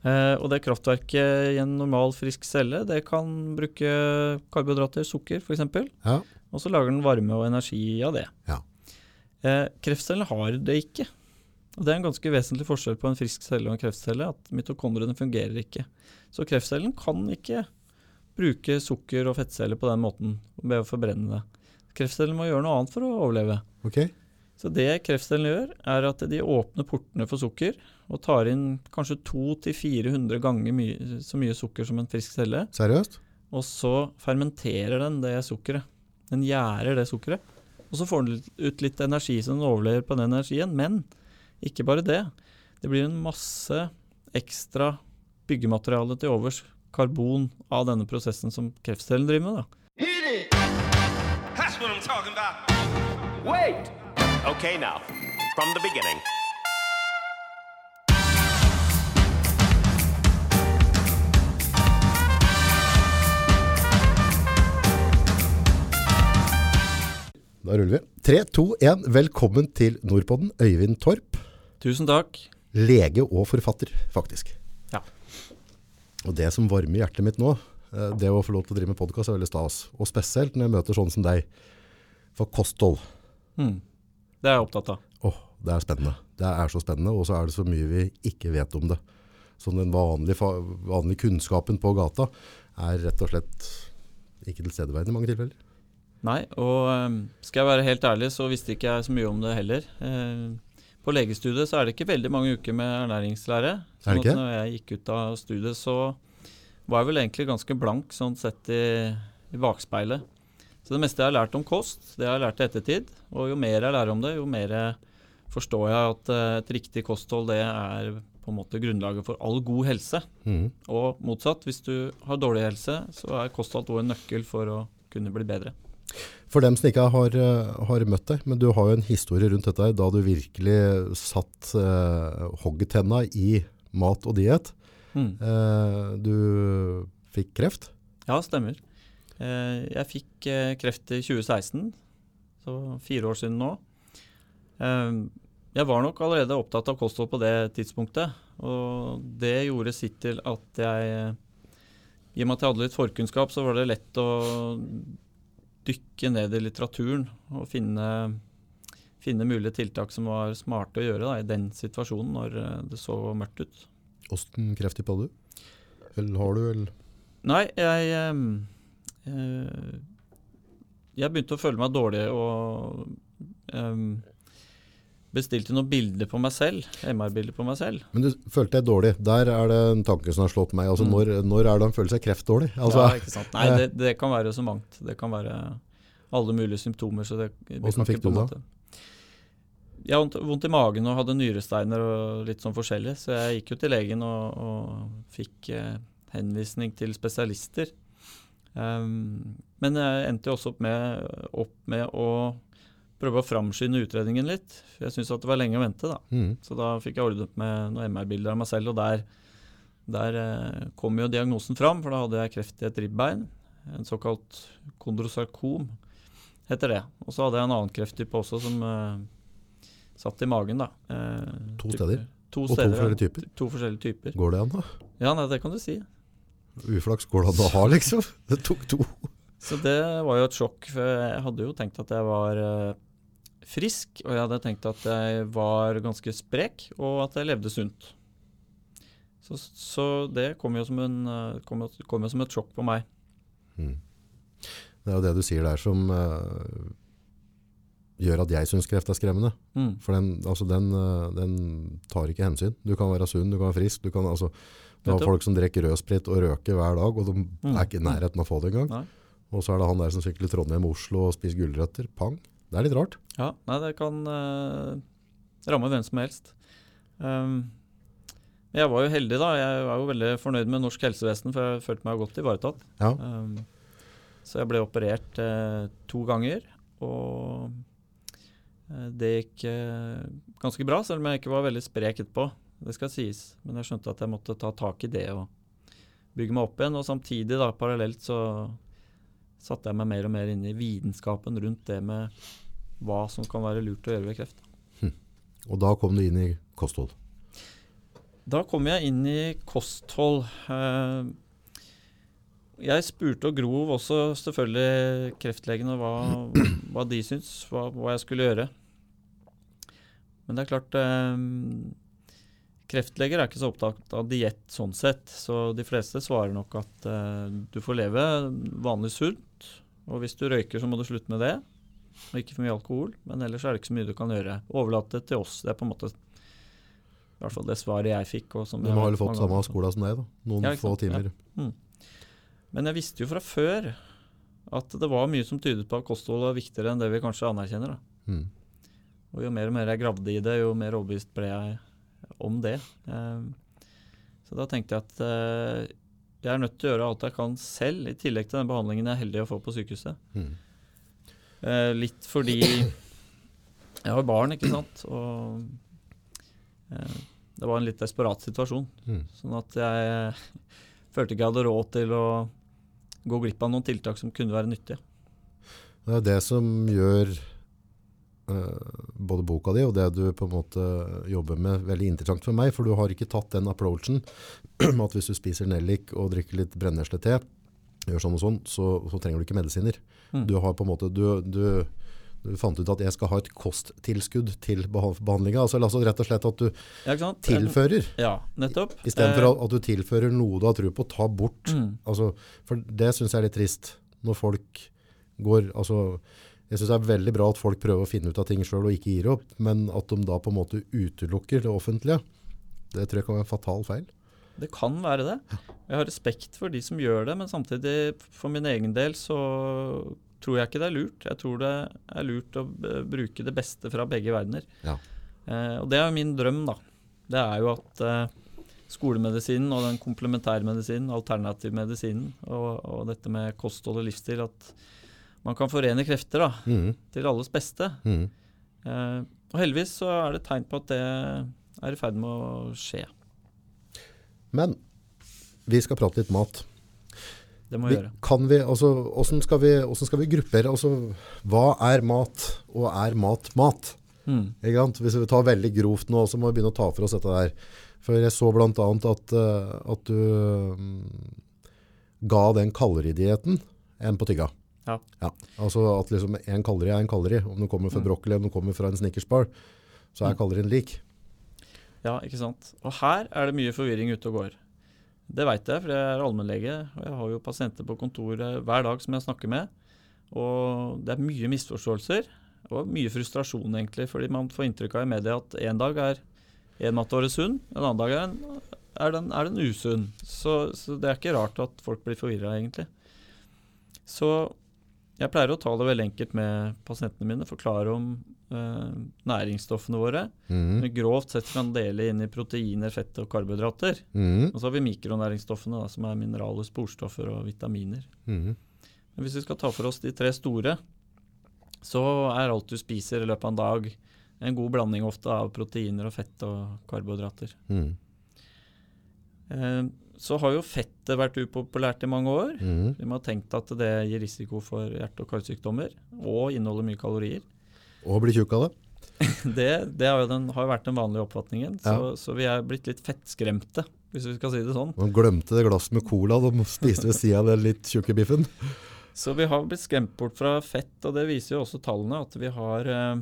Eh, og det kraftverket i en normal, frisk celle, det kan bruke karbohydrater, sukker f.eks. Ja. Og så lager den varme og energi av det. Ja. Eh, kreftcellen har det ikke. Og Det er en ganske vesentlig forskjell på en frisk celle og en kreftcelle. At mitokondriene fungerer ikke. Så kreftcellen kan ikke bruke sukker og fettceller på den måten ved å forbrenne det. Kreftcellen må gjøre noe annet for å overleve. Okay. Så det kreftcellen gjør, er at de åpner portene for sukker og tar inn kanskje 200-400 ganger mye, så mye sukker som en frisk celle. Seriøst? Og så fermenterer den det sukkeret. Den gjærer det sukkeret. Og så får den ut litt energi som den overlever på den energien. Men ikke bare det. Det blir en masse ekstra byggemateriale til overs, karbon, av denne prosessen som kreftcellen driver med. da. Wait! Okay, now, from the beginning. Da ruller vi. 3, 2, 1. Velkommen til Nordpodden. Øyvind Torp. Tusen takk. Lege og forfatter, faktisk. Ja. Og det som varmer hjertet mitt nå, eh, det å få lov til å drive med podcast er veldig stas. Og spesielt når jeg møter sånne som deg. For kosthold. Mm. Det er jeg opptatt av. Åh, det er spennende. Det er så spennende, og så er det så mye vi ikke vet om det. Så den vanlige, vanlige kunnskapen på gata er rett og slett ikke tilstedeværende i mange tilfeller. Nei, og eh, skal jeg være helt ærlig, så visste ikke jeg så mye om det heller. Eh, på legestudiet så er det ikke veldig mange uker med ernæringslære. Er det Sånn ikke? at når jeg gikk ut av studiet, så var jeg vel egentlig ganske blank sånn sett i, i bakspeilet. Så det meste jeg har lært om kost, det har jeg lært i ettertid. Og jo mer jeg lærer om det, jo mer forstår jeg at eh, et riktig kosthold det er på en måte grunnlaget for all god helse. Mm. Og motsatt, hvis du har dårlig helse, så er kosthold også en nøkkel for å kunne bli bedre. For dem som ikke har, eh, har møtt deg, men du har jo en historie rundt dette da du virkelig satt eh, hoggetenna i mat og diet. Mm. Eh, du fikk kreft. Ja, stemmer. Eh, jeg fikk eh, kreft i 2016, så fire år siden nå. Eh, jeg var nok allerede opptatt av kosthold på det tidspunktet, og det gjorde sitt til at jeg eh, I og med at jeg hadde litt forkunnskap, så var det lett å dykke ned i litteraturen og finne, finne mulige tiltak som var smarte å gjøre da, i den situasjonen når eh, det så mørkt ut. Åssen krefttype hadde du? Eller har du, eller? Nei, jeg eh, Jeg begynte å føle meg dårlig og ehm, bestilte noen bilder på meg selv. MR-bilder på meg selv. Men du følte deg dårlig. Der er det en tanke som har slått meg. Altså, Mm. når, når er det han føler seg kreftdårlig? Altså, ja, ikke sant? Nei, det, det kan være så mangt. Det kan være alle mulige symptomer. Så det, det Hvordan fikk du det? Jeg hadde vondt i magen og hadde nyresteiner og litt sånn forskjellig. Så jeg gikk jo til legen og, og fikk eh, henvisning til spesialister. Um, men jeg endte jo også opp med, opp med å prøve å framskynde utredningen litt. For jeg syntes det var lenge å vente, da. Mm. Så da fikk jeg ordnet med noen MR-bilder av meg selv, og der, der eh, kom jo diagnosen fram, for da hadde jeg kreft i et ribbein. En såkalt kondrosarkom heter det. Og så hadde jeg en annen krefttype også som eh, satt i magen, da. Eh, To steder? To Og to steder, forskjellige typer? To forskjellige typer. Går det an, da? Ja, nei, det kan du si. Uflaks går det an å ha, liksom? Det tok to. Så det var jo et sjokk, for jeg hadde jo tenkt at jeg var eh, frisk, og jeg hadde tenkt at jeg var ganske sprek, og at jeg levde sunt. Så, så det kom jo, som en, eh, kom, jo- kom jo som et sjokk på meg. Mm. Det er jo det du sier der som uh, gjør at jeg syns kreft er skremmende. Mm. For den, altså den, uh, den tar ikke hensyn. Du kan være sunn, du kan være frisk. Du, kan, altså, du har folk som drikker rødsprit og røker hver dag, og de Mm. er ikke i nærheten av å få det engang. Og så er det han der som sykler Trondheim-Oslo og spiser gulrøtter. Pang. Det er litt rart. Ja, nei, det kan uh, ramme hvem som helst. Um, jeg var jo heldig, da. Jeg var jo veldig fornøyd med norsk helsevesen, for jeg følte meg godt ivaretatt. Ja. Um, så jeg ble operert uh, to ganger, og eh, det gikk uh, ganske bra, selv om jeg ikke var veldig sprek etterpå. Det skal sies. Men jeg skjønte at jeg måtte ta tak i det og bygge meg opp igjen. Og samtidig, da, parallelt, så satte jeg meg mer og mer inn i vitenskapen rundt det med hva som kan være lurt å gjøre ved kreft. Og da kom du inn i kosthold. Da kom jeg inn i kosthold. Eh, Jeg spurte og grov også selvfølgelig kreftlegene hva, hva de syntes, hva, hva jeg skulle gjøre. Men det er klart eh, Kreftleger er ikke så opptatt av diett sånn sett, så de fleste svarer nok at eh, du får leve vanlig sunt, og hvis du røyker så må du slutte med det, og ikke for mye alkohol, men ellers er det ikke så mye du kan gjøre. Overlate det til oss. Det er på en måte i hvert fall det svaret jeg fikk. Og som må har ha fått samme skole som deg, da. Noen Ja, få timer. Ja. timer. Men jeg visste jo fra før at det var mye som tydet på at kosthold var viktigere enn det vi kanskje anerkjenner. Da. Mm. Og jo mer og mer jeg gravde i det, jo mer overbevist ble jeg om det. Eh, så da tenkte jeg at eh, jeg er nødt til å gjøre alt jeg kan selv, i tillegg til den behandlingen jeg er heldig å få på sykehuset. Mm. Eh, litt fordi jeg har barn, ikke sant. Og eh, det var en litt desperat situasjon. Mm. Sånn at jeg følte ikke jeg hadde råd til å gå glipp av noen tiltak som kunne være nyttige. Det er det som gjør både boka di og det du på en måte jobber med veldig interessant for meg, for du har ikke tatt den approachen at hvis du spiser nellik og drikker litt brennesle-te, gjør sånn og sånn, så, så trenger du ikke medisiner. Mm. Du har på en måte, du, du, du fant ut at jeg skal ha et kosttilskudd til beha- behandlinga, altså, altså rett og slett at du Ja, tilfører, Ja, nettopp. i stedet for Eh, at- at du tilfører noe du har tro på, ta bort. mm, Altså, for det synes jeg er litt trist, når folk går, altså, jeg synes det er veldig bra at folk prøver å finne ut av ting selv og ikke gir opp, men at de da på en måte utelukker det offentlige, det tror jeg kan være en fatal feil. Det kan være det. Jeg har respekt for de som gjør det, men samtidig, for min egen del, så tror jeg ikke det er lurt. Jeg tror det er lurt å bruke det beste fra begge verdener. Ja. Eh, og det er jo min drøm, da. Det er jo at eh, skolemedisinen og den komplementærmedisinen, alternativmedisinen og, og dette med kosthold og livsstil, at man kan forene krefter da, mm. til alles beste. Mm. Eh, og heldigvis så er det tegn på at det er i ferd med å skje. Men vi skal prate litt mat. Det må Vi, vi gjøre. kan vi, altså, hvordan skal vi, hvordan skal vi gruppere, altså, hva er mat, og er mat mat? Mm. Hvis vi tar veldig grovt nå, så må vi begynne å ta for oss dette der. For jeg så annet at, eh, at du mm, ga den kaloridietten en på tygga. Ja. Altså at liksom en kalleri er en kalleri. Om den kommer fra Mm. broccoli, om den kommer fra en snickersbar, så er kallerien lik. Ja, ikke sant. Og her er det mye forvirring ute og går. Det veit jeg, for jeg er allmennlege, og jeg har jo pasienter på kontoret hver dag som jeg snakker med. Og det er mye misforståelser, og mye frustrasjon egentlig, fordi man får inntrykk av i media at en dag er en matåre sunn, en annen dag er den, er den, er den usunn. Så, så det er ikke rart at folk blir forvirra, egentlig. Så jeg pleier å ta det veldig enkelt med pasientene mine, forklare om eh, næringsstoffene våre. Mm. Grovt sett kan dele inn i proteiner, fett og karbohydrater. Mm. Og så har vi mikronæringsstoffene, da, som er mineraler, sporstoffer og vitaminer. Mm. Men hvis vi skal ta for oss de tre store, så er alt du spiser i løpet av en dag, en god blanding ofte av proteiner og fett og karbohydrater. Mhm. Eh, så har jo fettet vært upopulært i mange år. Mm. Vi har tenkt at det gir risiko for hjerte- og karsykdommer, og inneholder mye kalorier. Og bli tjukk av det. Det, det har jo den, har jo vært den vanlige oppfatningen, så, Ja. så vi er blitt litt fettskremte, hvis vi skal si det sånn. Man glemte det glasset med cola, de spiste ved siden av den litt tjukke biffen. Så vi har blitt skremt bort fra fett, og det viser jo også tallene at vi har eh,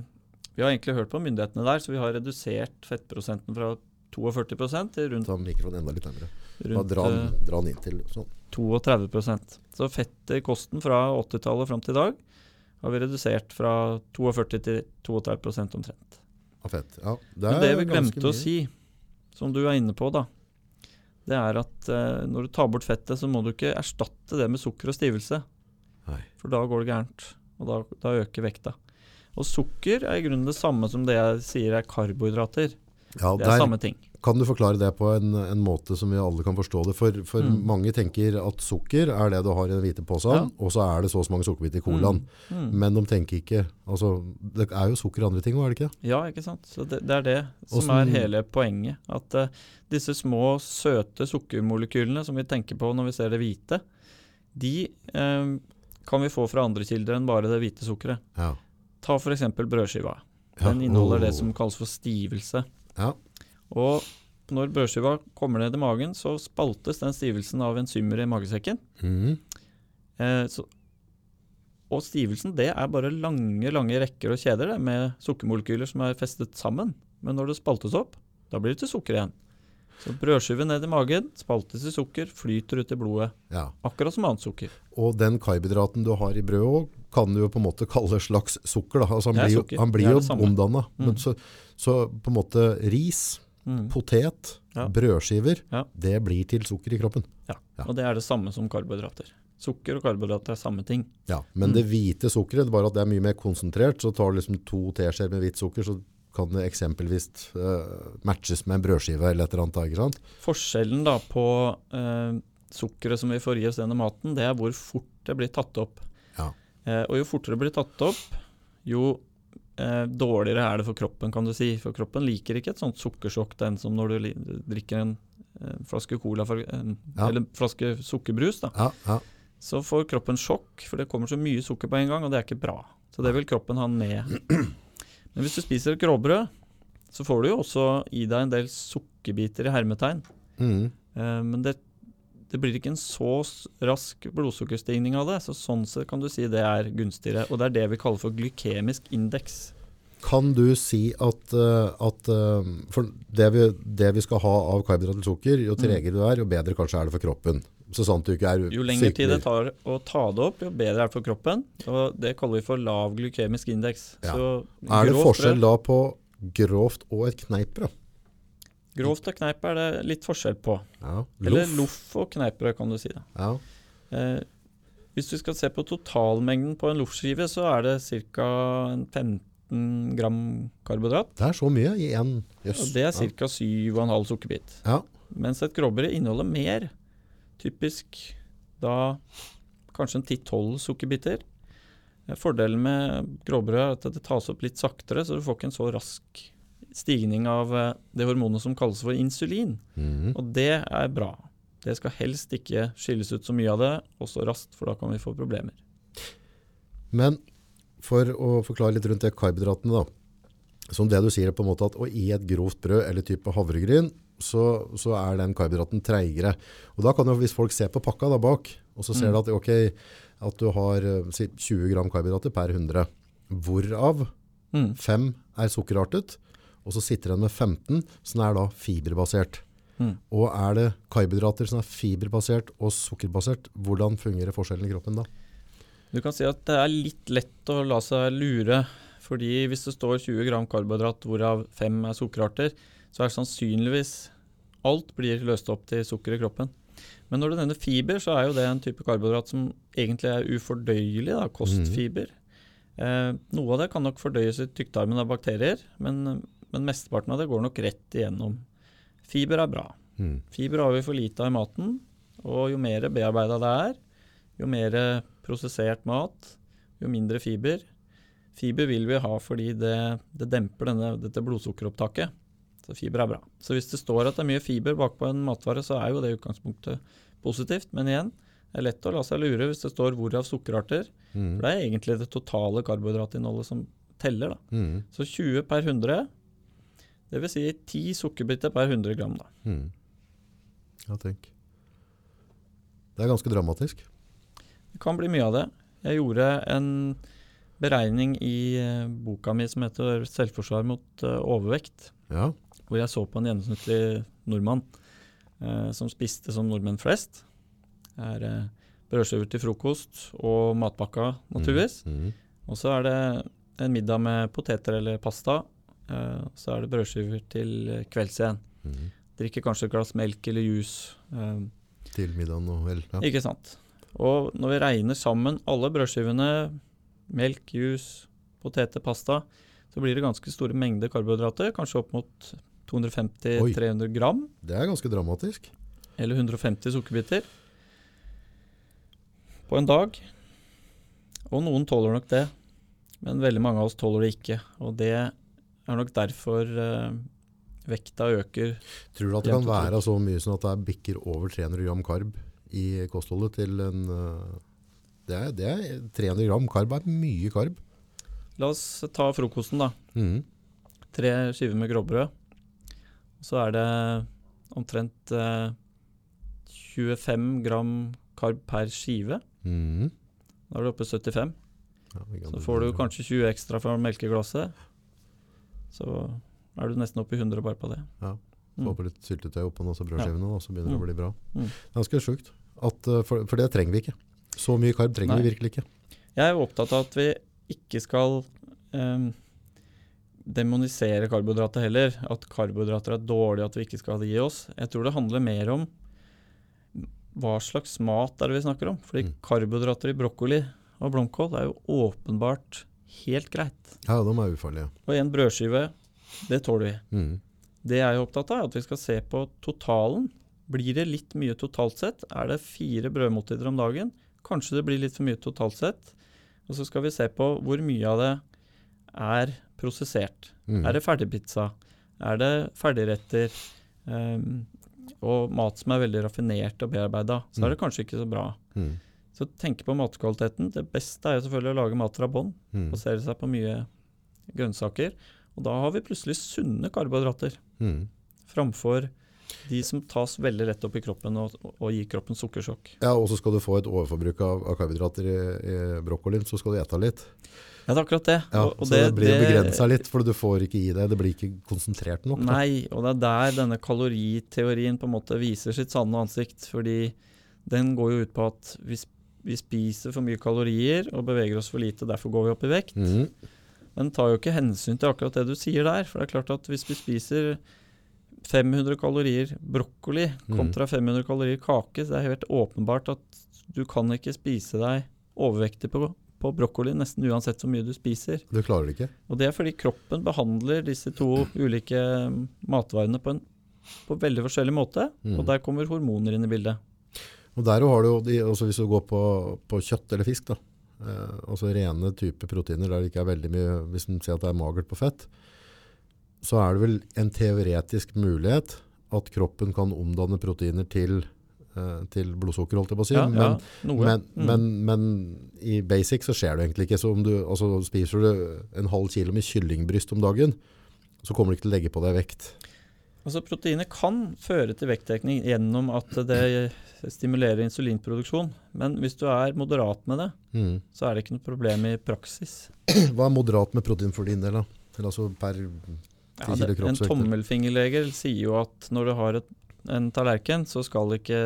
Vi har egentlig hørt på myndighetene der, så vi har redusert fettprosenten fra 42% til rundt, Ta mikrofonen enda litt nærmere. Bare rundt dra, den- eh, den inn til sånn. 32 Så fettet i kosten fra 80-tallet fram til i dag har vi redusert fra 42 til 32% omtrent. Av fett. Ja, det Men det vi glemte å si, som du er inne på, da, det er at eh, når du tar bort fettet, så må du ikke erstatte det med sukker og stivelse. Nei. For da går det gærent, og da, da øker vekta. Og sukker er i grunnen det samme som det jeg sier er karbohydrater. Ja, Det er der samme ting. Kan du forklare det på en, en måte som vi alle kan forstå det. For, for Mm. mange tenker at sukker er det du har i den hvite posen, Ja. og så er det så og så mange sukkerbiter i colaen. Mm. Men de tenker ikke altså, Det er jo sukker i andre ting òg, er det ikke? Ja, ikke sant. Så det, det er det som Også, er hele poenget. At uh, disse små, søte sukkermolekylene som vi tenker på når vi ser det hvite, de uh, kan vi få fra andre kilder enn bare det hvite sukkeret. Ja. Ta f.eks. brødskiva. Ja. Den inneholder oh. det som kalles for stivelse. Ja. Og når børskiva kommer ned i magen, så spaltes den stivelsen av enzymer i magesekken. Mm. Eh, så, og stivelsen det er bare lange lange rekker og kjeder det, med sukkermolekyler som er festet sammen. Men når det spaltes opp, da blir det til sukker igjen. Så brødskive ned i magen, spaltes i sukker, flyter ut i blodet. Ja. Akkurat som annet sukker. Og den karbohydraten du har i brødet kan du jo på en måte kalle slags sukker. Da. Altså han blir sukker. han blir jo omdanna. Mm. Så, så på en måte ris, Mm. potet, Ja. brødskiver, Ja. det blir til sukker i kroppen. Ja. Ja. Og det er det samme som karbohydrater. Sukker og karbohydrater er samme ting. Ja, men Mm. det hvite sukkeret, det er bare at det er mye mer konsentrert, så tar du liksom to teskjeer med hvitt sukker, så kan det eksempelvis uh, matches med en brødskive eller et eller annet. Ikke sant? Forskjellen da på uh, sukkeret som vi får i oss gjennom maten, det er hvor fort det blir tatt opp. Ja. Uh, og jo fortere det blir tatt opp, jo dårligere er det for kroppen, kan du si. For kroppen liker ikke et sånt sukkersjokk, den som når du drikker en eh, flaske cola, for, en, Ja. eller en flaske sukkerbrus, da. Ja, ja. Så får kroppen sjokk, for det kommer så mye sukker på en gang, og det er ikke bra. Så det vil kroppen ha ned. Men hvis du spiser et gråbrød, så får du jo også i deg en del sukkerbiter i hermetegn. Mm. Eh, men det, det blir ikke en så rask blodsukkerstigning av det. Så sånn sett kan du si det er gunstigere. Og det er det vi kaller for glykemisk indeks. Kan du si at, eh, at eh, for det vi, det vi skal ha av karbohydrat til sukker, jo tregere du er, jo bedre kanskje er det for kroppen. Så sant du ikke er sykelig. Jo lengre tid det tar å ta det opp, jo bedre er det for kroppen. Og det kaller vi for lav glykemisk indeks. Ja. Så Er det forskjell da på grovt og et kneippbrød? Grovt og kneip er det litt forskjell på. Ja. Eller Loff. og kneippbrød, kan du si. da. Ja. Eh, hvis du skal se på totalmengden på en loffskive, så er det ca. 15 gram karbohydrat. Det er så mye i én jøss. Yes. det er ca. 7,5 sukkerbit. Ja. Mens et grovbrød inneholder mer. Typisk da kanskje en 10-12 sukkerbiter. Eh, Fordelen med gråbrød er at det tas opp litt saktere, så du får ikke en så rask stigning av eh, det hormonet som kalles for insulin. Mhm. Og det er bra. Det skal helst ikke skilles ut så mye av det, og så raskt, for da kan vi få problemer. Men for å forklare litt rundt det karbohydratene da, som det du sier på en måte at å i et grovt brød eller type havregryn, så, så er den karbohydraten treigere. Og da kan jo, hvis folk ser på pakka da bak, og så ser Mm. de at, okay, at du har eh, si, 20 gram karbohydrater per 100, hvorav Mm. 5 er sukkerartet, og så sitter den med 15, som er da fiberbasert. Mm. Og er det karbohydrater som er fiberbasert og sukkerbasert, hvordan fungerer forskjellen i kroppen da? Du kan si at det er litt lett å la seg lure, fordi hvis det står 20 gram karbohydrat, hvorav 5 er sukkerarter, så er sannsynligvis alt blir løst opp til sukker i kroppen. Men når du nevner fiber, så er jo det en type karbohydrat som egentlig er ufordøyelig, da, kostfiber. Eh, noe av det kan nok fordøyes i tykktarmen av bakterier, men, men mesteparten av det går nok rett igjennom. Fiber er bra. Mm. Fiber har vi for lite av i maten, og jo mer bearbeida det er, jo mer prosessert mat, jo mindre fiber. Fiber vil vi ha fordi det, det demper denne, dette blodsukkeropptaket. Så fiber er bra. Så hvis det står at det er mye fiber bakpå en matvare, så er jo det utgangspunktet positivt. Men igjen, det er lett å la seg lure hvis det står hvorav sukkerarter. Mm. For det er egentlig det totale karbohydratinnholdet som teller. da. Mm. Så 20 per 100, det vil si ti sukkerbiter per 100 gram. da. Mm. Ja, tenk. Det er ganske dramatisk. Det kan bli mye av det. Jeg gjorde en beregning i eh, boka mi som heter 'Selvforsvar mot eh, overvekt', Ja. hvor jeg så på en gjennomsnittlig nordmann eh, som spiste som nordmenn flest. Det er eh, brødskiver til frokost og matpakka, naturligvis. Mm. Og så er det en middag med poteter eller pasta. Eh, så er det brødskiver til eh, kvelds igjen. Mm. Drikker kanskje et glass melk eller juice. Eh, Til middagen og vel. Ja. Ikke sant. Og når vi regner sammen alle brødskivene, melk, juice, poteter, pasta, så blir det ganske store mengder karbohydrater. Kanskje opp mot 250-300 gram, Det er ganske dramatisk. eller 150 sukkerbiter på en dag. Og noen tåler nok det, men veldig mange av oss tåler det ikke. Og det er nok derfor eh, vekta øker. Tror du at det kan være så mye som at det er bikker over 300 gram karb i kostholdet til en øh, det er, det er 300 gram karb er mye karb. La oss ta frokosten, da. Mm. Tre skiver med gråbrød. Så er det omtrent eh, 25 gram karb per skive. Mm. Da er du oppe i 75. Ja, Så får du kanskje 20 ekstra fra melkeglasset. Så er du nesten oppe i 100 bare på det. Ja. Mm. Få på litt syltetøy oppå noe, brødskivene, og så begynner det Mm. å bli bra. Mm. Ganske sjukt. At, eh, for, for det trenger vi ikke. Så mye karb trenger Nei. vi virkelig ikke. Jeg er opptatt av at vi ikke skal um, demonisere karbohydrater heller. At karbohydrater er dårlige, at vi ikke skal gi oss. Jeg tror det handler mer om hva slags mat er det vi snakker om. Fordi Mm. karbohydrater i brokkoli og blomkål er jo åpenbart helt greit. Ja, de er ufarlige. Og en brødskive, det tåler vi. Mm. Det jeg er opptatt av, er at vi skal se på totalen. Blir det litt mye totalt sett? Er det fire brødmåltider om dagen? Kanskje det blir litt for mye totalt sett. Og så skal vi se på hvor mye av det er prosessert. Mm. Er det ferdigpizza? Er det ferdigretter? Um, og mat som er veldig raffinert og bearbeida, så er det kanskje ikke så bra. Mhm. Så tenk på matkvaliteten. Det beste er jo selvfølgelig å lage mat fra bånn. Mm. Basere seg på mye grønnsaker. Og da har vi plutselig sunne karbohydrater Mm. framfor de som tas veldig lett opp i kroppen og, og gir kroppen sukkersjokk. Ja, og så skal du få et overforbruk av, av karbohydrater i, i brokkolien, så skal du ete litt. Ja, det er akkurat det. Ja, og, og så det, blir begrensa litt, for du får ikke i deg. Det blir ikke konsentrert nok. da. Nei, og det er der denne kaloriteorien på en måte viser sitt sanne ansikt. Fordi den går jo ut på at hvis vi spiser for mye kalorier og beveger oss for lite, derfor går vi opp i vekt. Mm. Men tar jo ikke hensyn til akkurat det du sier der. For det er klart at hvis vi spiser 500 kalorier brokkoli kontra 500 kalorier kake, så det er helt åpenbart at du kan ikke spise deg overvektig på, på brokkoli nesten uansett hvor mye du spiser. Du klarer det ikke. Og det er fordi kroppen behandler disse to ulike matvarene på en på veldig forskjellig måte, Mm. og der kommer hormoner inn i bildet. Og der har du jo, også hvis du går på, på kjøtt eller fisk, da, eh, altså rene type proteiner der det ikke er veldig mye, hvis man sier at det er magert på fett, så er det vel en teoretisk mulighet at kroppen kan omdanne proteiner til, eh, til blodsukker, holdt jeg på å si. Ja, men, ja, men, Mm. men, men i basic så skjer det egentlig ikke. Så om du altså, spiser du en halv kilo med kyllingbryst om dagen, så kommer du ikke til å legge på deg vekt. Altså Proteiner kan føre til vekttekning gjennom at det stimulerer insulinproduksjon, men hvis du er moderat med det, Mm. så er det ikke noe problem i praksis. Hva er moderat med protein for din del? da? Eller altså per Ja, 10 det, en kroppsvekt? sier jo at når du har et, en tallerken, så skal ikke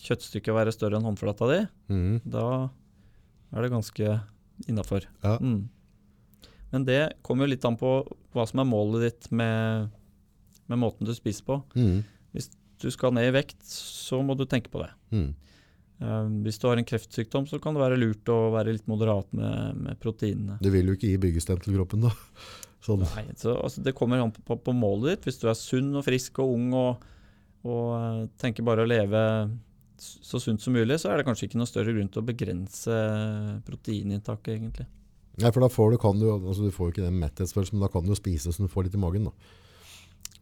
kjøttstykket være større enn håndflata di. Mm. Da er det ganske innafor. Ja. Mm. Men det kommer jo litt an på hva som er målet ditt med, med måten du spiser på. Mm. Du skal ned i vekt, så må du tenke på det. Mm. Uh, hvis du har en kreftsykdom, så kan det være lurt å være litt moderat med, med proteinene. Du vil jo ikke gi byggestem til kroppen, da. Sånn. Nei, så, altså, det kommer an på, på målet ditt. Hvis du er sunn og frisk og ung og, og uh, tenker bare å leve så sunt som mulig, så er det kanskje ikke noe større grunn til å begrense proteininntaket, egentlig. Nei, for da får du, kan du, altså du får jo ikke den metthetsfølelsen, men da kan du jo spise så du får litt i magen. da.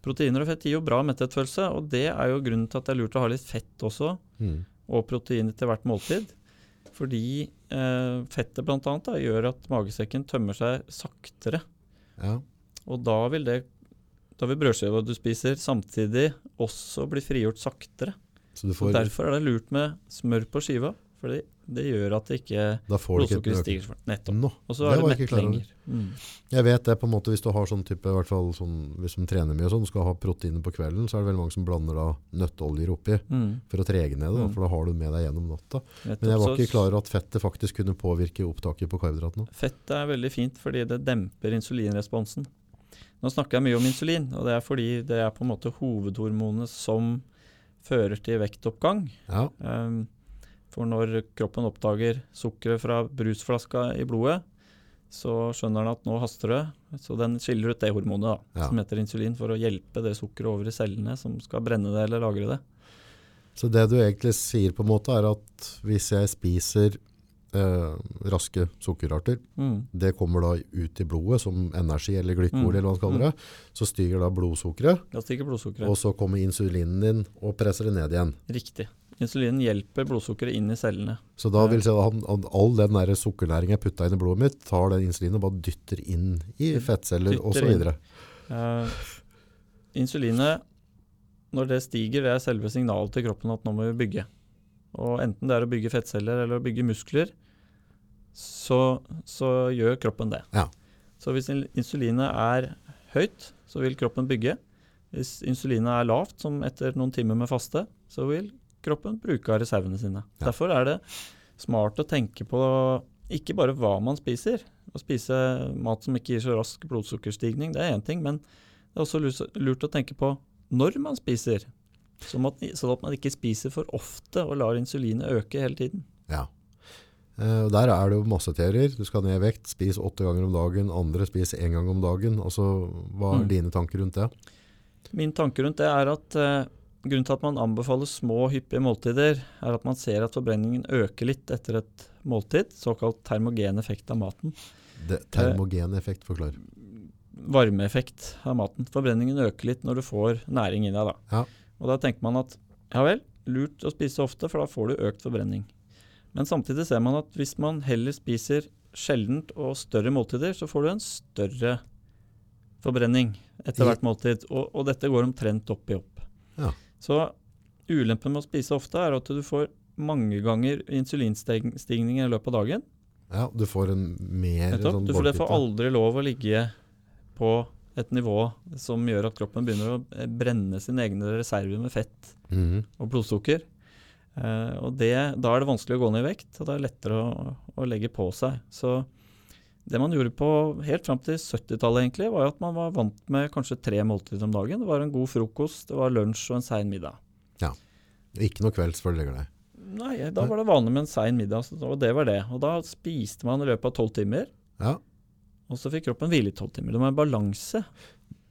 Proteiner og fett gir jo bra metthetsfølelse, og det er jo grunnen til at det er lurt å ha litt fett også, Mm. og proteiner til hvert måltid. Fordi eh, fettet bl.a. gjør at magesekken tømmer seg saktere. Ja. Og da vil det da vil brødskiva du spiser samtidig også bli frigjort saktere. Så du Så får, Derfor er det lurt med smør på skiva, fordi det gjør at det ikke blodsukkeret et stiger. for- Nettopp. No, Og så det er det jeg mett lenger. Mm. Jeg vet det på en måte hvis du har sånn type, i hvert fall sånn, hvis du trener mye og sånn, skal ha proteiner på kvelden, så er det veldig mange som blander da nøtteoljer oppi Mm. for å trege ned det, Mm. for da har du med deg gjennom natta. Nettopp. Men jeg var ikke klar over at fettet faktisk kunne påvirke opptaket på karbohydratene. Fettet er veldig fint fordi det demper insulinresponsen. Nå snakker jeg mye om insulin, og det er fordi det er på en måte hovedhormonet som fører til vektoppgang. Ja, Um, for når kroppen oppdager sukkeret fra brusflaska i blodet, så skjønner den at nå haster det. Så den skiller ut det hormonet da, Ja. som heter insulin, for å hjelpe det sukkeret over i cellene som skal brenne det eller lagre det. Så det du egentlig sier på en måte er at hvis jeg spiser eh, raske sukkerarter, Mm. det kommer da ut i blodet som energi eller glykol Mm. eller hva man kaller det, så stiger da blodsukkeret, Da stiger blodsukkeret. og så kommer insulinen din og presser det ned igjen. Riktig. Insulinen hjelper blodsukkeret inn i cellene. Så da vil si at han- han, all den der sukkernæringen jeg putta inn i blodet mitt, tar den insulinen og bare dytter inn i fettceller osv.? Uh, insulinet når det stiger, det er selve signalet til kroppen at nå må vi bygge. Og enten det er å bygge fettceller eller å bygge muskler, så, så gjør kroppen det. Ja. Så hvis insulinet er høyt, så vil kroppen bygge. Hvis insulinet er lavt, som etter noen timer med faste, så vil kroppen bruke av reservene sine. Ja. Derfor er det smart å tenke på ikke bare hva man spiser. Å spise mat som ikke gir så rask blodsukkerstigning, det er én ting, men det er også lurt å tenke på når man spiser. Sånn at, sånn at man ikke spiser for ofte og lar insulinet øke hele tiden. Ja. Eh, og der er det jo masse teorier. Du skal ned i vekt, spis åtte ganger om dagen, andre spis én gang om dagen. Altså, hva er Mm. dine tanker rundt det? Min tanke rundt det er at eh, grunnen til at man anbefaler små, hyppige måltider, er at man ser at forbrenningen øker litt etter et måltid, såkalt termogen effekt av maten. det termogen effekt, forklar. Varmeeffekt av maten. Forbrenningen øker litt når du får næring i deg. Da. Ja. Og da tenker man at ja vel, lurt å spise ofte, for da får du økt forbrenning. Men samtidig ser man at hvis man heller spiser sjeldent og større måltider, så får du en større forbrenning etter hvert måltid. Og, og dette går omtrent opp i opp. Ja. Så ulempen med å spise ofte er at du får mange ganger insulinstigning i løpet av dagen. Ja, du får en mer Nettopp. sånn Du får det får aldri lov å ligge på et nivå som gjør at kroppen begynner å eh, brenne sine egne reserver med fett Mhm. og blodsukker. Eh, og det, da er det vanskelig å gå ned i vekt, og det er lettere å, å legge på seg. Så det man gjorde på helt fram til 70-tallet, egentlig, var at man var vant med kanskje tre måltider om dagen. Det var en god frokost, det var lunsj og en sein middag. Ja. Ikke noe kvelds før du legger deg. Nei, da var det vanlig med en sein middag, og det var det. Og da spiste man i løpet av tolv timer, Ja. og så fikk kroppen hvile i tolv timer. Det var en balanse.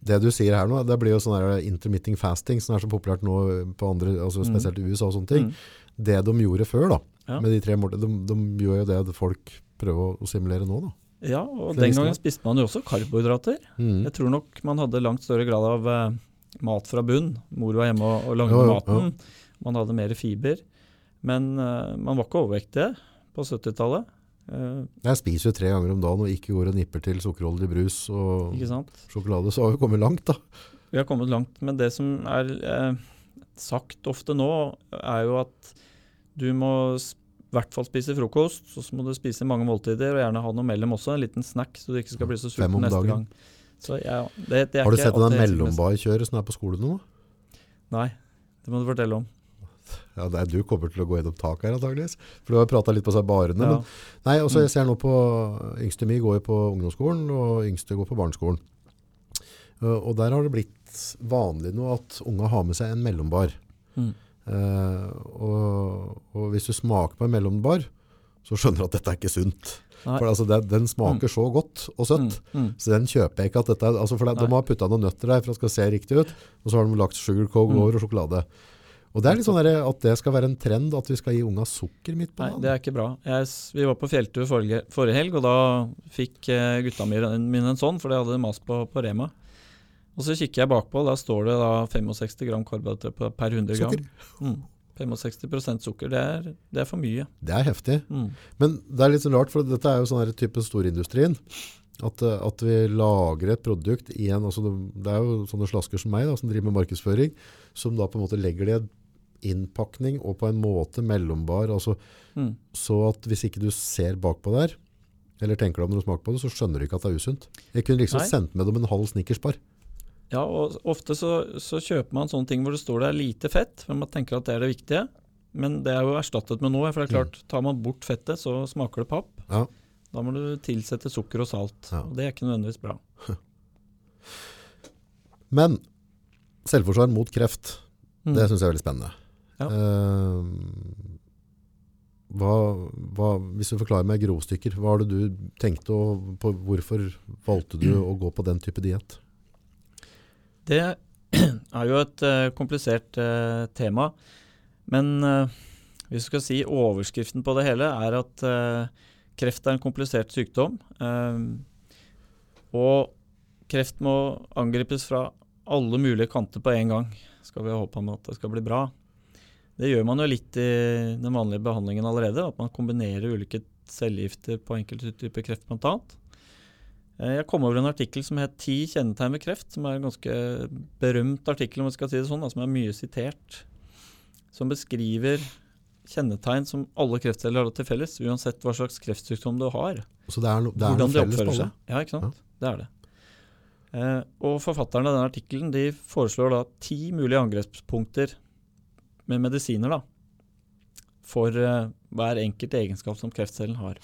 Det du sier her nå, det blir jo sånn der intermitting fasting, som er så populært nå på andre, altså Mm. spesielt i USA og sånne ting. Mm. Det de gjorde før da, Ja. med de tre måltidene, de, de gjør jo det folk prøver å simulere nå da. Ja, og den gangen spiste man jo også karbohydrater. Mm. Jeg tror nok man hadde langt større grad av eh, mat fra bunn. Mor var hjemme og, og lagde ja, maten. maten. Man hadde mer fiber. Men eh, man var ikke overvektig på 70-tallet. Eh, Jeg spiser jo tre ganger om dagen og ikke går og nipper til sukkerholdig brus og sjokolade, så har vi kommet langt da. Vi har kommet langt. Men det som er eh, sagt ofte nå, er jo at du må s- i hvert fall spise frokost, så må du spise mange måltider, og gjerne ha noe mellom også, en liten snack, så du ikke skal bli så sulten neste dagen. gang. Så ja, det, det Har du sett hensiktsmessig. mellombarkjøret som er på skolen nå? Nei, det må du fortelle om. Ja, det er du kommer til å gå gjennom tak her antageligvis. For du har pratet litt på seg barene. Ja. Men, nei, også Mm. jeg ser nå på, yngste mi går på ungdomsskolen, og yngste går på barneskolen. Uh, og der har det blitt vanlig nå at unga har med seg en mellombar. Mm. Uh, og, og hvis du smaker på en mellombar, så skjønner du at dette er ikke sunt. Nei. For altså, den, den smaker så godt og søtt. Mm, mm. Så den kjøper jeg ikke at dette altså for det, de har puttet noen nøtter der for at det skal se riktig ut, og så har de lagt sugarcoke Mm. over og sjokolade. Og det er litt sånn der, at det skal være en trend at vi skal gi unga sukker midt på Nei, dagen. det er ikke bra. Jeg, vi var på fjelltur forrige, forrige helg, og da fikk eh, gutta mine en sånn, for de hadde mas på, på Rema. Og så kikker jeg bakpå, da står det da 65 gram karbohydrater per 100 gram. Sukker. Mm. 65% sukker, det er, det er for mye. Det er heftig. Mm. Men det er litt rart, for dette er jo sånn type storindustrien. At, eh, at vi lager et produkt i en, altså det, er jo sånne slasker som meg da, som driver med markedsføring, som da på en måte legger det i innpakning og på en måte mellombar, altså Mm. så at hvis ikke du ser bakpå der, eller tenker deg om når du smaker på det, så skjønner du ikke at det er usunt. Jeg kunne liksom Nei. sendt med dem en halv snickersbar. Ja, og ofte så, så kjøper man sånne ting hvor det står det er lite fett, men man tenker at det er det viktige. Men det er jo erstattet med noe, for det er klart, tar man bort fettet, så smaker det papp. Ja. Da må du tilsette sukker og salt, Ja. og det er ikke nødvendigvis bra. Men selvforsvar mot kreft, Mm. det synes jeg er veldig spennende. Ja. Eh, hva, hva, hvis du forklarer meg grovstykker, hva har du tenkt å, på, hvorfor valgte du å gå på den type diet? Det er jo et uh, komplisert uh, tema, men uh, hvis du skal si overskriften på det hele, er at kreft er en komplisert sykdom. og kreft må angripes fra alle mulige kanter på en gang, skal vi håpe om at det skal bli bra. Det gjør man jo litt i den vanlige behandlingen allerede, at man kombinerer ulike cellegifter på enkelte typer kreft blant annet. Eh, Jeg kom over en artikkel som het 'Ti kjennetegn ved kreft', som er en ganske berømt artikkel, om jeg skal si det sånn, da, som er mye sitert. Som beskriver kjennetegn som alle kreftceller har til felles, uansett hva slags kreftsykdom du har. Så det er, no, det er hvordan de oppfører seg. Ja, ikke sant? Det er det. Eh, og forfatterne av den artikkelen de foreslår da ti mulige angrepspunkter med medisiner da, for eh, hver enkelt egenskap som kreftcellen har.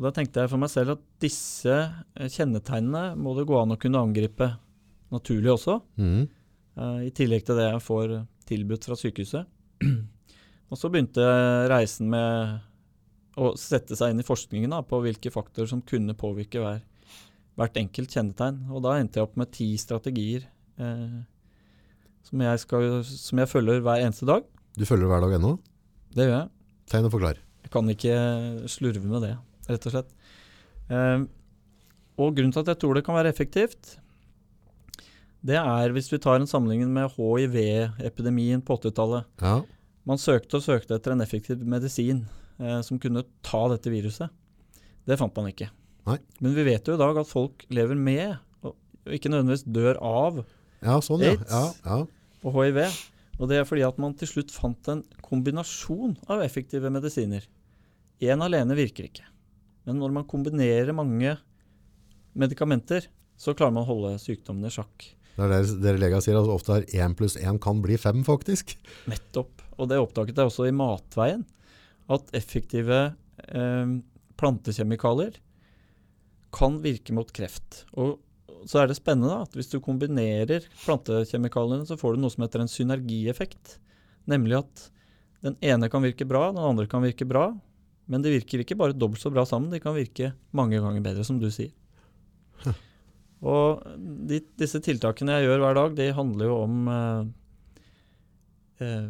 Og Da tenkte jeg for meg selv at disse eh, kjennetegnene må det gå an å kunne angripe naturlig også, Mm. Uh, i tillegg til det jeg får tilbudt fra sykehuset. Og så begynte reisen med å sette seg inn i forskningen da, på hvilke faktorer som kunne påvirke hver, hvert enkelt kjennetegn. Og da endte jeg opp med ti strategier eh, som, jeg skal, som jeg følger hver eneste dag. Du følger hver dag ennå? Det gjør jeg. Tegn og forklar. Jeg kan ikke slurve med det, rett og slett. Eh, og grunnen til at jeg tror det kan være effektivt, det er hvis vi tar en sammenligning med hiv-epidemien på 80-tallet. Ja. Man søkte og søkte etter en effektiv medisin eh, som kunne ta dette viruset. Det fant man ikke. Nei. Men vi vet jo i dag at folk lever med, og ikke nødvendigvis dør av, ja, sånn. Aids. ja, ja. og hiv. Og det er fordi at man til slutt fant en kombinasjon av effektive medisiner. Én alene virker ikke. Men når man kombinerer mange medikamenter, så klarer man å holde sykdommen i sjakk. Det er det dere leger sier, altså ofte er én pluss én kan bli fem, faktisk. Nettopp. Og det oppdaget jeg også i matveien. At effektive eh, plantekjemikalier kan virke mot kreft. Og så er det spennende da, at hvis du kombinerer plantekjemikaliene, så får du noe som heter en synergieffekt. Nemlig at den ene kan virke bra, den andre kan virke bra. Men de virker ikke bare dobbelt så bra sammen, de kan virke mange ganger bedre, som du sier. Og de, disse tiltakene jeg gjør hver dag, de handler jo om eh, eh,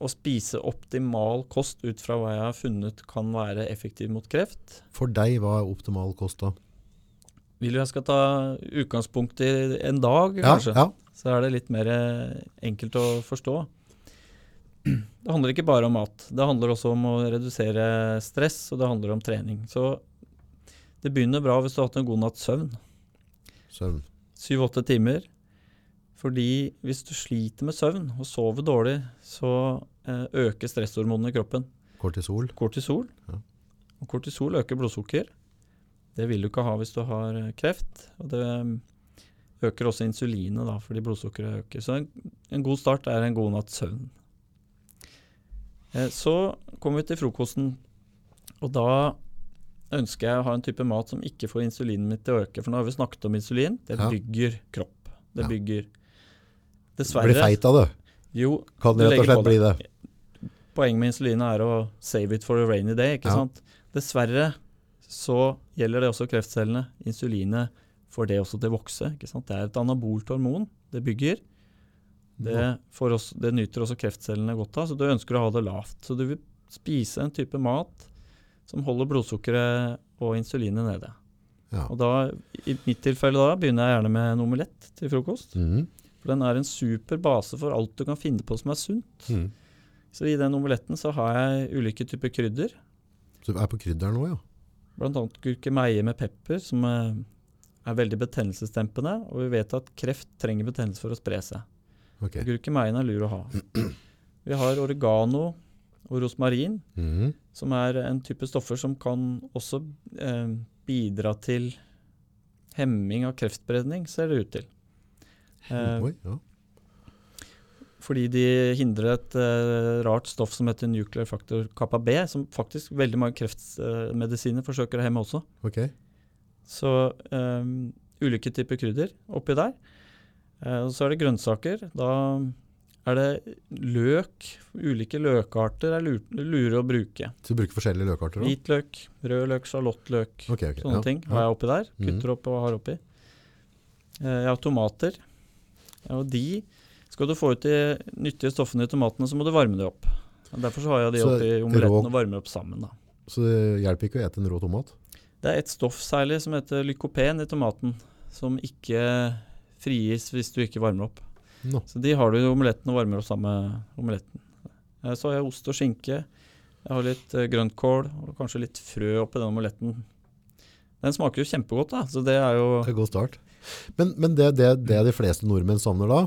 å spise optimal kost ut fra hva jeg har funnet kan være effektiv mot kreft. For deg, hva er optimal kost da? Vil du jeg skal ta utgangspunkt i en dag, Ja, kanskje? ja. Så er det litt mer eh, enkelt å forstå. Det handler ikke bare om mat. Det handler også om å redusere stress, og det handler om trening. Så det begynner bra hvis du har hatt en god natts søvn. Søvn. Syv-åtte timer. Fordi hvis du sliter med søvn og sover dårlig, så eh, øker stresshormonene i kroppen. Kortisol. Kortisol. Ja. Og kortisol øker blodsukker. Det vil du ikke ha hvis du har eh, kreft. Og det øker også insulinet, da, fordi blodsukkeret øker. Så en, en god start er en god natts søvn. Eh, så kommer vi til frokosten, og da ønsker jeg å ha en type mat som ikke får insulinet mitt til å øke. For nå har vi snakket om insulin. Det bygger kropp. Det bygger Dessverre. Blir feit av det. Jo, Kan det rett og slett bli det. Poenget med insulinet er å save it for a rainy day. ikke Ja. sant? Dessverre så gjelder det også kreftcellene. Insulinet får det også til å vokse. ikke sant? Det er et anabolt hormon. Det bygger. Det, oss, det nyter også kreftcellene godt av, så du ønsker å ha det lavt. Så du vil spise en type mat som holder blodsukkeret og insulinet nede. Ja. Og da, I mitt tilfelle da, begynner jeg gjerne med en omelett til frokost. Mm. For den er en super base for alt du kan finne på som er sunt. Mm. Så i den omeletten så har jeg ulike typer krydder. Så du er på krydder nå, ja. Blant annet gurkemeie med pepper, som eh, er veldig betennelsesdempende. Og vi vet at kreft trenger betennelse for å spre seg. Ok. Gurkemeien er lur å ha. Vi har oregano og rosmarin, Mhm. som er en type stoffer som kan også eh, bidra til hemming av kreftspredning, ser det ut til. Eh, Oi, ja. fordi de hindrer et eh, rart stoff som heter nuclear factor kappa B, som faktisk veldig mange kreftmedisiner forsøker å hemme også. Okay. Så eh, ulike typer krydder oppi der. Eh, så er det grønnsaker. Da er det løk. Ulike løkarter er lurer lure å bruke. Så du bruker forskjellige løkarter også? Hvitløk, rød løk, sjalottløk. Okay, okay, Sånne ja. ting har jeg oppi der. Mhm. Kutter opp og har oppi. Eh, Jeg har tomater. Og de skal du få ut de nyttige stoffene i tomatene, så må du varme dem opp. Derfor så har jeg de Så oppi omeletten og varmer opp sammen. da. Så det hjelper ikke å ete en rå tomat? Det er et stoff særlig som heter lykopen i tomaten, som ikke frigis hvis du ikke varmer opp. No. Så de har du i omeletten og varmer opp sammen med omeletten. Eh, Så har jeg ost og skinke. Jeg har litt grøntkål grønnkål og kanskje litt frø oppi den omeletten. Den smaker jo kjempegodt, da. Så det er jo Det er god start. Men, men det, det, det de fleste nordmenn savner da,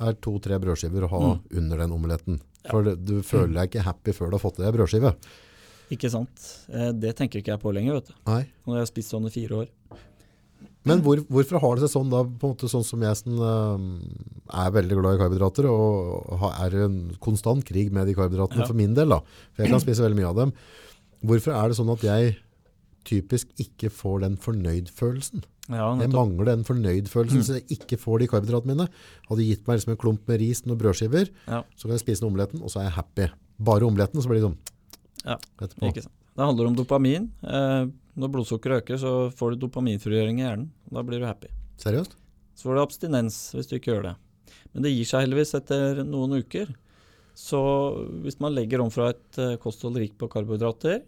er to-tre brødskiver å ha Mm. under den omeletten. For du føler deg ikke happy før du har fått i deg brødskive. Ikke sant. Eh, Det tenker ikke jeg på lenger, vet du. Nei. Når jeg har spist sånn i fire år. Men hvor, hvorfor har det seg sånn da, på en måte sånn som jeg som, eh, er veldig glad i karbohydrater, og har, er en konstant krig med de karbohydratene Ja. for min del da, for jeg kan spise veldig mye av dem. Hvorfor er det sånn at jeg typisk ikke får den fornøydfølelsen? Ja, Jeg mangler den fornøyd fornøydfølelsen, så jeg ikke får de karbohydratene mine. Hadde gitt meg liksom en klump med ris, noen brødskiver, Ja. så kan jeg spise den omeletten, og så er jeg happy. Bare omeletten, så blir det sånn Ja, etterpå. Det handler om dopamin. Eh, når blodsukkeret øker, så får du dopaminfrigjøring i hjernen. Da blir du happy. Seriøst? Så får du abstinens hvis du ikke gjør det. Men det gir seg heldigvis etter noen uker. Så hvis man legger om fra et eh, kosthold rikt på karbohydrater,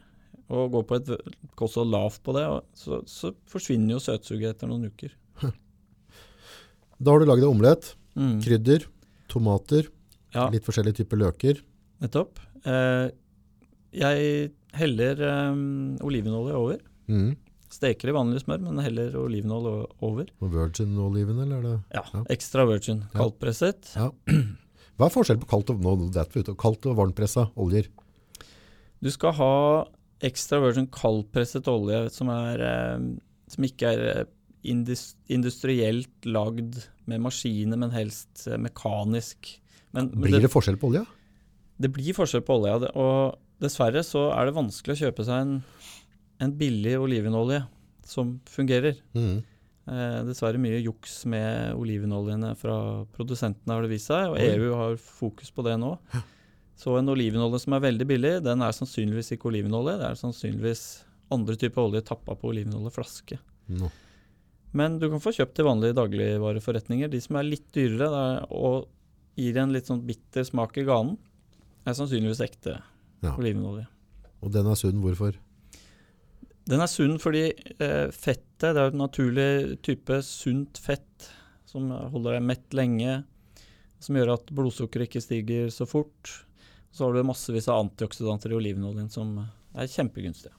og går på et kosthold lavt på det, så, så forsvinner jo søtsuget etter noen uker. Da har du laget omelett, Mm. krydder, tomater, Ja, litt forskjellige typer løker. nettopp. Eh, jeg heller eh, olivenolje over. Mm. Steker i vanlig smør, men heller olivenolje over. Og virgin-oliven, eller er det? Ja, Ja. Ekstra virgin, kaldpresset. Ja. Hva er forskjellen på kaldt og, no, kaldt og varmpressa oljer? Du skal ha ekstra virgin kaldpresset olje som, er, eh, som ikke er eh, industrielt lagd med maskiner, men helst eh, mekanisk. Men, Blir det forskjell på olja? det blir forskjell på olja, og dessverre så er det vanskelig å kjøpe seg en, en billig olivenolje som fungerer. Mm. Eh, dessverre mye juks med olivenoljene fra produsentene, har det vist seg, og. EU har fokus på det nå. Så en olivenolje som er veldig billig, den er sannsynligvis ikke olivenolje, det er sannsynligvis andre typer olje tappa på olivenoljeflaske. No. Men du kan få kjøpt i vanlige dagligvareforretninger. De som er litt dyrere det er, og gir en litt sånn bitter smak i ganen, er sannsynligvis ekte Ja. olivenolje. Og den er sunn, hvorfor? Den er sunn fordi eh, fettet, det er et naturlig type sunt fett som holder deg mett lenge, som gjør at blodsukkeret ikke stiger så fort. Så har du massevis av antioksidanter i olivenoljen som er kjempegunstige.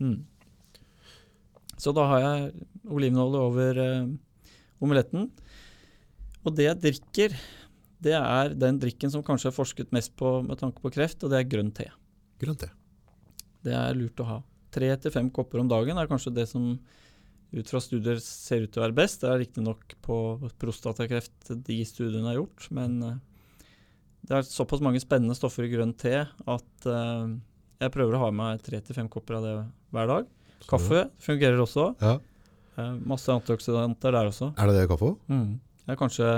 Mm. Så da har jeg olivenolje over eh, omeletten. Og det jeg drikker, det er den drikken som kanskje er forsket mest på med tanke på kreft, og det er grønn te. Grønn te. Det er lurt å ha. Tre til fem kopper om dagen er kanskje det som ut fra studier ser ut til å være best. Det er riktignok på prostatakreft de studiene er gjort, men eh, det er såpass mange spennende stoffer i grønn te at uh, jeg prøver å ha med tre til fem kopper av det hver dag. Kaffe fungerer også. Ja. Uh, masse antioksidanter der også. Er det det kaffe? Mm. Det er kanskje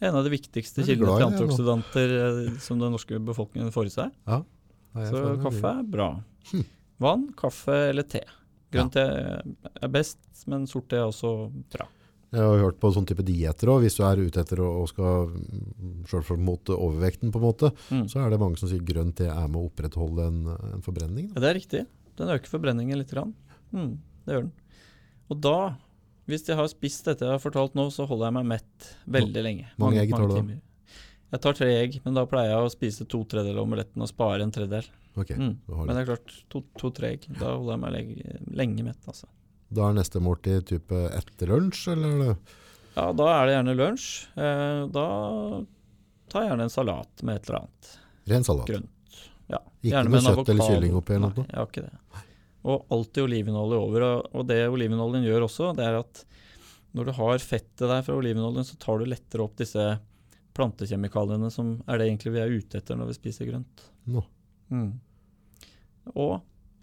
en av de viktigste kildene til antioksidanter som den norske befolkningen får i seg. Ja, Så kaffe er bra. Hm. Vann, kaffe eller te. Grønn te er best, men sort te er også bra. Jeg har hørt på sånn type dietter også, hvis du er ute etter å skal selvfølgelig mot overvekten på en måte, Mm. så er det mange som sier grønn te er med å opprettholde en, en forbrenning. Ja, det er riktig. Den øker forbrenningen litt. Grann. Mm, det gjør den. Og da, hvis jeg har spist dette jeg har fortalt nå, så holder jeg meg mett veldig lenge. mange egg tar du da? Jeg tar tre egg, men da pleier jeg å spise to tredjedeler av omeletten og spare en tredjedel. Ok, Mm. Men det er klart, to-tre to. Da holder jeg meg lenge, lenge mett, altså. Da er neste måltid type etter lunsj, eller? er Ja, da er det gjerne lunsj. Eh, da tar jeg gjerne en salat med et eller annet. Ren salat. Grønt. Ja, Ikke noe med kjøtt eller avokado. kylling oppi eller Nei, noe? jeg har ikke det. Og alltid olivenolje over. Og, det olivenoljen gjør også, det er at når du har fettet der fra olivenoljen, så tar du lettere opp disse plantekjemikaliene som er det egentlig vi er ute etter når vi spiser grønt. Nå. Mm. Og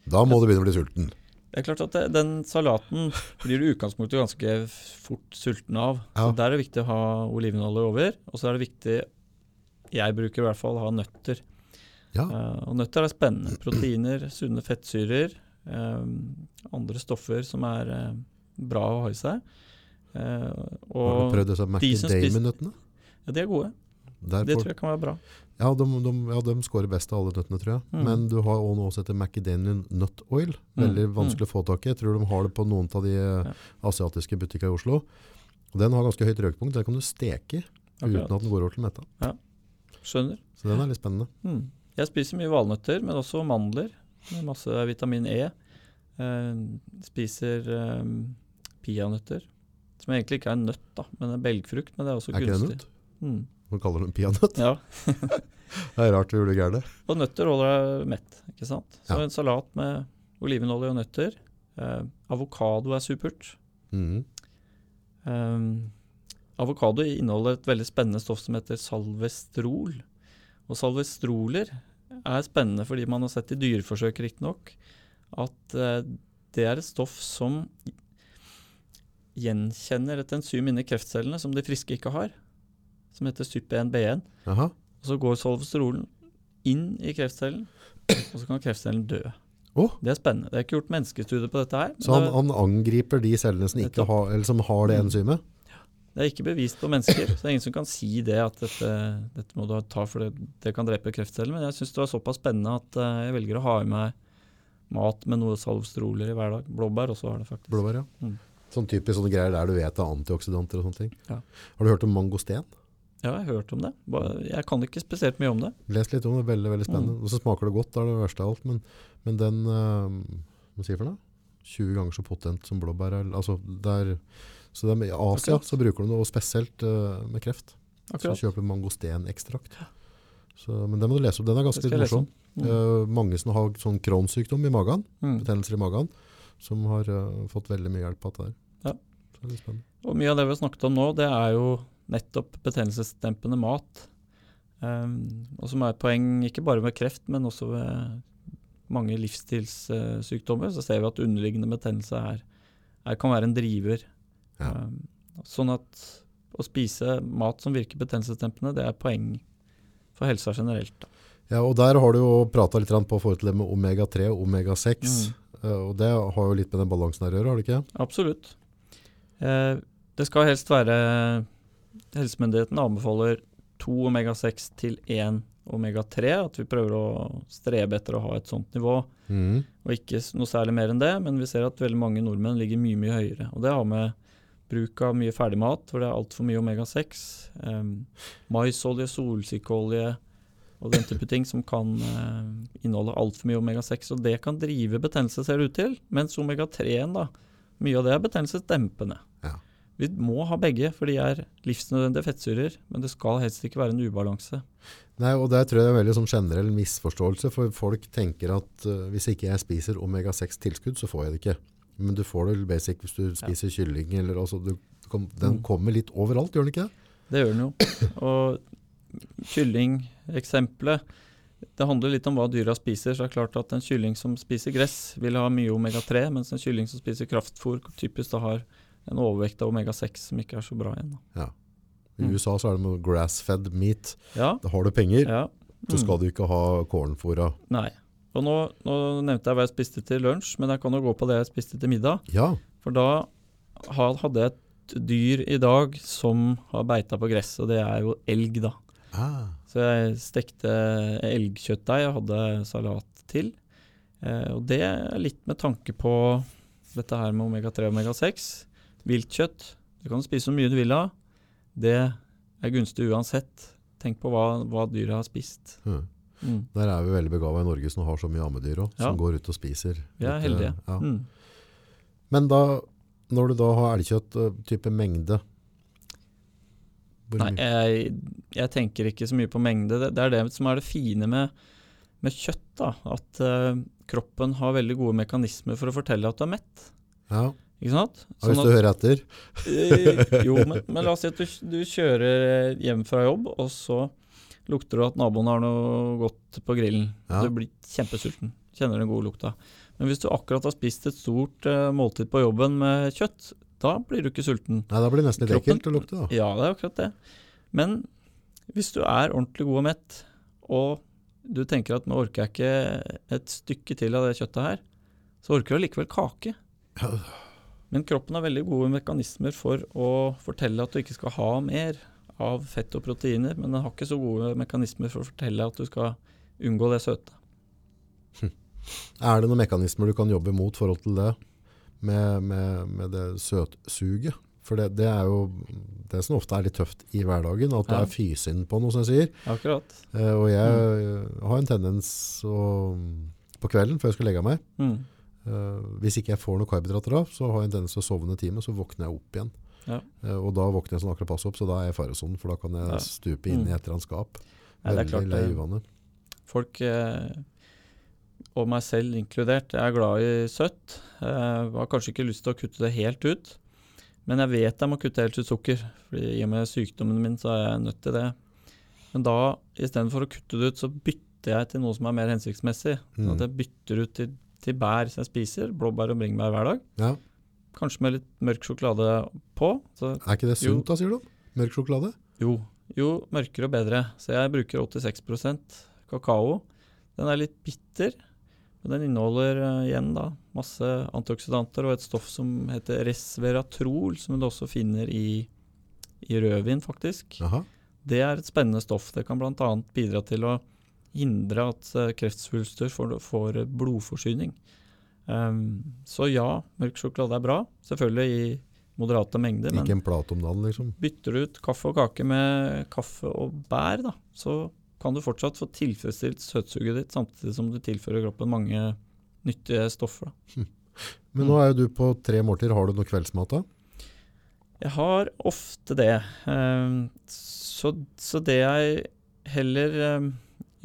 Da må du begynne å bli sulten. det er klart at det, den salaten blir du i utgangspunktet ganske fort sulten av. Ja. Så Der er det viktig å ha olivenolje over. Og så er det viktig, jeg bruker i hvert fall, å ha nøtter. Ja, Uh, og nøtter er spennende. Proteiner, sunne fettsyrer, eh, andre stoffer som er uh, bra å ha i seg. Har du prøvd å merke som spiser- macadamia-nøttene? ja, de er gode. Der Det får- tror jeg kan være bra. Ja, de, de, ja, de scorer best av alle nøttene, tror jeg. Mm. Men du har også noe som heter Macadamian nut oil. Veldig Mm, vanskelig å få tak i. Jeg tror de har det på noen av de eh, Ja. asiatiske butikker i Oslo. Og den har ganske høyt røkpunkt. Den kan du steke Akkurat. uten at den går over til metta. Skjønner. Så den er litt spennende. Mm. Jeg spiser mye valnøtter, men også mandler. Med masse vitamin E. Eh, spiser eh, peanøtter. Som egentlig ikke er en nøtt, da, men en belgfrukt. Men det er også Er ikke det nøtt? Mm. Man kaller det en peanøtt. Ja. Det er rart vi gjorde det gærent. Og nøtter holder deg mett, ikke sant. Så Ja. en salat med olivenolje og nøtter. Eh, avokado er supert. Mm. Eh, avokado inneholder et veldig spennende stoff som heter salvestrol. Og salvestroler er spennende fordi man har sett i dyreforsøk riktignok at eh, det er et stoff som gjenkjenner et enzym inni kreftcellene som de friske ikke har, som heter SUP1B1. Og så går salvestrolen inn i kreftcellen, og så kan kreftcellen dø. Oh. Det er spennende. Det er ikke gjort menneskestudier på dette her. Så han, det- han angriper de cellene som, ikke har, eller som har det Mm. enzymet? Det er ikke bevist på mennesker, så det er ingen som kan si det at dette, dette må du ta for det, det kan drepe kreftceller. Men jeg syns det var såpass spennende at eh, jeg velger å ha i meg mat med noe salvstroler i hver dag. Blåbær også har det faktisk. Blåbær, ja. Mm. Sånn typisk sånne greier der du vet det er antioksidanter og sånne ting. Ja. Har du hørt om mangosten? Ja, jeg har hørt om det. Jeg kan ikke spesielt mye om det. Les litt om det, veldig, veldig spennende. Mm. Og så smaker det godt, det er det verste av alt. Men, men den, uh, hva sier for noe? 20 ganger så potent som blåbær. Altså, det er, så I Asia så bruker de det, og spesielt uh, med kreft. Akkurat. Så kjøper du mangostenekstrakt. Så, men den må du lese opp, den er ganske morsom. Mm. Uh, mange som har sånn kronsykdom i magen, Mm. betennelser i magen, som har eh, fått veldig mye hjelp av det der. Ja. Så det er litt spennende. Og mye av det vi har snakket om nå, det er jo nettopp betennelsesdempende mat. Um, og som er et poeng ikke bare med kreft, men også ved mange livsstilssykdommer. Så ser vi at underliggende betennelse er, er, kan være en driver. Ja. Um, sånn at å spise mat som virker betennelsesdempende, det er poeng for helsa generelt. Da. Ja, og der har du jo prata litt på forhold til det med omega-3 og omega-6. Mm. eh, og det har jo litt med den balansen her å gjøre, har det ikke? Absolutt. Eh, det skal helst være Helsemyndighetene anbefaler to omega-6 til én omega-3. At vi prøver å strebe etter å ha et sånt nivå, Mm. og ikke noe særlig mer enn det. Men vi ser at veldig mange nordmenn ligger mye, mye høyere. Og det har med bruk av mye ferdigmat, hvor det er altfor mye omega-6. Um, maisolje, solsikkeolje og den type ting som kan eh, inneholde altfor mye omega-6. Og det kan drive betennelse, ser det ut til. Mens omega-3-en, da, mye av det er betennelsesdempende. Ja. Vi må ha begge, for de er livsnødvendige fettsyrer. Men det skal helst ikke være en ubalanse. Nei, og der tror jeg det er veldig sånn generell misforståelse, for folk tenker at uh, hvis ikke jeg spiser omega-6 tilskudd, så får jeg det ikke. Men du får det basic hvis du spiser kylling, eller altså, du, du den Mm. kommer litt overalt, gjør den ikke det? Det gjør den jo. Og kyllingeksempelet Det handler litt om hva dyra spiser. så det er klart at En kylling som spiser gress, vil ha mye omega-3, mens en kylling som spiser kraftfôr, typisk da har en overvekt av omega-6 som ikke er så bra igjen. Da. I Mm. USA så er det med grass-fed meat. Ja, Da har du penger, ja. så Mm. skal du ikke ha kornfôra. Nei. Og nå, nå nevnte jeg hva jeg spiste til lunsj, men jeg kan jo gå på det jeg spiste til middag. Ja, For da hadde jeg et dyr i dag som har beita på gress, og det er jo elg, da. ah. Så jeg stekte elgkjøttdeig og hadde salat til. Eh, og det er litt med tanke på dette her med omega-3 og omega-6. Viltkjøtt, du kan spise så mye du vil av. Det er gunstig uansett. Tenk på hva, hva dyret har spist. Mm. Mm. Der er vi veldig begava i Norge som har så mye ammedyr også, som går ut og spiser. Vi er litt, heldige. eh, Ja. Mm. Men da, når du da har elgkjøtt, eh, type mengde Nei, jeg, jeg tenker ikke så mye på mengde. Det, det er det som er det fine med, med kjøtt. da, At uh, kroppen har veldig gode mekanismer for å fortelle at du er mett. ja. Ikke sant? Sånn Hvis du hører etter. Eh, jo, men, men la oss si at du, du kjører hjem fra jobb, og så lukter du at naboen har noe godt på grillen. Ja. Du blir kjempesulten. Kjenner den gode lukta. Men hvis du akkurat har spist et stort uh, måltid på jobben med kjøtt, da blir du ikke sulten. Nei, da blir det nesten litt Kroppen- ekkelt å lukte, da. Ja, det er akkurat det. Men hvis du er ordentlig god og mett, og du tenker at nå orker jeg ikke et stykke til av det kjøttet her, så orker du allikevel kake. Ja. Men kroppen har veldig gode mekanismer for å fortelle at du ikke skal ha mer av fett og proteiner, men den har ikke så gode mekanismer for å fortelle at du skal unngå det søte. Er det noen mekanismer du kan jobbe mot i forhold til det, med, med, med det søtsuget? For det, det er jo det som ofte er litt tøft i hverdagen, at du Ja. er fysinn på noe, som jeg sier. Akkurat. Eh, og jeg Mm. har en tendens å, på kvelden, før jeg skal legge meg, Mm. Eh, hvis ikke jeg får noe karbohydrater da, så har jeg en tendens til å sovne en time, så våkner jeg opp igjen. Ja. Eh, og da våkner jeg sånn akkurat passe opp, så da er jeg i faresonen, for da kan jeg Ja. stupe inn i et eller annet skap. Ja, det er Veldig klart lei det. uvane. Folk, eh, og meg selv inkludert, jeg er glad i søtt. Jeg har kanskje ikke lyst til å kutte det helt ut, men jeg vet jeg må kutte helt ut sukker. Fordi I og med sykdommen min så er jeg nødt til det. Men da, istedenfor å kutte det ut, så bytter jeg til noe som er mer hensiktsmessig. Sånn at Mm. jeg bytter ut til, til bær som jeg spiser, blåbær og bringebær hver dag. Ja. Kanskje med litt mørk sjokolade på. Så Er ikke det Jo. sunt da, sier du? Mørk sjokolade? Jo, jo mørkere og bedre. Så jeg bruker 86% kakao. Den er litt bitter, men den inneholder uh, igjen da masse antioksidanter og et stoff som heter resveratrol, som du også finner i, i rødvin, faktisk. Aha. Det er et spennende stoff. Det kan bl.a. bidra til å hindre at eh, kreftsvulster får, får blodforsyning. Um, så ja, mørk sjokolade er bra. Selvfølgelig i moderate mengder. men- Ikke en plat om dagen, liksom. bytter du ut kaffe og kake med kaffe og bær, da, så kan du fortsatt få tilfredsstilt søtsuget ditt, samtidig som du tilfører kroppen mange nyttige stoffer. Da. Men Mm. nå er jo du på tre måltider. Har du noe kveldsmat da? Jeg har ofte det. ehm, Så, så det jeg heller ehm,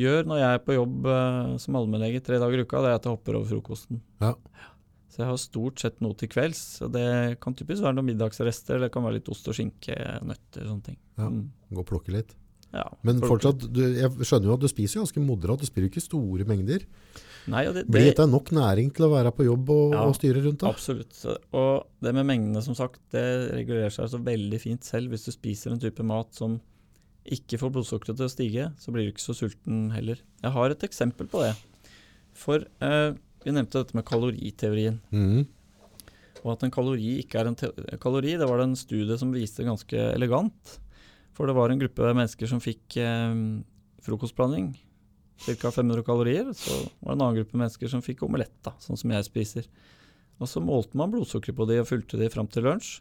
gjør når jeg er på jobb eh, som allmennlege tre dager i uka, det er at jeg hopper over frokosten. Ja. Så jeg har stort sett noe til kvelds. og Det kan typisk være noen middagsrester, eller det kan være litt ost og skinke, nøtter, sånne ting. Ja. Mm. Gå og plukke litt. Ja, Men plukke. fortsatt, du, jeg skjønner jo at du spiser ganske moderat. Du spiser jo ikke store mengder. Nei, og det, Blir det, dette nok næring til å være på jobb og, Ja, og styre rundt da? Absolutt. Og det med mengdene, som sagt, det regulerer seg så veldig fint selv. Hvis du spiser en type mat som ikke får blodsukkeret til å stige, så blir du ikke så sulten heller. Jeg har et eksempel på det. For eh, vi nevnte dette med kaloriteorien. Mm. Og at en kalori ikke er en kalori, det var det en studie som viste ganske elegant. For det var en gruppe mennesker som fikk eh, frokostblanding, ca. 500 kalorier. Så var det en annen gruppe mennesker som fikk omelett, da, sånn som jeg spiser. Og så målte man blodsukkeret på de og fulgte de fram til lunsj.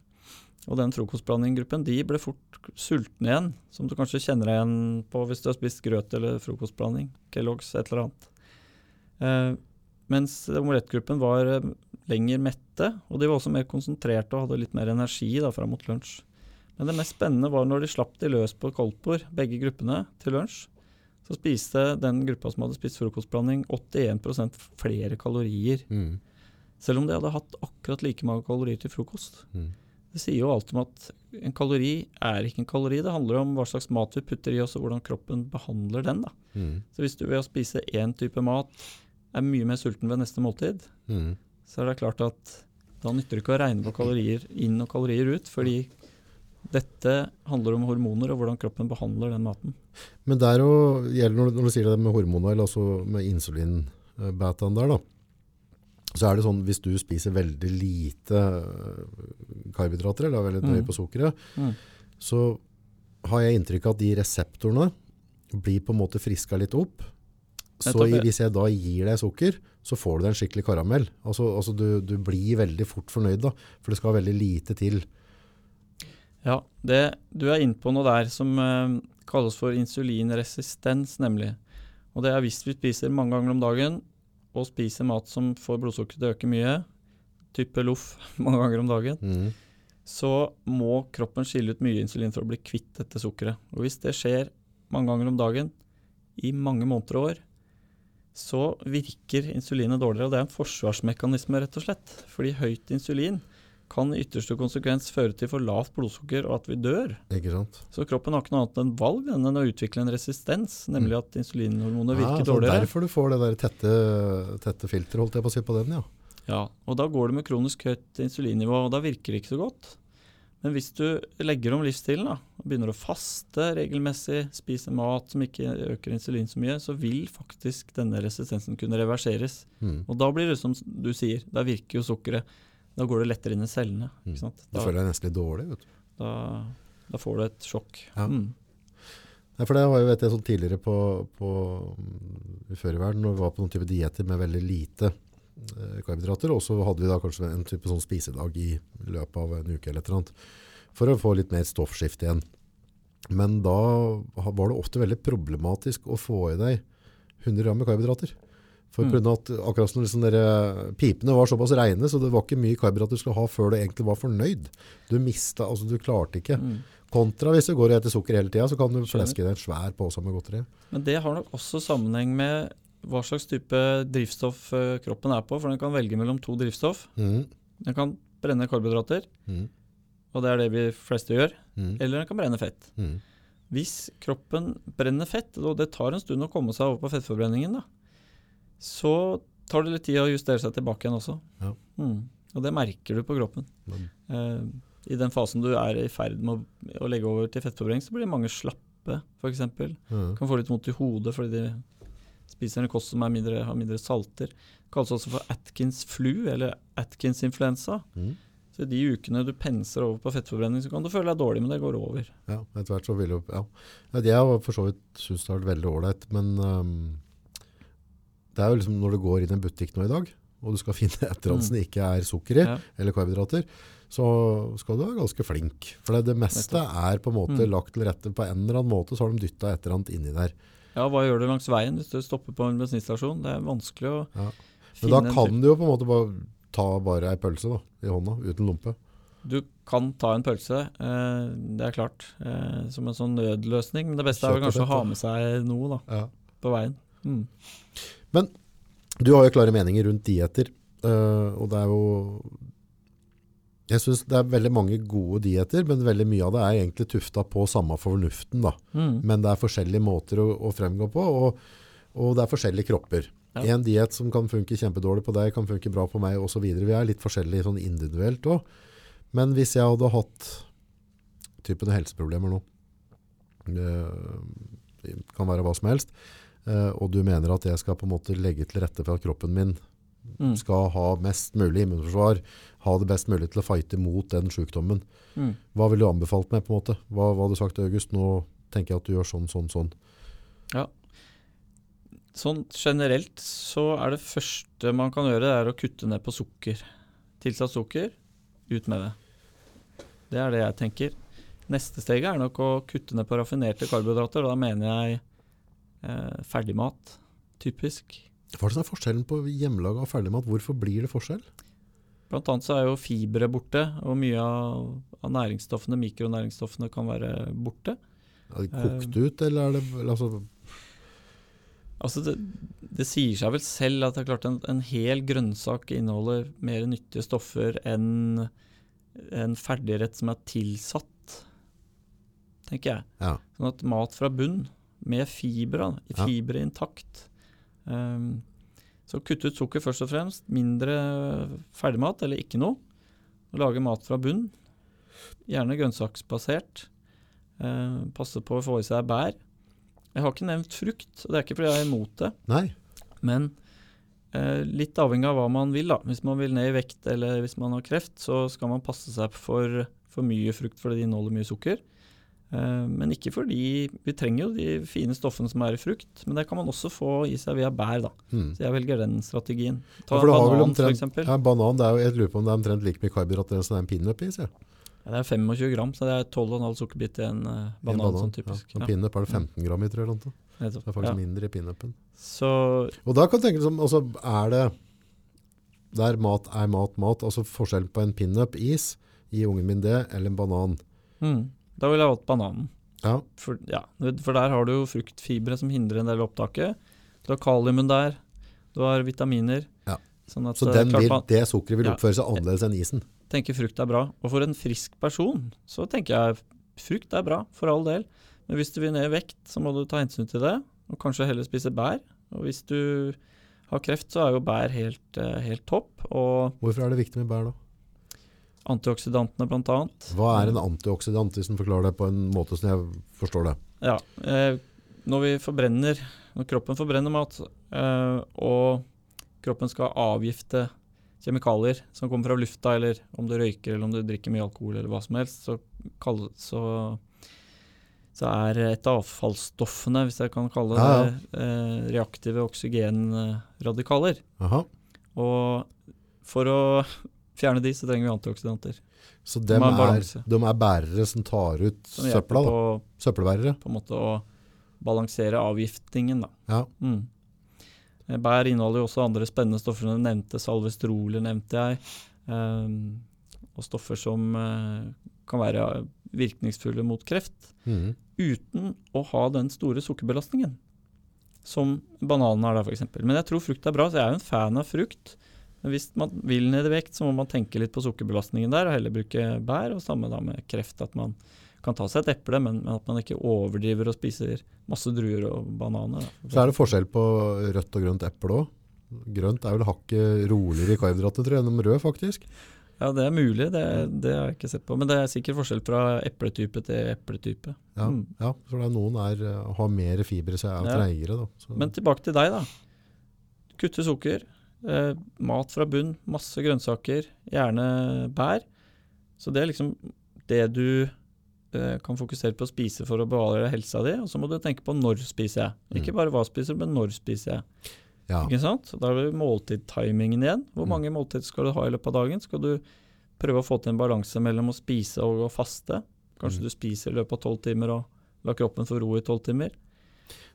Og den frokostblandinggruppen de ble fort sultne igjen, som du kanskje kjenner deg igjen på hvis du har spist grøt eller frokostblanding. Kellogg's, et eller annet. Eh, mens omelettgruppen var eh, lenger mette, og de var også mer konsentrerte og hadde litt mer energi da, fram mot lunsj. Men det mest spennende var når de slapp de løs på koldtbord, begge gruppene, til lunsj. Så spiste den gruppa som hadde spist frokostblanding, 81% flere kalorier. Mm. Selv om de hadde hatt akkurat like mange kalorier til frokost. Mhm. Det sier jo alt om at en kalori er ikke en kalori. Det handler om hva slags mat vi putter i oss, og hvordan kroppen behandler den. da. Mhm. Så hvis du ved å spise én type mat er mye mer sulten ved neste måltid, mm. så er det klart at da nytter det ikke å regne på kalorier inn og kalorier ut, fordi dette handler om hormoner og hvordan kroppen behandler den maten. Men der og, når, du- når du sier det med hormoner, eller altså med insulinbetaen der da, så er det sånn, hvis du spiser veldig lite øh, karbohydrater, eller er veldig nøye Mm. på sukkeret, Mm. så har jeg inntrykk av at de reseptorene blir på en måte friska litt opp. Så i, hvis jeg da gir deg sukker, så får du deg en skikkelig karamell. Altså, altså du, du blir veldig fort fornøyd da, for det skal veldig lite til. Ja, det, du er inne på noe der som uh, kalles for insulinresistens, nemlig. Og det er hvis vi spiser mange ganger om dagen, og spiser mat som får blodsukkeret til å øke mye, type loff mange ganger om dagen, mm. så må kroppen skille ut mye insulin for å bli kvitt dette sukkeret. Og hvis det skjer mange ganger om dagen i mange måneder og år, så virker insulinet dårligere. Og det er en forsvarsmekanisme, rett og slett. Fordi høyt insulin kan i ytterste konsekvens føre til for lavt blodsukker og at vi dør. Ikke sant? Så kroppen har ikke noe annet enn valg enn å utvikle en resistens, nemlig at insulinhormonet virker Ja, dårligere. derfor du får det der tette, tette filter, holdt jeg på å si på den, ja. Ja, og da går det med kronisk høyt insulinnivå, og da virker det ikke så godt. Men hvis du legger om livsstilen da, og begynner å faste regelmessig, spise mat som ikke øker insulin så mye, så vil faktisk denne resistensen kunne reverseres. Mm. Og da blir det som du sier, da virker jo sukkeret. Da går det lettere inn i cellene. Mm. Ikke sant? Da Da, føler jeg nesten litt dårlig, vet du. da, da får du et sjokk. Ja. Mm. Nei, for det var jo vet jeg, sånn tidligere på, på, mm, før i verden, når vi var på noen type dietter med veldig lite eh, karbohydrater, og så hadde vi da kanskje en type sånn spisedag i løpet av en uke eller et eller annet, for å få litt mer stoffskift igjen. Men da var det ofte veldig problematisk å få i deg 100 gram med karbohydrater. For av at akkurat som liksom pipene var såpass reine, så det var ikke mye karbohydrater du skulle ha før du egentlig var fornøyd. Du mista, altså du klarte ikke. Kontra hvis du går etter sukker hele tida, så kan du Mm. Fleske deg en svær pose med godteri. Men det har nok også sammenheng med hva slags type drivstoff eh, kroppen er på, for den kan velge mellom to drivstoff. Mm. Den kan brenne karbohydrater, Mm. og det er det vi fleste gjør, Mm. eller den kan brenne fett. Mm. Hvis kroppen brenner fett, og det tar en stund å komme seg over på fettforbrenningen, da, så tar det litt tid å justere seg tilbake igjen også. Ja. Mm. Og det merker du på kroppen. Mm. Uh, I den fasen du er i ferd med å, å legge over til fettforbrenning, så blir mange slappe, f.eks. Mm. Kan få litt vondt i hodet fordi de spiser en kost som er mindre, har mindre salter. Det kalles også for Atkins flu, eller Atkins influensa. Mm. Så de ukene du penser over på fettforbrenning, så kan du føle deg dårlig, men det går over. Ja, etter hvert så vil jo ja. Jeg har for så vidt syntes det har vært veldig ålreit, men øhm, det er jo liksom når du går inn i en butikk nå i dag, og du skal finne et eller annet som det ikke er sukker i, Ja. eller karbohydrater, så skal du være ganske flink. For det, det meste er på en måte Mm. lagt til rette på en eller annen måte, så har de dytta et eller annet inni der. Ja, hva gjør du langs veien hvis du stopper på en bensinstasjon? Det er vanskelig å Ja. Men da kan du jo på en måte bare ta bare ei pølse da, i hånda, uten lompe. Du kan ta en pølse, eh, det er klart, eh, som en sånn nødløsning. Men det beste er vel kanskje å ha med seg noe da, Ja. på veien. Mm. Du har jo klare meninger rundt dieter, øh, og det er jo Jeg syns det er veldig mange gode dieter, men veldig mye av det er egentlig tufta på samme fornuften. da. Mm. Men det er forskjellige måter å, å fremgå på, og, og det er forskjellige kropper. Ja. En diett som kan funke kjempedårlig på deg, kan funke bra på meg osv. Vi er litt forskjellige sånn individuelt òg. Men hvis jeg hadde hatt typen helseproblemer nå, det kan være hva som helst, eh, og du mener at jeg skal på en måte legge til rette for at kroppen min Mm. skal ha mest mulig immunforsvar, ha det best mulig til å fighte mot den sykdommen. Mm. Hva ville du anbefalt meg på en måte? Hva, hva hadde du sagt August? Nå tenker jeg at du gjør sånn, sånn, sånn. Ja. Sånn generelt så er det første man kan gjøre, det er å kutte ned på sukker. Tilsatt sukker, ut med det. Det er det jeg tenker. Neste steget er nok å kutte ned på raffinerte karbohydrater, da mener jeg eh, ferdigmat, typisk. Hva er det som er forskjellen på hjemmelaga og ferdigmat? Hvorfor blir det forskjell? Blant annet så er jo fibre borte, og mye av, av næringsstoffene, mikronæringsstoffene, kan være borte. Er det kokt ut, eller er det altså, Altså det, det sier seg vel selv at det er klart en, en hel grønnsak inneholder mer nyttige stoffer enn en ferdigrett som er tilsatt, tenker jeg. Ja. Sånn at mat fra bunn, med fiber, fibre Ja. intakt. Um, så kutte ut sukker først og fremst, mindre ferdigmat eller ikke noe. Og lage mat fra bunn, gjerne grønnsaksbasert. Uh, passe på å få i seg bær. Jeg har ikke nevnt frukt, og det er ikke fordi jeg er imot det. Nei. Men uh, litt avhengig av hva man vil. da. Hvis man vil ned i vekt eller hvis man har kreft, så skal man passe seg for for mye frukt fordi det inneholder mye sukker. Eh, men ikke fordi Vi trenger jo de fine stoffene som er i frukt, men det kan man også få i seg via bær. da. Mm. Så jeg velger den strategien. Ta for vel banan, omtrent- f.eks. Ja, banan, det er jo, jeg lurer på om det er omtrent like mye karbohydrater som det er en pinup i. Ja, det er 25 gram, så det er 12,5 sukkerbit i en banan. En banan. sånn typisk. Ja. Ja, pinup er det 15 gram i, tror jeg. noe. Det er faktisk Ja. mindre i pinupen. Så Og da kan du tenke som, altså, er det der mat er mat, mat, altså forskjellen på en pinup-is, gi ungen min det, eller en banan. mm, da ville jeg valgt bananen. Ja, For, ja, for der har du jo fruktfibre som hindrer en del opptaket. Du har kaliumen der, du har vitaminer. Ja. Sånn at, så eh, vil, man det sukkeret vil oppføre seg annerledes enn isen. tenker frukt er bra. Og for en frisk person så tenker jeg frukt er bra, for all del. Men hvis du vil ned i vekt, så må du ta hensyn til det, og kanskje heller spise bær. Og hvis du har kreft, så er jo bær helt, eh, helt topp. Og Hvorfor er det viktig med bær da? Antioxidantene, blant annet. Hva er en antioksidant, hvis en forklarer det på en måte som jeg forstår det? Ja, eh, når vi forbrenner, når kroppen forbrenner mat, eh, og kroppen skal avgifte kjemikalier som kommer fra lufta, eller om du røyker eller om du drikker mye alkohol eller hva som helst, så, kall, så, så er et av avfallsstoffene, hvis jeg kan kalle det Ja, ja. eh, reaktive oksygenradikaler. Aha. Og for å fjerne de, så trenger vi antioksidanter. Så de, er, de er bærere som tar ut Som søpla, da. på, Søppelbærere. på en måte å balansere avgiftningen, da. Ja. Mm. Eh, Bær inneholder jo også andre spennende stoffer som du nevnte. Salvestroler nevnte jeg. Um, og stoffer som uh, kan være virkningsfulle mot kreft. Mm. Uten å ha den store sukkerbelastningen. Som bananen har, f.eks. Men jeg tror frukt er bra, så jeg er jo en fan av frukt. Men hvis man vil ned i vekt, så må man tenke litt på sukkerbelastningen der, og heller bruke bær. Og samme da med kreft, at man kan ta seg et eple, men, men at man ikke overdriver og spiser masse druer og bananer. Da. Så er det forskjell på rødt og grønt eple òg. Grønt er vel hakket roligere i karbohydrater, tror jeg, enn rød, faktisk. Ja, det er mulig, det, det har jeg ikke sett på. Men det er sikkert forskjell fra epletype til epletype. Ja, Mm. ja for noen er, eh, har mer fiber så er Ja. treigere. Da. Så, Men tilbake til deg, da. Kutte sukker. Eh, mat fra bunn, masse grønnsaker, gjerne bær. Så det er liksom det du eh, kan fokusere på å spise for å bevare helsa di. Og så må du tenke på når spiser jeg. Ikke Mm. bare hva spiser men når spiser jeg. ja. Ikke sant? Da har du måltidtimingen igjen. Hvor Mm. mange måltider skal du ha i løpet av dagen? Skal du prøve å få til en balanse mellom å spise og å faste? Kanskje Mm. du spiser i løpet av tolv timer og lar kroppen få ro i tolv timer?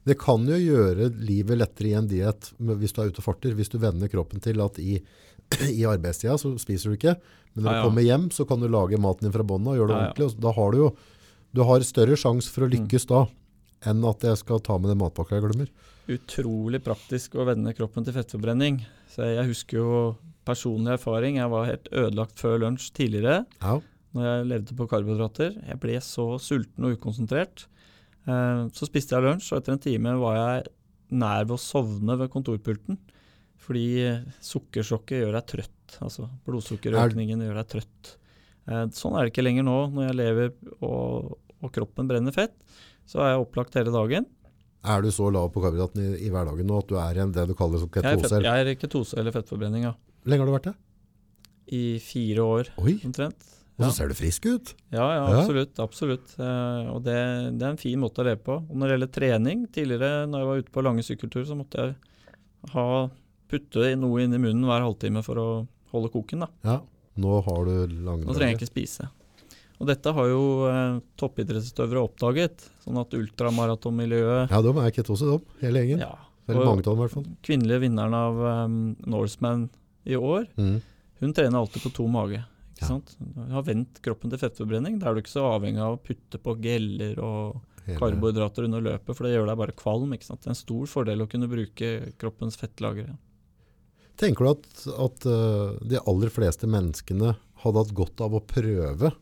Det kan jo gjøre livet lettere i en diett hvis du er ute og farter. Hvis du vender kroppen til at i, i arbeidstida så spiser du ikke, men når Ja, ja. du kommer hjem så kan du lage maten din fra bånn og gjøre det ordentlig. Og da har du jo du har større sjanse for å Mm. lykkes da enn at jeg skal ta med den matpakka jeg glemmer. utrolig praktisk å vende kroppen til fettforbrenning. Så jeg husker jo personlig erfaring. Jeg var helt ødelagt før lunsj tidligere Ja. når jeg levde på karbohydrater. Jeg ble så sulten og ukonsentrert. Eh, Så spiste jeg lunsj, og etter en time var jeg nær ved å sovne ved kontorpulten. Fordi sukkersjokket gjør deg trøtt. Altså blodsukkerøkningen gjør deg trøtt. Eh, Sånn er det ikke lenger nå når jeg lever og, og kroppen brenner fett. Så er jeg opplagt hele dagen. Er du så lav på karbohydraten i, i hverdagen nå at du er i det du kaller som Jeg er, ketose? fett, jeg er ketose eller fettforbrenning, ja. Lenge har du vært det? I fire år Oi, omtrent. Og så ser du frisk ut. Ja, ja, absolutt. absolutt. Eh, og det, det er en fin måte å leve på. Og når det gjelder trening, tidligere når jeg var ute på lange sykkelturer, så måtte jeg ha, putte noe inn i munnen hver halvtime for å holde koken. da. Ja, nå har du lange Nå trenger jeg ikke spise. Og dette har jo eh, toppidrettsutøvere oppdaget. Sånn at ultramaratonmiljøet Ja, de er ketose, de, hele gjengen. ja, Eller mange av dem i hvert fall. Kvinnelige vinneren av um, Norseman i år, Mm. hun trener alltid på tom mage. Ikke sant? Du har vendt kroppen til fettforbrenning. Da er du ikke så avhengig av å putte på geller og karbohydrater under løpet, for det gjør deg bare kvalm. ikke sant? Det er en stor fordel å kunne bruke kroppens fettlagre. Tenker du at, at eh, de aller fleste menneskene hadde hatt godt av å prøve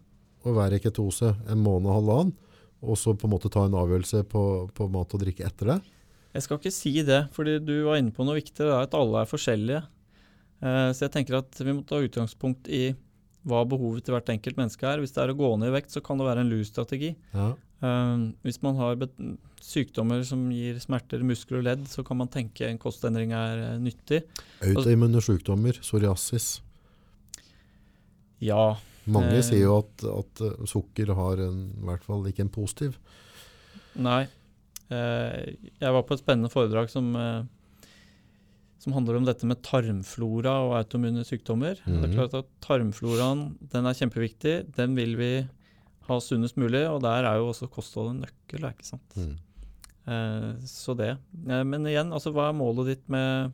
å være i ketose en måned og halvannen, og så på en måte ta en avgjørelse på, på mat og drikke etter det? Jeg skal ikke si det, fordi du var inne på noe viktig. Det er at alle er forskjellige. Eh, så jeg tenker at vi må ta utgangspunkt i hva behovet til hvert enkelt menneske er. Hvis det er å gå ned i vekt, så kan det være en lus-strategi. Ja. Eh, hvis man har sykdommer som gir smerter muskler og ledd, så kan man tenke en kostendring er eh, nyttig. Autoimmune sykdommer, psoriasis. Ja, Mange Eh. sier jo at, at eh, sukker har en, i hvert fall ikke en positiv. Nei. Eh, jeg var på et spennende foredrag som, eh, som handler om dette med tarmflora og autoimmune sykdommer. Det er Mhm. klart at Tarmfloraen den er kjempeviktig. Den vil vi ha sunnest mulig, og der er jo også kosthold en nøkkel. ikke sant? Mm. Eh, så det. Eh, men igjen, altså, hva er målet ditt med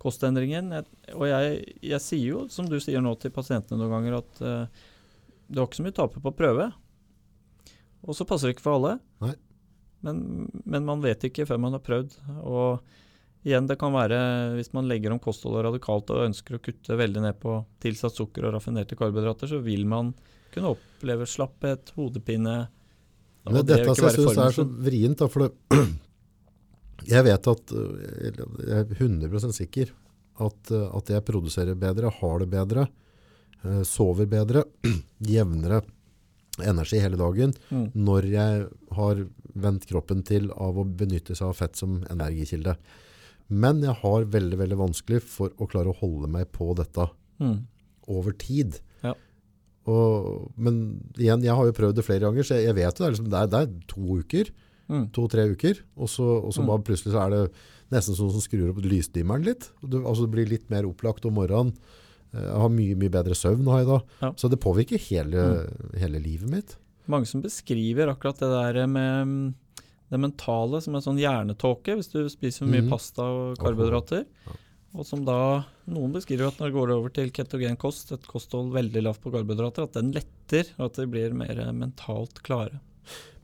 kostendringen? Jeg, og jeg, jeg sier jo, som du sier nå til pasientene noen ganger, at eh, du har ikke så mye å tape på å prøve. Og så passer det ikke for alle. Men, men man vet ikke før man har prøvd. Og igjen, det kan være hvis man legger om kostholdet radikalt og ønsker å kutte veldig ned på tilsatt sukker og raffinerte karbohydrater, så vil man kunne oppleve slapphet, hodepine. og Men det dette vil som jeg syns er så vrient, da, for det, jeg vet at øh, Jeg er 100% sikker at, øh, at jeg produserer bedre, har det bedre, øh, sover bedre, jevnere energi hele dagen Mm. når jeg har vendt kroppen til av å benytte seg av fett som energikilde. Men jeg har veldig, veldig vanskelig for å klare å holde meg på dette Mm. over tid. Ja. Og, men igjen, jeg har jo prøvd det flere ganger, så jeg, jeg vet jo det er, liksom, det er, det er to uker, Mm. to-tre uker, og så, og så Mm. bare plutselig så er det nesten sånn som skrur opp lysdimmeren litt. Du, altså det blir litt mer opplagt om morgenen. Eh, Jeg har mye, mye bedre søvn har jeg da. Ja. Så det påvirker hele, hele livet mitt. Mange som beskriver akkurat det der med mm, det mentale som en sånn hjernetåke hvis du spiser for mye mm. pasta og karbohydrater. Ja. Og som da noen beskriver at når det går over til ketogen kost, et kosthold veldig lavt på karbohydrater, at den letter, og at de blir mer mentalt klare.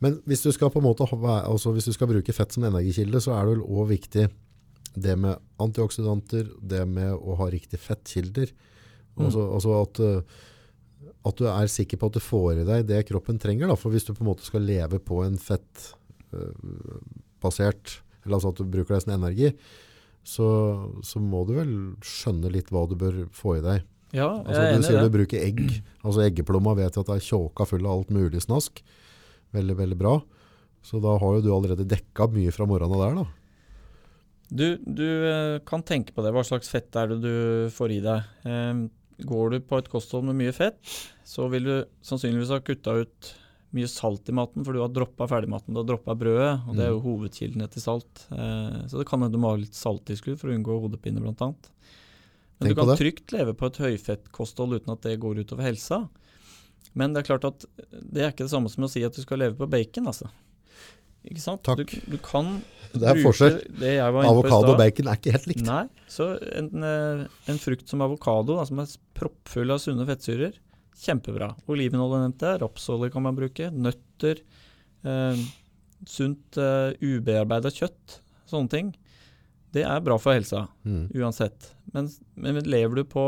Men hvis du skal på en måte altså hvis du skal bruke fett som energikilde, så er det vel òg viktig det med antioksidanter, det med å ha riktige fettkilder. Mm. Altså, altså at, eh, at du er sikker på at du får i deg det kroppen trenger. Da. For hvis du på en måte skal leve på en fettbasert, eller altså at du bruker det som energi, så, så må du vel skjønne litt hva du bør få i deg. Ja, jeg Altså, er du enig sier det. du det. bruker egg. Altså Eggeplomma vet jeg at det er tjåka full av alt mulig snask. Veldig, veldig bra. Så da har jo du allerede dekka mye fra morgenen der, da. Du, du eh, kan tenke på det. Hva slags fett er det du får i deg? Eh, går du på et kosthold med mye fett, så vil du sannsynligvis ha kutta ut mye salt i maten, for du har droppa ferdigmaten. Du har droppa brødet, og det er jo hovedkildene til salt. Eh, så det kan hende du må ha litt salttilskudd for å unngå hodepine, bl.a. Men Tenk du kan trygt leve på et høyfettkosthold uten at det går utover helsa. Men det er klart at det er ikke det samme som å si at du skal leve på bacon, altså. Ikke sant? Takk. Du, du kan Det er forskjell. det Avokado og bacon er ikke helt likt. Nei, så en, eh, en frukt som avokado, som er proppfull av sunne fettsyrer, kjempebra. Olivenolje nevnte jeg, rapsolje kan man bruke, nøtter, eh, sunt eh, ubearbeida kjøtt, sånne ting. Det er bra for helsa, Mm. uansett. Men, men lever du på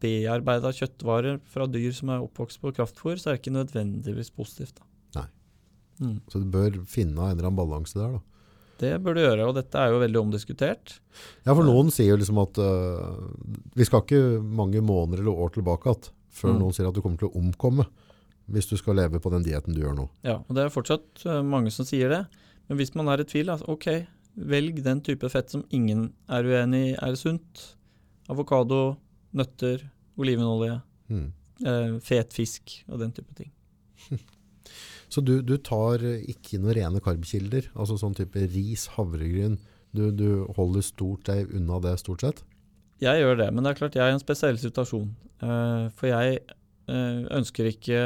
bearbeida kjøttvarer fra dyr som er oppvokst på kraftfôr, så er det ikke nødvendigvis positivt. Da. Nei. Mm. Så du bør finne en eller annen balanse der, da. Det bør du gjøre, og dette er jo veldig omdiskutert. Ja, for noen sier jo liksom at uh, vi skal ikke mange måneder eller år tilbake at, før Mm. noen sier at du kommer til å omkomme hvis du skal leve på den dietten du gjør nå. Ja, og det er fortsatt eh, mange som sier det. Men hvis man er i tvil, altså, ok, velg den type fett som ingen er uenig i er sunt. Avokado, nøtter, olivenolje, Mm. eh, fet fisk og den type ting. Så du, du tar ikke noen rene karbkilder, altså sånn type ris, havregryn. Du, du holder stort deg unna det stort sett? Jeg gjør det, men det er klart jeg er i en spesiell situasjon. Eh, for jeg eh, ønsker ikke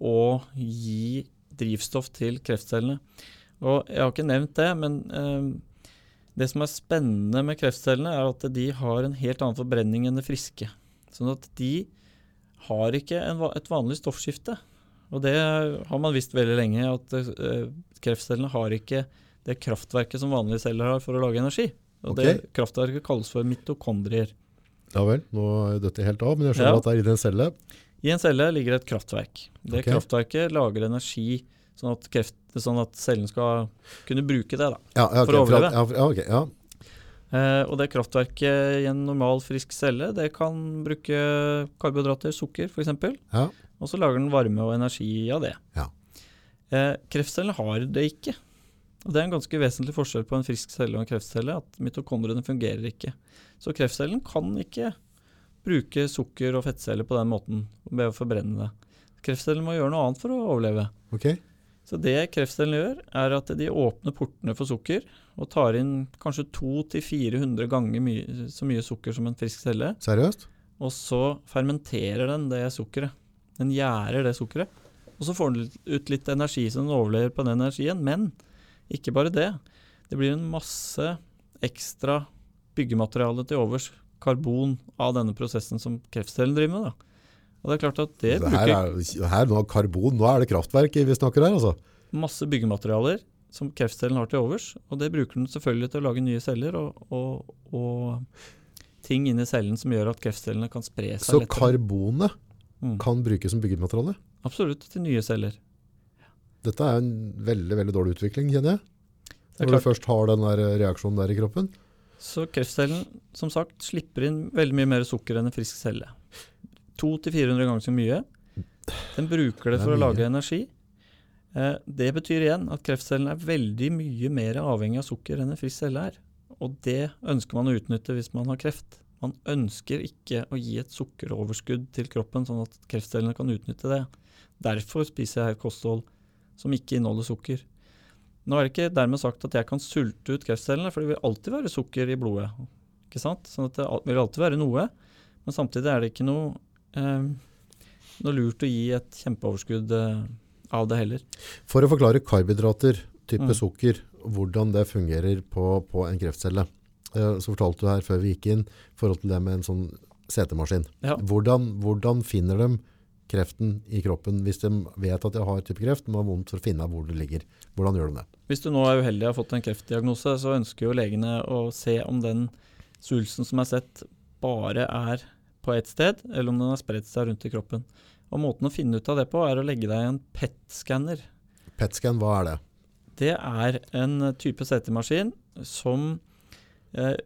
å gi drivstoff til kreftcellene. Og jeg har ikke nevnt det, men eh, det som er spennende med kreftcellene, er at de har en helt annen forbrenning enn det friske. Sånn at de har ikke en, et vanlig stoffskifte. Og det har man visst veldig lenge, at kreftcellene har ikke det kraftverket som vanlige celler har for å lage energi. Og okay. det kraftverket kalles for mitokondrier. Ja vel, nå er jeg dette helt av, men jeg skjønner Ja. at det er i en celle. I en celle ligger et kraftverk. Det okay. kraftverket lager energi sånn at, kreft, sånn at cellen skal kunne bruke det. Da. Ja, ja, ok, For å overleve. Ja, ja, okay, ja. Eh, og det kraftverket i en normal, frisk celle det kan bruke karbohydrater, sukker f.eks. Ja. Og så lager den varme og energi av det. Ja. Eh, kreftcellene har det ikke. Og Det er en ganske vesentlig forskjell på en frisk celle og en kreftcelle. At mitokondriene fungerer ikke. Så kreftcellen kan ikke bruke sukker og fettceller på den måten ved å forbrenne det. Kreftcellen må gjøre noe annet for å overleve. Okay. Så det kreftcellen gjør, er at de åpner portene for sukker og tar inn kanskje 200-400 ganger mye, så mye sukker som en frisk celle. seriøst? Og så fermenterer den det sukkeret. Den gjærer det sukkeret. Og så får den ut litt energi så den overlever på den energien. Men ikke bare det. Det blir en masse ekstra byggemateriale til overs, karbon, av denne prosessen som kreftcellen driver med. Da. Og det er klart at det Det her bruker er, her nå karbon, nå er det kraftverk vi snakker her, altså. masse byggematerialer som kreftcellen har til overs, og det bruker den selvfølgelig til å lage nye celler og, og, og ting inni cellen som gjør at kreftcellene kan spre seg Så lettere. karbonet Mm. kan brukes som byggemateriale. Absolutt, til nye celler. Dette er en veldig, veldig dårlig utvikling, kjenner jeg. Når du først har den der reaksjonen der i kroppen. Så kreftcellen, som sagt, slipper inn veldig mye mer sukker enn en frisk celle. 200-400 ganger så mye. Den bruker det Det for å lage energi. Eh, det betyr igjen at kreftcellen er veldig mye mer avhengig av sukker enn en frisk celle er. Og det ønsker man å utnytte hvis man har kreft. Man ønsker ikke å gi et sukkeroverskudd til kroppen, sånn at kreftcellene kan utnytte det. Derfor spiser jeg kosthold som ikke inneholder sukker. Nå er det ikke dermed sagt at jeg kan sulte ut kreftcellene, for det vil alltid være sukker i blodet. Ikke sant? Sånn at det vil alltid være noe, men samtidig er det ikke noe, eh, noe lurt å gi et kjempeoverskudd eh, av det heller. For å forklare karbohydrater, type Mm. sukker, hvordan det fungerer på, på en kreftcelle. Eh, Så fortalte du her før vi gikk inn, forhold til det med en sånn CT-maskin. Ja. Hvordan, hvordan finner de kreften i kroppen hvis de vet at de har type kreft, må ha vondt for å finne hvor det ligger? Hvordan gjør de det? Hvis du nå er uheldig og har fått en kreftdiagnose, så ønsker jo legene å se om den svulsten som er sett, bare er på ett sted, eller om den har spredt seg rundt i kroppen. Og Måten å finne ut av det på, er å legge deg i en PET-skanner. PET-scan, hva er det? Det er en type CT-maskin som eh,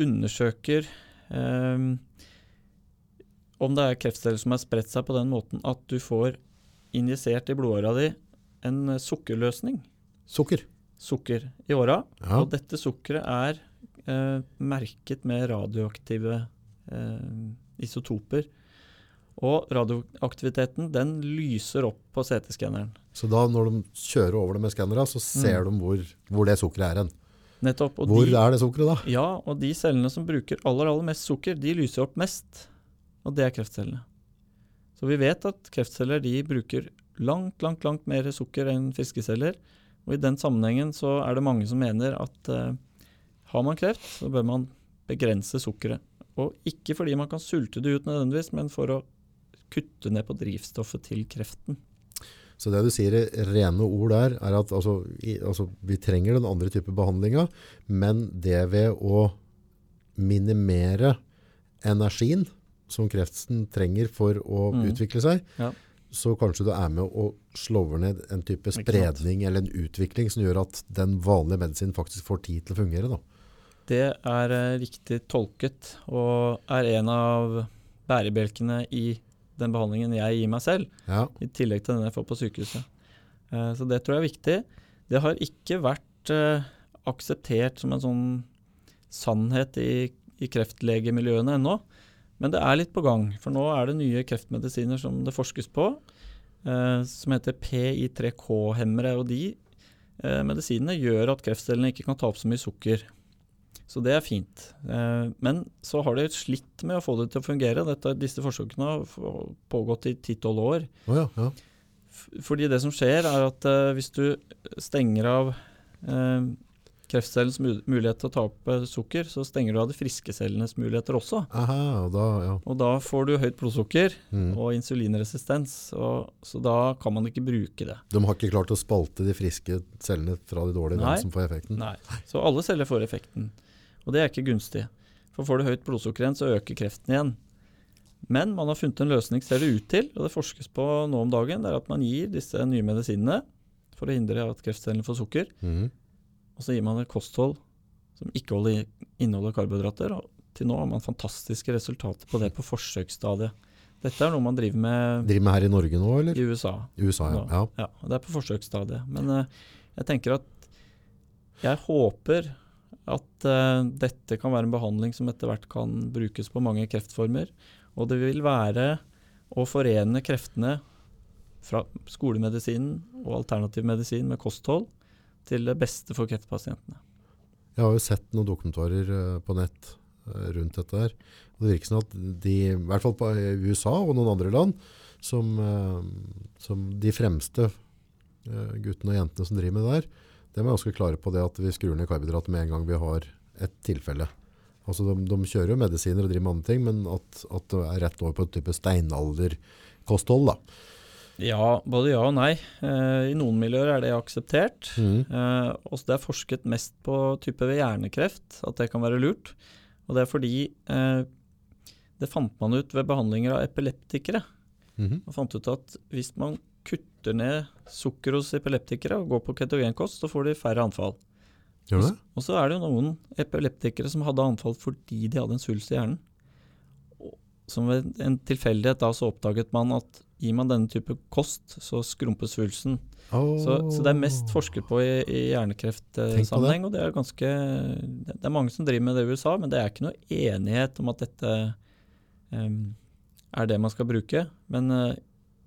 undersøker eh, om det er kreftceller som har spredt seg på den måten at du får injisert i blodåra di en eh, sukkerløsning. Sukker. Sukker i åra. Ja. Og dette sukkeret er eh, merket med radioaktive eh, isotoper. Og radioaktiviteten den lyser opp på CT-skanneren. Så da når de kjører over det med skannere, så ser de hvor, hvor det sukkeret er hen. Nettopp. Hvor de, er det sukkeret da? Ja, og de cellene som bruker aller, aller mest sukker, de lyser opp mest. Og det er kreftcellene. Så vi vet at kreftceller de bruker langt, langt, langt mer sukker enn fiskeceller. Og i den sammenhengen så er det mange som mener at eh, har man kreft, så bør man begrense sukkeret. Og ikke fordi man kan sulte det ut nødvendigvis, men for å kutte ned på drivstoffet til kreften. Så det du sier i rene ord der, er at altså, i, altså, vi trenger den andre type behandlinga, men det ved å minimere energien som kreften trenger for å Mm. utvikle seg, Ja. så kanskje du er med å slå ned en type spredning eller en utvikling som gjør at den vanlige medisinen faktisk får tid til å fungere. Da. Det er eh, riktig tolket, og er en av bærebjelkene i den behandlingen jeg gir meg selv, Ja. i tillegg til den jeg får på sykehuset. Eh, så det tror jeg er viktig. Det har ikke vært eh, akseptert som en sånn sannhet i, i kreftlegemiljøene ennå, men det er litt på gang. For nå er det nye kreftmedisiner som det forskes på, eh, som heter PI3K-hemmere. Og de eh, medisinene gjør at kreftcellene ikke kan ta opp så mye sukker. Så det er fint. Eh, men så har de slitt med å få det til å fungere. Dette, disse forsøkene har pågått i 10-12 år. Å ja, ja. Fordi det som skjer, er at eh, hvis du stenger av eh, kreftcellens mulighet til å ta opp eh, sukker, så stenger du av de friske cellenes muligheter også. Aha, og da, ja. Og da får du høyt blodsukker Mm. og insulinresistens, og, så da kan man ikke bruke det. De har ikke klart å spalte de friske cellene fra de dårlige, den som får effekten. Nei. Så alle celler får effekten, og det er ikke gunstig. For får du høyt blodsukker igjen, så øker kreften igjen. Men man har funnet en løsning, ser det ut til, og det forskes på nå om dagen, det er at man gir disse nye medisinene for å hindre at kreftcellene får sukker, Mhm. Og så gir man et kosthold som ikke holder, inneholder karbohydrater. Og til nå har man fantastiske resultater på det på forsøksstadiet. Dette er noe man driver med Driver med her i Norge nå, eller? i USA. I USA, ja. ja. Ja, det er på forsøksstadiet. Men uh, jeg tenker at jeg håper at uh, dette kan være en behandling som etter hvert kan brukes på mange kreftformer. Og det vil være å forene kreftene fra skolemedisinen og alternativ medisin med kosthold til det beste for kreftpasientene. Jeg har jo sett noen dokumentarer eh, på nett eh, rundt dette her. Og det virker som at de, i hvert fall på USA og noen andre land, som, eh, som de fremste guttene og jentene som driver med det der, de er ganske klare på det at vi skrur ned karbohydrater med en gang vi har et tilfelle. Altså de, de kjører jo medisiner og driver med andre ting, men at, at det er rett over på et type steinalderkosthold da. Ja, både ja og nei. Eh, I noen miljøer er det akseptert. Mhm. Eh, også det er forsket mest på type ved hjernekreft, at det kan være lurt. Og det er fordi eh, det fant man ut ved behandlinger av epileptikere. Mm. Man fant ut at hvis man kutter ned sukker hos epileptikere og går på ketogenkost, så får de færre anfall. Gjør det? Og så er det jo noen epileptikere som hadde anfall fordi de hadde en svulst i hjernen. Som ved en tilfeldighet da så oppdaget man at gir man denne type kost, så skrumpes svulsten. Så, så det er mest forsket på i, i hjernekreftsammenheng, og det er ganske Det er mange som driver med det i USA, men det er ikke noe enighet om at dette um, er det man skal bruke. Men uh,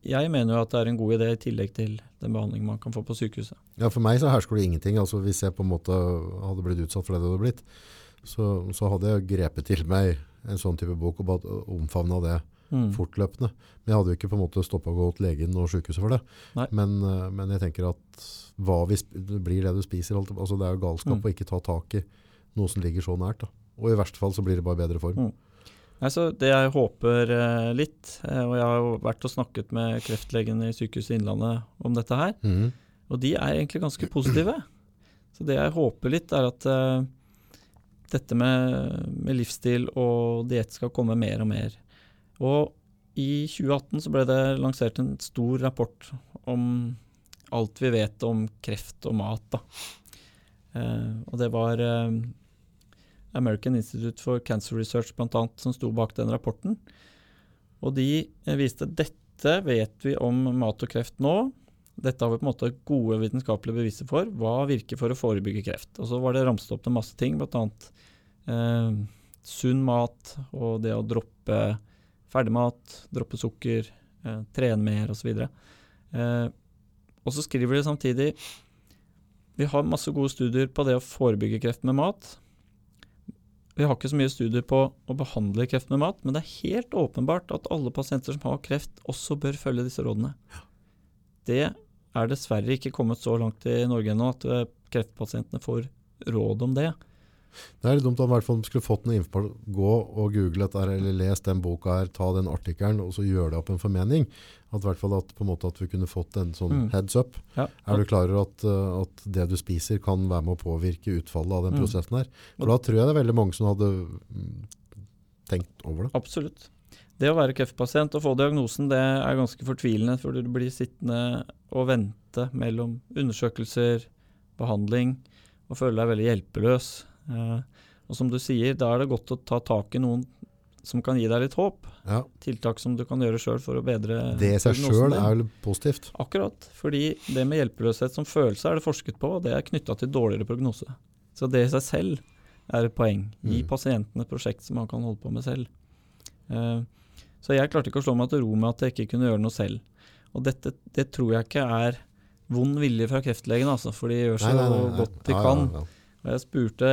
jeg mener jo at det er en god idé i tillegg til den behandlingen man kan få på sykehuset. Ja, for meg så hersker det ingenting. Altså, hvis jeg på en måte hadde blitt utsatt for det det hadde blitt, så, så hadde jeg grepet til meg en sånn type bok og omfavna det Mm. fortløpende. Men jeg hadde jo ikke på en måte stoppa å gå til legen og sykehuset for det. Men, eh, men jeg tenker at hva vi blir det du spiser. alt- Altså det er jo galskap Mm. å ikke ta tak i noe som ligger så nært. Da. Og i verste fall så blir det bare bedre form. Mm. Altså, det jeg håper eh, litt, eh, og jeg har jo vært og snakket med kreftlegen i Sykehuset Innlandet om dette her, mm. og de er egentlig ganske positive. Så det jeg håper litt, er at eh, dette med, med livsstil og diett skal komme mer og mer. Og i 2018 så ble det lansert en stor rapport om alt vi vet om kreft og mat. Eh, og det var eh, American Institute for Cancer Research blant annet, som sto bak den rapporten. Og de eh, viste dette vet vi om mat og kreft nå. Dette har vi på en måte gode vitenskapelige beviser for. Hva virker for å forebygge kreft? Og så var det ramset opp til masse ting, bl.a. Eh, sunn mat og det å droppe ferdigmat, droppe sukker, eh, trene mer osv. Eh, og så skriver de samtidig vi har masse gode studier på det å forebygge kreft med mat. Vi har ikke så mye studier på å behandle kreft med mat, men det er helt åpenbart at alle pasienter som har kreft, også bør følge disse rådene. Det er dessverre ikke kommet så langt i Norge ennå at eh, kreftpasientene får råd om det. Det er litt dumt om i hvert fall skulle fått noe informasjon. Gå og google dette her, eller les den boka her, ta den artikkelen, og så gjøre det opp en formening. At, hvert fall at, på en måte at vi kunne fått en sånn Mm. heads up. Ja. Er du klar over at, uh, at det du spiser kan være med å påvirke utfallet av den Mm. prosessen her? For da tror jeg det er veldig mange som hadde mm, tenkt over det. Absolutt. Det å være kreftpasient og få diagnosen, det er ganske fortvilende, for du blir sittende og vente mellom undersøkelser, behandling, og føle deg veldig hjelpeløs. Eh, og som du sier, da er det godt å ta tak i noen som kan gi deg litt håp. Ja, Tiltak som du kan gjøre sjøl for å bedre det i seg sjøl er vel positivt. Akkurat. Fordi det med hjelpeløshet som følelse er det forsket på, og det er knytta til dårligere prognose. Så det i seg selv er et poeng. Gi Mm. pasienten et prosjekt som han kan holde på med selv. Eh, så jeg klarte ikke å slå meg til ro med at jeg ikke kunne gjøre noe selv. Og dette, det tror jeg ikke er vond vilje fra kreftlegen, altså, for de gjør så Nei, nei, nei, godt de kan. Og jeg spurte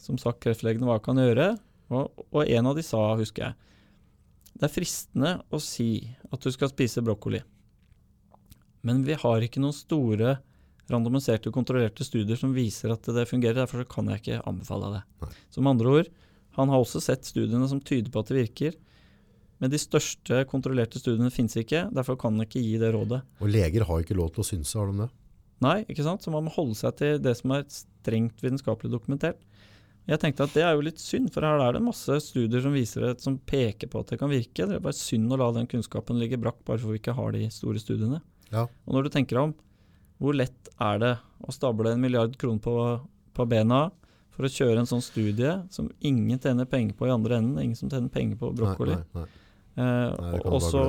som sagt kreftlegene hva jeg kan gjøre, og, og en av de sa, husker jeg, det er fristende å si at du skal spise brokkoli, men vi har ikke noen store randomiserte og kontrollerte studier som viser at det fungerer, derfor så kan jeg ikke anbefale det. Nei. Som andre ord, han har også sett studiene som tyder på at det virker, men de største kontrollerte studiene finnes ikke, derfor kan han ikke gi det rådet. Og leger har ikke lov til å synse, har de det? Nei, ikke sant? Så man må holde seg til det som er strengt vitenskapelig dokumentert. Jeg tenkte at det er jo litt synd, for her er det masse studier som viser det, som peker på at det kan virke. Det er bare synd å la den kunnskapen ligge brakk bare for vi ikke har de store studiene. Ja. Og når du tenker om hvor lett er det å stable en milliard kroner på, på bena for å kjøre en sånn studie som ingen tjener penger på i andre enden, ingen som tjener penger på brokkoli. Nei, nei, nei. Eh, og så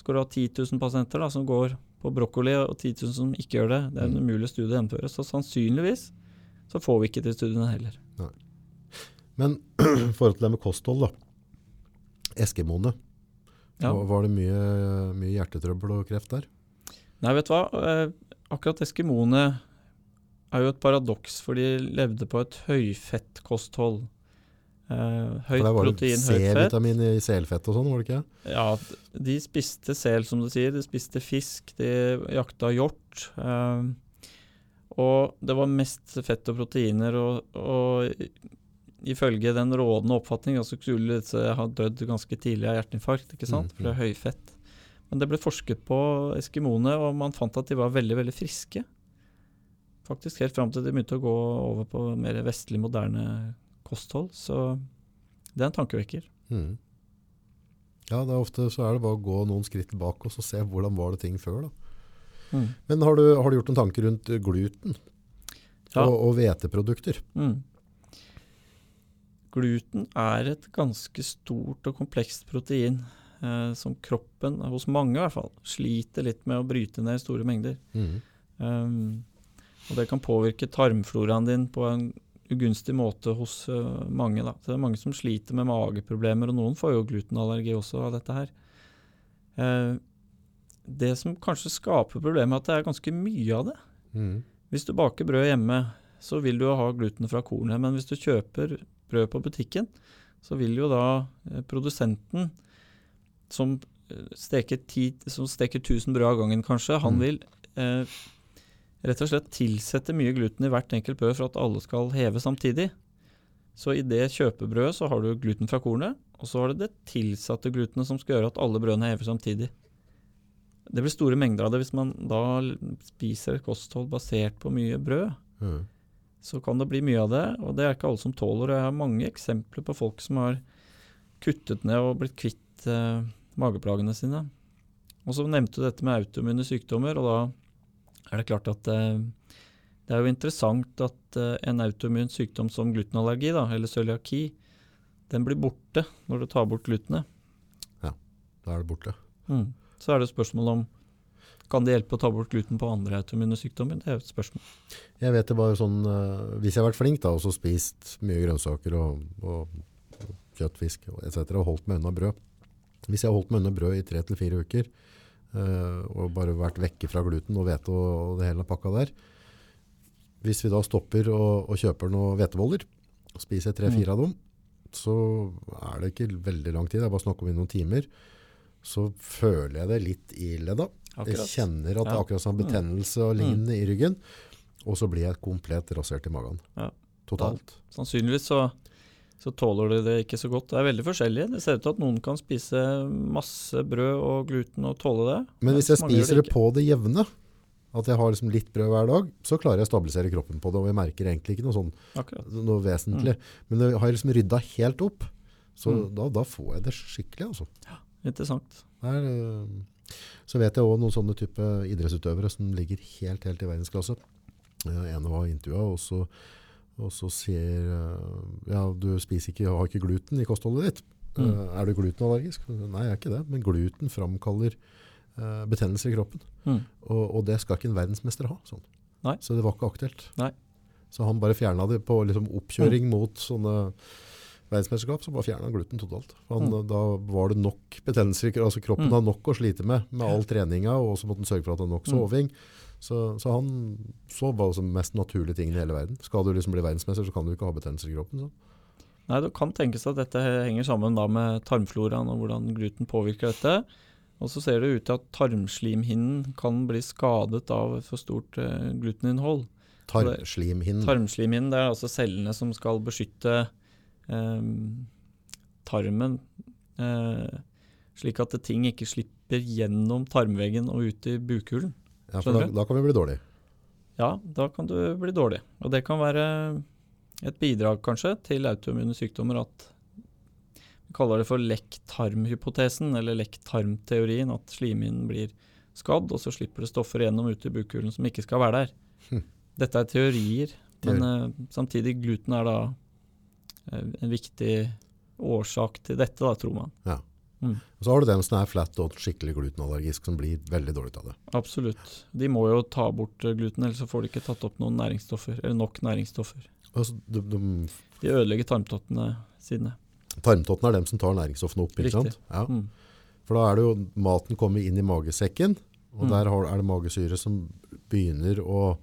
skal du ha 10 000 pasienter da, som går på brokkoli, og 10 000 som ikke gjør det. Det er en Mm. umulig studie å gjennomføre. Så sannsynligvis så får vi ikke til studiene heller. Men i forhold til det med kosthold, da. Eskimoene. Ja. Var- Var det mye, mye hjertetrøbbel og kreft der? Nei, vet du hva. Eh, akkurat eskimoene er jo et paradoks, for de levde på et høyfettkosthold. Eh, høyt det var protein, høyt fett. C-vitamin i selfett og sånn, var det ikke? Ja, de spiste sel, som du sier. De spiste fisk, de jakta hjort. Eh, og det var mest fett og proteiner, og, og ifølge den rådende oppfatning så skulle disse ha dødd ganske tidlig av hjerteinfarkt, ikke sant? Mm, For det er høyfett. Men det ble forsket på eskimoene, og man fant at de var veldig, veldig friske. Faktisk helt fram til de begynte å gå over på mer vestlig, moderne kosthold. Så det er en tankevekker. Mm. Ja, det er ofte så er det bare å gå noen skritt tilbake og se hvordan var det ting før. da. Mm. Men har du, har du gjort noen tanker rundt gluten Ja. og, og hveteprodukter? Mm. Gluten er et ganske stort og komplekst protein eh, som kroppen, hos mange i hvert fall, sliter litt med å bryte ned i store mengder. Mm. Um, og det kan påvirke tarmfloraen din på en ugunstig måte hos eh, mange. Da. Så det er mange som sliter med mageproblemer, og noen får jo glutenallergi også av dette her. Eh, det som kanskje skaper problemet, er at det er ganske mye av det. Mm. Hvis du baker brød hjemme, så vil du jo ha gluten fra kornet. Men hvis du kjøper brød på butikken, så vil jo da eh, produsenten som steker, ti, som steker 1000 brød av gangen, kanskje, han Mm. vil eh, rett og slett tilsette mye gluten i hvert enkelt brød for at alle skal heve samtidig. Så i det kjøpebrødet så har du gluten fra kornet, og så har du det tilsatte glutenet som skal gjøre at alle brødene hever samtidig. Det blir store mengder av det hvis man da spiser et kosthold basert på mye brød. Mm. Så kan det bli mye av det, og det er ikke alle som tåler. og Jeg har mange eksempler på folk som har kuttet ned og blitt kvitt eh, mageplagene sine. Og så nevnte du dette med autoimmune sykdommer, og da er det klart at eh, det er jo interessant at eh, en autoimmun sykdom som glutenallergi, da, eller cøliaki, den blir borte når du tar bort glutenet. Ja, Da er det borte. Mm. Så er det spørsmål om kan det hjelpe å ta bort gluten på andre autoimmune sykdommer? Det er jo et spørsmål. Jeg vet det bare sånn, eh, Hvis jeg har vært flink da, og så spist mye grønnsaker og, og kjøttfisk etc. og holdt meg unna brød Hvis jeg har holdt meg unna brød i tre til fire uker og bare vært vekke fra gluten og hvete og, og det hele pakka der Hvis vi da stopper og, og kjøper noen hveteboller og spiser tre-fire av dem, så er det ikke veldig lang tid. Det er bare snakk om i noen timer. Så føler jeg det litt i ledda. Jeg kjenner at det er akkurat akkurat sånn betennelse og lignende i ryggen. Og så blir jeg komplett rasert i magen. Ja. Totalt. Sannsynligvis så, så tåler de det ikke så godt. Det er veldig forskjellig. Det ser ut til at noen kan spise masse brød og gluten og tåle det. Men hvis jeg spiser det det, på det jevne, at jeg har liksom litt brød hver dag, så klarer jeg å stabilisere kroppen på det. Og jeg merker egentlig ikke noe sånn noe vesentlig. Men jeg har jeg liksom rydda helt opp, så Mm. da, da får jeg det skikkelig, altså. Interessant. Det er, øh, så vet jeg òg noen sånne type idrettsutøvere som ligger helt, helt i verdensklasse. En ene var intervjua, og så, og så sier øh, Ja, du spiser ikke, har ikke gluten i kostholdet ditt. Mm. Uh, er du glutenallergisk? Nei, jeg er ikke det. Men gluten framkaller uh, betennelser i kroppen. Mm. Og, og det skal ikke en verdensmester ha. Sånn. Så det var ikke aktuelt. Nei. Så han bare fjerna det på liksom, oppkjøring mot sånne verdensmesterskap, så bare fjerna han gluten totalt. Han, Mm. Da var det nok betennelser. altså Kroppen Mm. har nok å slite med med all treninga, og så måtte han sørge for at det er nok Mm. Så, så han så bare som mest naturlige tingen i hele verden. Skal du liksom bli verdensmester, så kan du ikke ha betennelser i kroppen. Så. Nei, Det kan tenkes at dette henger sammen da med tarmfloraen og hvordan gluten påvirker dette. Og så ser det ut til at tarmslimhinnen kan bli skadet av for stort eh, gluteninnhold. Tarmslimhinnen. Tarmslimhinnen det er altså cellene som skal beskytte eh, tarmen, eh, slik at ting ikke slipper gjennom tarmveggen og ut i bukhulen. Ja, for da, da kan vi bli dårlig. Ja, da kan du bli dårlig. Og det kan være et bidrag kanskje til autoimmune sykdommer at vi kaller det for lekk-tarm-hypotesen, eller lekk-tarm-teorien, at slimhinnen blir skadd, og så slipper det stoffer gjennom ute i bukhulen som ikke skal være der. Hm. Dette er teorier, men uh, samtidig gluten er da uh, en viktig årsak til dette, da, tror man. Og så har du dem som er flat og skikkelig glutenallergisk, som blir veldig dårlig av det. Absolutt. De må jo ta bort eh, gluten, ellers så får de ikke tatt opp noen næringsstoffer, eller nok næringsstoffer. Altså, de, de, De ødelegger tarmtottene sine. tarmtottene er dem som tar næringsstoffene opp. ikke Riktig. sant? Ja. Mm. For da er det jo maten kommer inn i magesekken, og Mm. der har, er det magesyre som begynner å,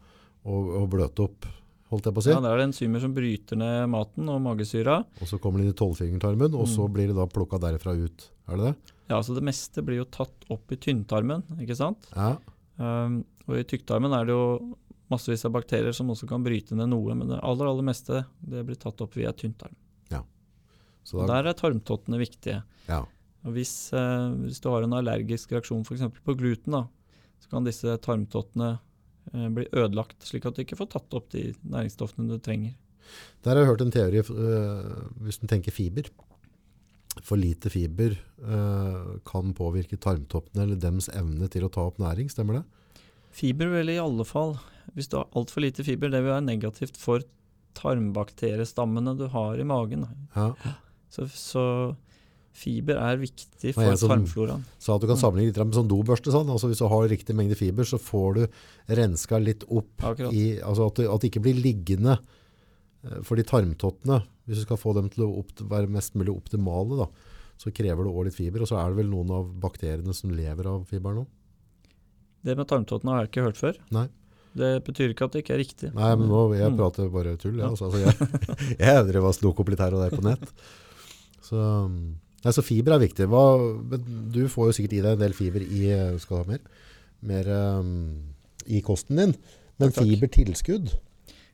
å, å bløte opp, holdt jeg på å si. Ja, det er det enzymer som bryter ned maten og magesyra. Og så kommer det inn i tolvfingertarmen, og så Mm. blir det da plukka derfra ut. Er det det? Ja, så det meste blir jo tatt opp i tynntarmen, ikke sant? Ja. Um, og i tykktarmen er det jo massevis av bakterier som også kan bryte ned noe, men det aller, aller meste det blir tatt opp via tynntarm. Så da, der er tarmtottene viktige. ja. Og hvis, eh, hvis du har en allergisk reaksjon f.eks. på gluten, da, så kan disse tarmtottene eh, bli ødelagt, slik at du ikke får tatt opp de næringsstoffene du trenger. Der har jeg hørt en teori, øh, hvis du tenker fiber. For lite fiber øh, kan påvirke tarmtoppene eller dems evne til å ta opp næring, stemmer det? Fiber vil i alle fall, hvis du har altfor lite fiber, det vil være negativt for tarmbakteriestammene du har i magen. Ja. Så, så fiber er viktig for som- tarmfloraen. Så at du kan Mm. sammenligne litt med sånn dobørste. Sånn. Altså hvis du har riktig mengde fiber, så får du renska litt opp i altså at det ikke blir liggende eh, for de tarmtottene. Hvis du skal få dem til å være mest mulig optimale, da, så krever det òg litt fiber. Og så er det vel noen av bakteriene som lever av fiber nå? Det med tarmtottene har jeg ikke hørt før. Nei. Det betyr ikke at det ikke er riktig. Nei, men nå, jeg Mm. prater bare tull. Ja, altså, altså, jeg, jeg drev og slok opp litt her og der på nett. Så, Nei, så fiber er viktig. Hva, du får jo sikkert i deg en del fiber i, skal ha mer, mer um, i kosten din. Men fibertilskudd,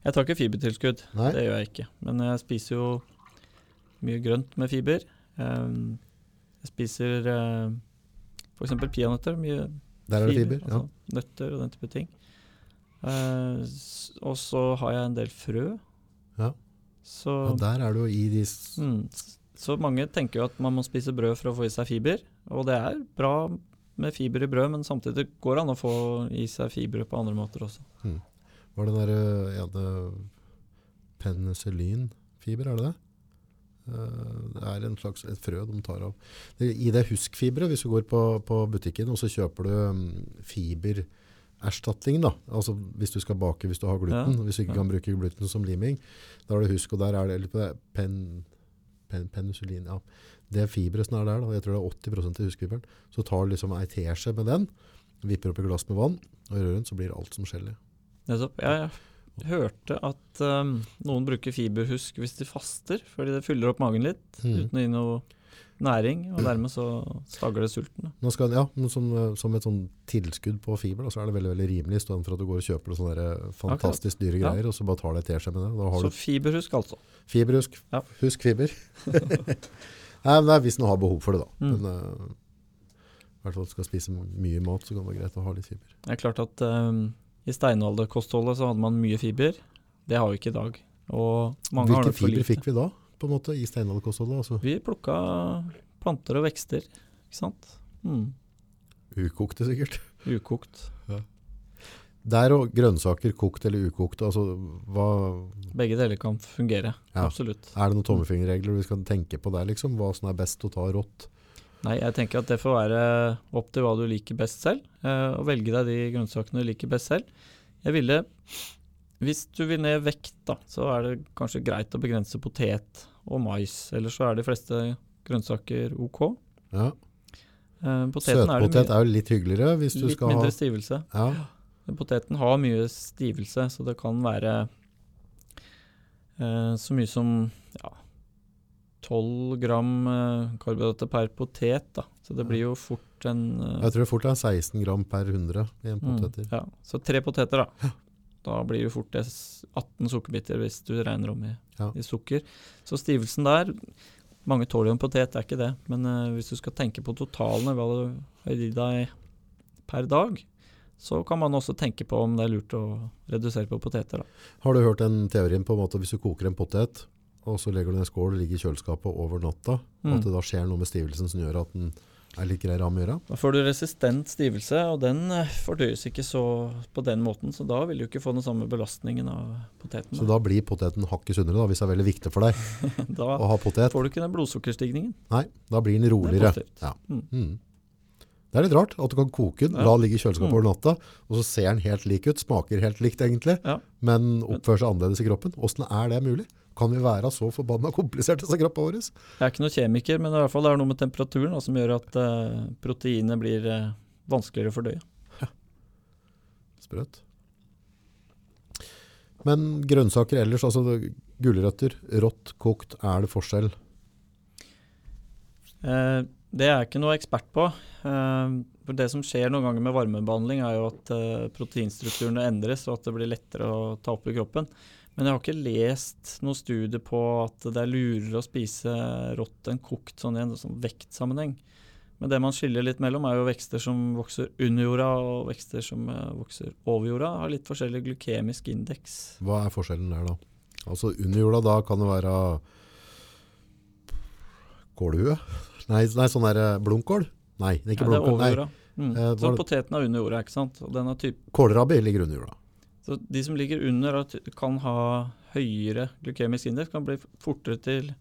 Jeg tar ikke fibertilskudd. Nei. Det gjør jeg ikke. Men jeg spiser jo mye grønt med fiber. Um, jeg spiser uh, f.eks. peanøtter. Mye der er det fiber. altså Nøtter og den type ting. Eh, og så har jeg en del frø. Ja. Så, Ja. ja, der er du i de mm, så mange tenker jo at man må spise brød for å få i seg fiber. Og det er bra med fiber i brød, men samtidig går det an å få i seg fibre på andre måter også. Var det den der ja, penicillinfiber, er det det? Eh, Det er en slags et frø de tar av. Det, I det huskfiberet, hvis du går på, på butikken og så kjøper du um, fibererstatning, da. Altså hvis du skal bake hvis du har gluten, Ja, hvis du ikke kan bruke gluten som liming. Da er det husk, og der er det, det pen, pen, penicillin, ja. Det fiberet som er der, da, jeg tror det er 80 av huskfiberen, så tar du liksom ei teskje med den, vipper opp i glass med vann, og rører rundt, så blir alt som gelé. Nettopp. Jeg hørte at um, noen bruker fiberhusk hvis de faster, fordi det fyller opp magen litt Mm. uten å gi noe næring, og dermed så stagger det sulten. Nå skal, ja, som, eh, som et sånn tilskudd på fiber, da, så er det veldig veldig rimelig, istedenfor for at du går og kjøper sånne eh, fantastisk dyre Ja. greier, og så bare tar deg teskje med det. Så fiberhusk, altså. fiberhusk. Ja. Husk fiber. Nei, er hvis en har behov for det, da. Mm. Men uh, i hvert fall skal spise mye mat, så kan det være greit å ha litt fiber. Det er klart at um, i steinalderkostholdet så hadde man mye fiber. Det har vi ikke i dag. Hvilke fiber fikk vi da, på en måte, i steinalderkostholdet? Altså, Vi plukka planter og vekster, ikke sant. Mm. ukokte, sikkert. Ukokt. Der og grønnsaker, kokt eller ukokt, altså hva Begge deler kan fungere. Ja. Absolutt. Er det noen tommefingerregler vi skal tenke på der, liksom? Hva som er best å ta rått? Nei, jeg tenker at det får være opp til hva du liker best selv, eh, og velge deg de grønnsakene du liker best selv. Jeg ville, hvis du vil ned vekt, da, så er det kanskje greit å begrense potet og mais. Ellers så er de fleste grønnsaker ok. Ja. Søtpotet er det Søtpotet mye, er jo litt hyggeligere hvis du skal ha Litt mindre stivelse. ja. Poteten har mye stivelse, så det kan være eh, så mye som ja, 12 gram eh, karbohydrater per potet. Da. Så det blir jo fort en eh, Jeg tror det fort er 16 gram per 100 i en poteter. Mm, ja. Så tre poteter, da. Da blir det fort det 18 sukkerbiter hvis du regner om i, Ja. i sukker. Så stivelsen der Mange tåler jo en potet, det er ikke det. Men uh, hvis du skal tenke på totalene, hva du har i deg per dag, så kan man også tenke på om det er lurt å redusere på poteter. Da. Har du hørt den teorien på en måte hvis du koker en potet, og så legger du den i skål og ligger i kjøleskapet over natta, Mm. at det da skjer noe med stivelsen som gjør at den er litt grei ram å gjøre? Da får du resistent stivelse, og den eh, fordøyes ikke så på den måten. Så da vil du ikke få den samme belastningen av poteten. Så da blir poteten hakket sunnere, da, hvis det er veldig viktig for deg da å ha potet. får du ikke den blodsukkerstigningen. Nei, da blir den Det er roligere. Ja. Mm. Mm. Det er litt rart at du kan koke den, Ja. la den ligge i kjøleskapet Mm. over natta, og så ser den helt lik ut, smaker helt likt egentlig, Ja. men oppfører seg annerledes i kroppen. Hvordan er det mulig? Kan vi være så forbanna kompliserte som kroppen vår? Jeg er ikke noen kjemiker, men i hvert fall det er noe med temperaturen da, som gjør at uh, proteinet blir eh, vanskeligere å fordøye. Sprøtt. Men grønnsaker ellers, altså gulrøtter, rått, kokt, er det forskjell? Eh, det er jeg ikke noe ekspert på. For Det som skjer noen ganger med varmebehandling, er jo at proteinstrukturene endres, og at det blir lettere å ta opp i kroppen. Men jeg har ikke lest noen studie på at det er lurere å spise rått enn kokt sånn i en sånn vektsammenheng. Men det man skiller litt mellom, er jo vekster som vokser under jorda, og vekster som eh, vokser over jorda. Har litt forskjellig glykemisk indeks. Hva er forskjellen der da? Altså under jorda, da kan det være kålhue? Nei, nei sånn der eh, blomkål? Nei, det er ikke Ja, det er over jorda. Mm. Eh, Så poteten er under jorda, ikke sant. Og den er typ, kålrabbi ligger under jorda. Så de som ligger under, og kan ha høyere glykemisk indeks, kan bli fortere til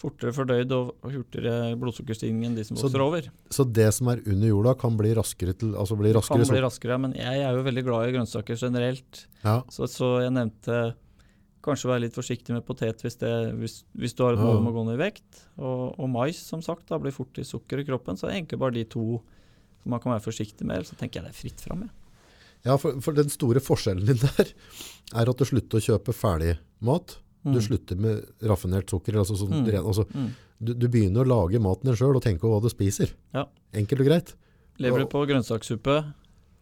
fortere fordøyd og hurtigere blodsukkerstigning enn de som Så vokser over. Så det som er under jorda kan bli raskere til, altså bli Kan bli raskere, men jeg er jo veldig glad i grønnsaker generelt. Ja, Så, så jeg nevnte kanskje være litt forsiktig med potet hvis, det, hvis, hvis du har et mål om å gå ned i vekt. Og, og mais, som sagt, da blir fort i sukker i kroppen. Så det er egentlig bare de to som man kan være forsiktig med. Ellers så tenker jeg det er fritt fram. Ja. Ja for, for den store forskjellen din der er at du slutter å kjøpe ferdig mat, Du Mm. slutter med raffinert sukker. Altså sånn, Mm. altså, Mm. du, du begynner å lage maten din sjøl og tenke på hva du spiser. Ja. Enkelt og greit. Lever du på grønnsakssuppe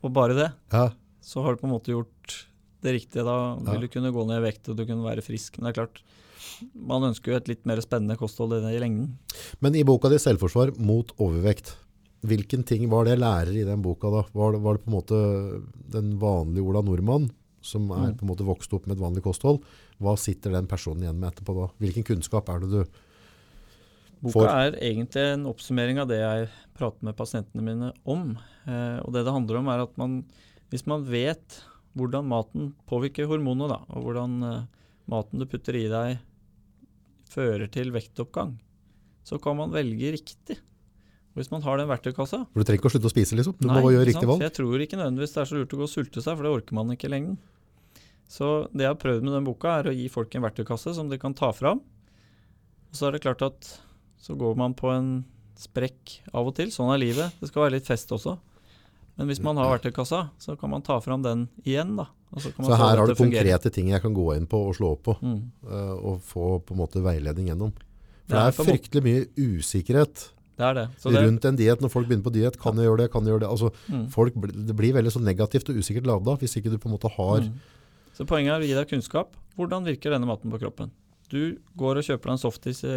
og bare det, Ja, så har du på en måte gjort det riktige. Da vil Ja. du kunne gå ned i vekt og du kunne være frisk. Men det er klart, man ønsker jo et litt mer spennende kosthold i lengden. Men i boka di 'Selvforsvar mot overvekt', hvilken ting var det lærer i den boka da? Var det, var det på en måte den vanlige Ola Nordmann, som er Mm. på en måte vokst opp med et vanlig kosthold? Hva sitter den personen igjen med etterpå da? Hvilken kunnskap er det du Boka For- er egentlig en oppsummering av det jeg prater med pasientene mine om. Eh, og det det handler om er at man, hvis man vet hvordan maten påvirker hormonene, da, og hvordan eh, maten du putter i deg fører til vektoppgang, så kan man velge riktig. Hvis man har den verktøykassa For du trenger ikke å slutte å spise, liksom. Du Nei, må gjøre riktig valg. Jeg tror ikke nødvendigvis det er så lurt å gå og sulte seg, for det orker man ikke i lengden. Så det jeg har prøvd med den boka, er å gi folk en verktøykasse som de kan ta fram. Og så er det klart at så går man på en sprekk av og til. Sånn er livet. Det skal være litt fest også. Men hvis man har verktøykassa, så kan man ta fram den igjen, da. Så kan man Så her har du konkrete ting jeg kan gå inn på og slå opp på, Mm. eh, og få på en måte veiledning gjennom. For Det det er er en måte- fryktelig mye usikkerhet Det er det. Så det rundt en diet. Når folk begynner på diet, kan jeg gjøre det, kan jeg gjøre det? Altså, mm. folk, det blir veldig så negativt og usikkert lada hvis ikke du på en måte har Mm. Så poenget er å gi deg kunnskap. Hvordan virker denne maten på kroppen? Du går og kjøper deg en softis i,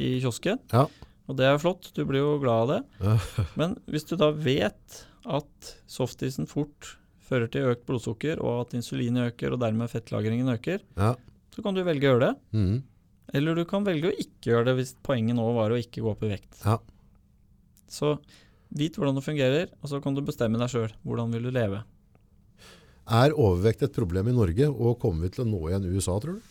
i kiosken, Ja. og det er flott, du blir jo glad av det. Men hvis du da vet at softisen fort fører til økt blodsukker, og at insulinet øker, og dermed fettlagringen øker, Ja. så kan du velge å gjøre det. Mm. Eller du kan velge å ikke gjøre det hvis poenget nå var å ikke gå opp i vekt. Ja. Så vit hvordan det fungerer, og så kan du bestemme deg sjøl. Hvordan vil du leve? Er overvekt et problem i Norge, og kommer vi til å nå igjen USA, tror du?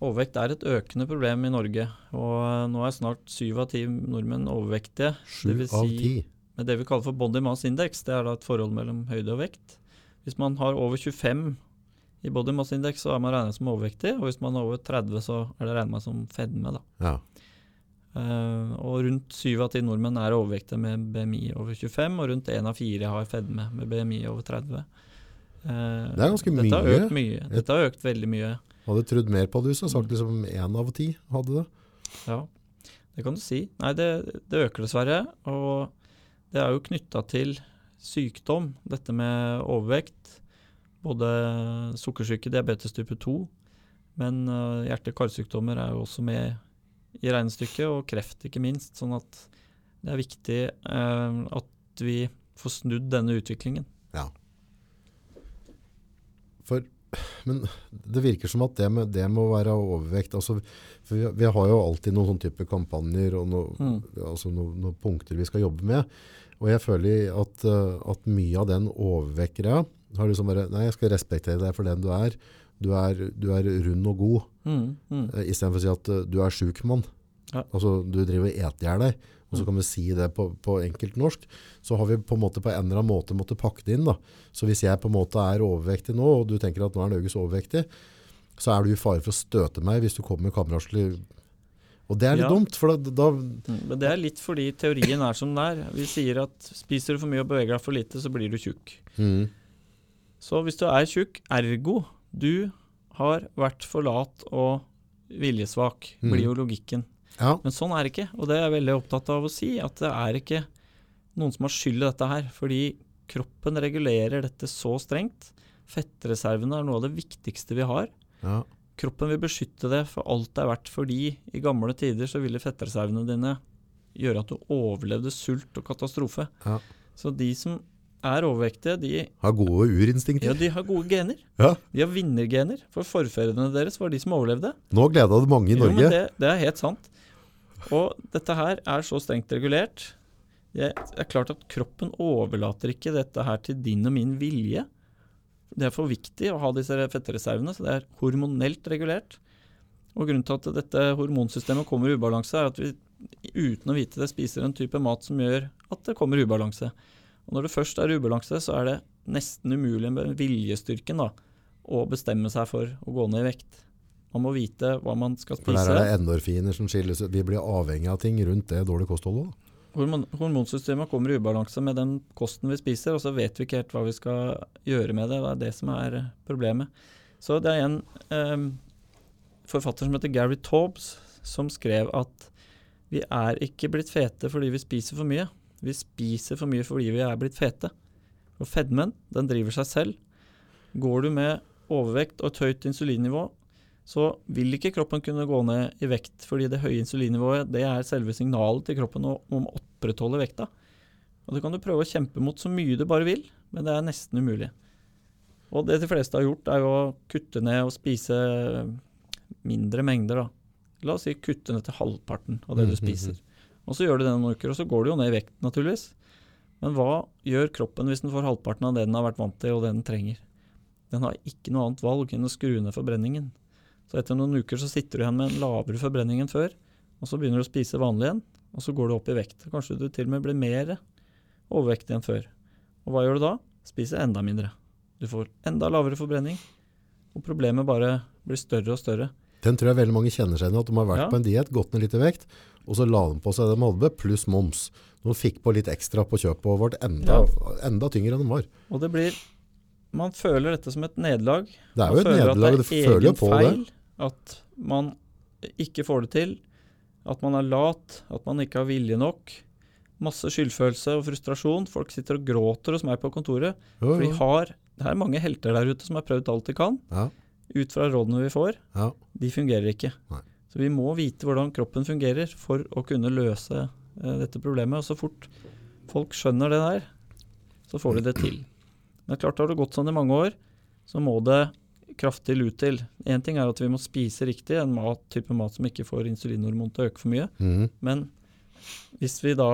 Overvekt er et økende problem i Norge, og nå er snart syv av ti nordmenn overvektige. Sju av ti. med det vi kaller for body mass index. Det er da et forhold mellom høyde og vekt. Hvis man har over 25 i body mass index, så er man regnet som overvektig. Og hvis man er over 30, så er det regnet som fedme. Da. Ja. Eh, og rundt syv av ti nordmenn er overvektige med BMI over 25, og rundt én av fire har fedme med BMI over 30. Eh, Det er ganske dette Har mye. økt mye. Dette har økt veldig mye. Hadde trodd mer på det hvis du hadde sagt liksom én av ti hadde det. Ja, det kan du si. Nei, det, det øker dessverre. Og det er jo knytta til sykdom, dette med overvekt. Både sukkersyke, diabetes type 2, men uh, hjerte-karsykdommer er jo også med i regnestykket, og kreft ikke minst. Sånn at det er viktig eh, at vi får snudd denne utviklingen. For, men det virker som at det med, det må være overvekt altså, for vi, vi har jo alltid noen sånn type kampanjer og noe, Mm. altså no, noen punkter vi skal jobbe med. Og jeg føler at, eh, at mye av den overvekkere har liksom bare Nei, jeg skal respektere deg for den du er. Du er, du er rund og god, Mm, mm. uh, istedenfor å si at eh, du er sjuk mann. Ja. Altså, du driver og eter i hjel deg. Og så Mm. kan vi si det på, på enkelt norsk. Så har vi på en måte på en eller annen måte måttet pakke det inn. da. Så hvis jeg på en måte er overvektig nå, og du tenker at nå er Norges overvektig, så er du i fare for å støte meg hvis du kommer med kameratslig Og det er litt Ja. dumt, for da, da Mm, Men det er litt fordi teorien er som den er. Vi sier at spiser du for mye og beveger deg for lite, så blir du tjukk. mm, Så hvis du er tjukk, ergo du har vært for lat og viljesvak, Mhm. blir jo logikken. Ja, Men sånn er det ikke, og det er jeg veldig opptatt av å si, at det er ikke noen som har skyld i dette her. Fordi kroppen regulerer dette så strengt. Fettreservene er noe av det viktigste vi har. ja, Kroppen vil beskytte det for alt det er verdt, fordi i gamle tider så ville fettreservene dine gjøre at du overlevde sult og katastrofe. Ja. Så de som er overvektige, de, har gode urinstinkter. ja, de har gode gener. Ja. De har vinnergener, for forfedrene deres var de som overlevde. Nå gleda det mange i Jo, Norge. det, det er helt sant. Og dette her er så strengt regulert. Det er klart at kroppen overlater ikke dette her til din og min vilje. Det er for viktig å ha disse fettreservene, så det er hormonelt regulert. Og grunnen til at dette hormonsystemet kommer i ubalanse, er at vi uten å vite det spiser en type mat som gjør at det kommer ubalanse. Og når det først er ubalanse, så er det nesten umulig med viljestyrken da, å bestemme seg for å gå ned i vekt. Man må vite hva man skal For spise. der er det endorfiner som skilles ut. Vi blir avhengig av ting rundt det dårlige kostholdet. Hormon hormonsystemet kommer i ubalanse med den kosten vi spiser, og så vet vi ikke helt hva vi skal gjøre med det. Det er det som er problemet. Så det er en eh, forfatter som heter Gary Taubes, som skrev at vi er ikke blitt fete fordi vi spiser for mye. Vi spiser for mye fordi vi er blitt fete. Og fedmen, den driver seg selv. Går du med overvekt og et høyt insulinnivå, så vil ikke kroppen kunne gå ned i vekt, fordi det høye insulinnivået det er selve signalet til kroppen om å opprettholde vekta. Og Det kan du prøve å kjempe mot så mye du bare vil, men det er nesten umulig. Og det de fleste har gjort, er jo å kutte ned og spise mindre mengder. da. La oss si kutte ned til halvparten av det du Mhm, spiser. Og så gjør du det noen uker, og så går du jo ned i vekt, naturligvis. Men hva gjør kroppen hvis den får halvparten av det den har vært vant til, og det den trenger? Den har ikke noe annet valg enn å skru ned forbrenningen. Så etter noen uker så sitter du igjen med en lavere forbrenning enn før, og så begynner du å spise vanlig igjen, og så går du opp i vekt. Kanskje du til og med blir mer overvektig enn før. Og hva gjør du da? Spiser enda mindre. Du får enda lavere forbrenning, og problemet bare blir større og større. Den tror jeg veldig mange kjenner seg igjen i, at de har vært Ja. på en diett, gått ned litt i vekt, og så la de på seg det de hadde, pluss moms. De fikk på litt ekstra på kjøpet og ble enda, enda tyngre enn de var. Og det blir Man føler dette som et nederlag. Det er Man jo et nederlag, det er føler jo på på det. At man ikke får det til. At man er lat. At man ikke har vilje nok. Masse skyldfølelse og frustrasjon. Folk sitter og gråter hos meg på kontoret. Jo, For vi har, det er mange helter der ute som har prøvd alt de kan. Ja, Ut fra rådene vi får. ja. De fungerer ikke. Nei. Så vi må vite hvordan kroppen fungerer for å kunne løse eh, dette problemet. Og så fort folk skjønner det der, så får de det til. Men klart har det gått sånn i mange år, så må det kraftig lut til. Én ting er at vi må spise riktig, en mat, type mat som ikke får insulinhormon til å øke for mye. Mm. Men hvis vi da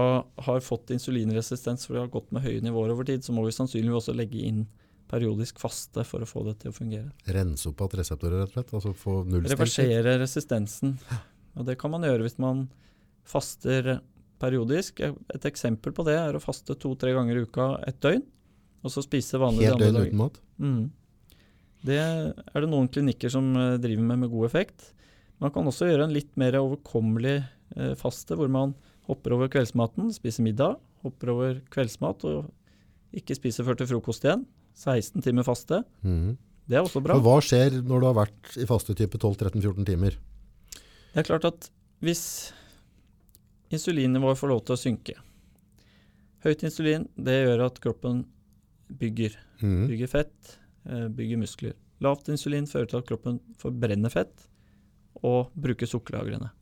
har fått insulinresistens for vi har gått med høye nivåer over tid, så må vi sannsynligvis også legge inn periodisk faste for å få det til å fungere. Rense opp igjen reseptorer, rett og slett. Altså få nullstilt. Reversere resistensen. Og det kan man gjøre hvis man faster periodisk. Et eksempel på det er å faste to-tre ganger i uka et døgn, og så spise vanlig Helt døgn uten mat. Mm. Det er det noen klinikker som eh, driver med med god effekt. Man kan også gjøre en litt mer overkommelig eh, faste, hvor man hopper over kveldsmaten, spiser middag, hopper over kveldsmat og ikke spiser før til frokost igjen. 16 timer faste. Mm. Det er også bra. Men hva skjer når du har vært i fastetype 12-13-14 timer? Det er klart at hvis insulinnivået får lov til å synke Høyt insulin det gjør at kroppen bygger. Mm. Bygger fett, eh, bygger muskler. Lavt insulin fører til at kroppen forbrenner fett og bruker sukkerlagrene.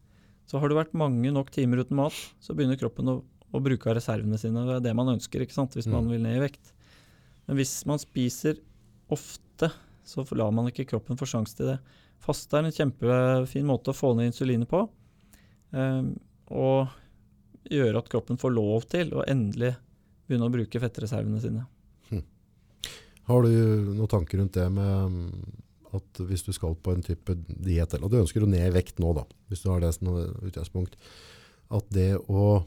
Så har det vært mange nok timer uten mat, så begynner kroppen å, å bruke av reservene sine. Det er det man ønsker ikke sant, hvis man Mm. vil ned i vekt. Men hvis man spiser ofte, så lar man ikke kroppen få sjanse til det. Faste er en kjempefin måte å få ned insulinet på. eh, og gjøre at kroppen får lov til å endelig begynne å bruke fettreservene sine. Har du noen tanker rundt det med mm, at hvis du skal på en type diett, eller du ønsker å ned i vekt nå da, hvis du har det som utgangspunkt, at det å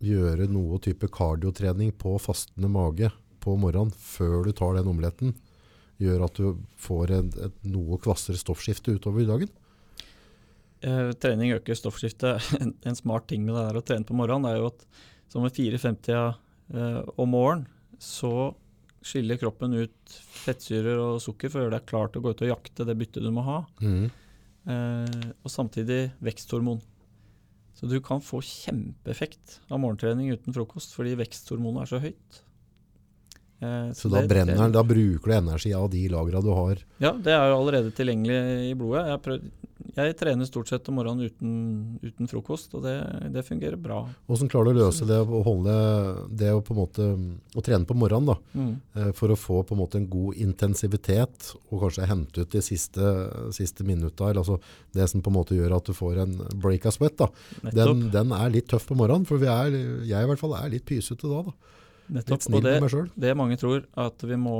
gjøre noe type kardiotrening på fastende mage på morgenen før du tar den omeletten, gjør at du får et, et noe kvassere stoffskifte utover dagen? Eh, trening øker stoffskiftet. En, en smart ting med det der å trene på morgenen er jo at som ved 4.50 eh, om morgenen, så skiller kroppen ut fettsyrer og sukker for å gjøre deg klar til å gå ut og jakte det byttet du må ha. Mm. Eh, og samtidig veksthormon. Så du kan få kjempeeffekt av morgentrening uten frokost fordi veksthormonet er så høyt. Eh, Så da det- brenner den, da bruker du energi av de lagrene du har. Ja, det er jo allerede tilgjengelig i blodet. Jeg, prøv, jeg trener stort sett om morgenen uten, uten frokost, og det, det fungerer bra. Hvordan klarer du å løse det å holde det å på en måte å trene på morgenen da, Mm. eh, for å få på en måte en god intensivitet og kanskje hente ut de siste, siste minutta, eller altså det som på en måte gjør at du får en break of sweat da. Den, den er litt tøff på morgenen, for vi er, jeg i hvert fall er litt pysete da. da. Nettopp. Og det, det mange tror, at vi må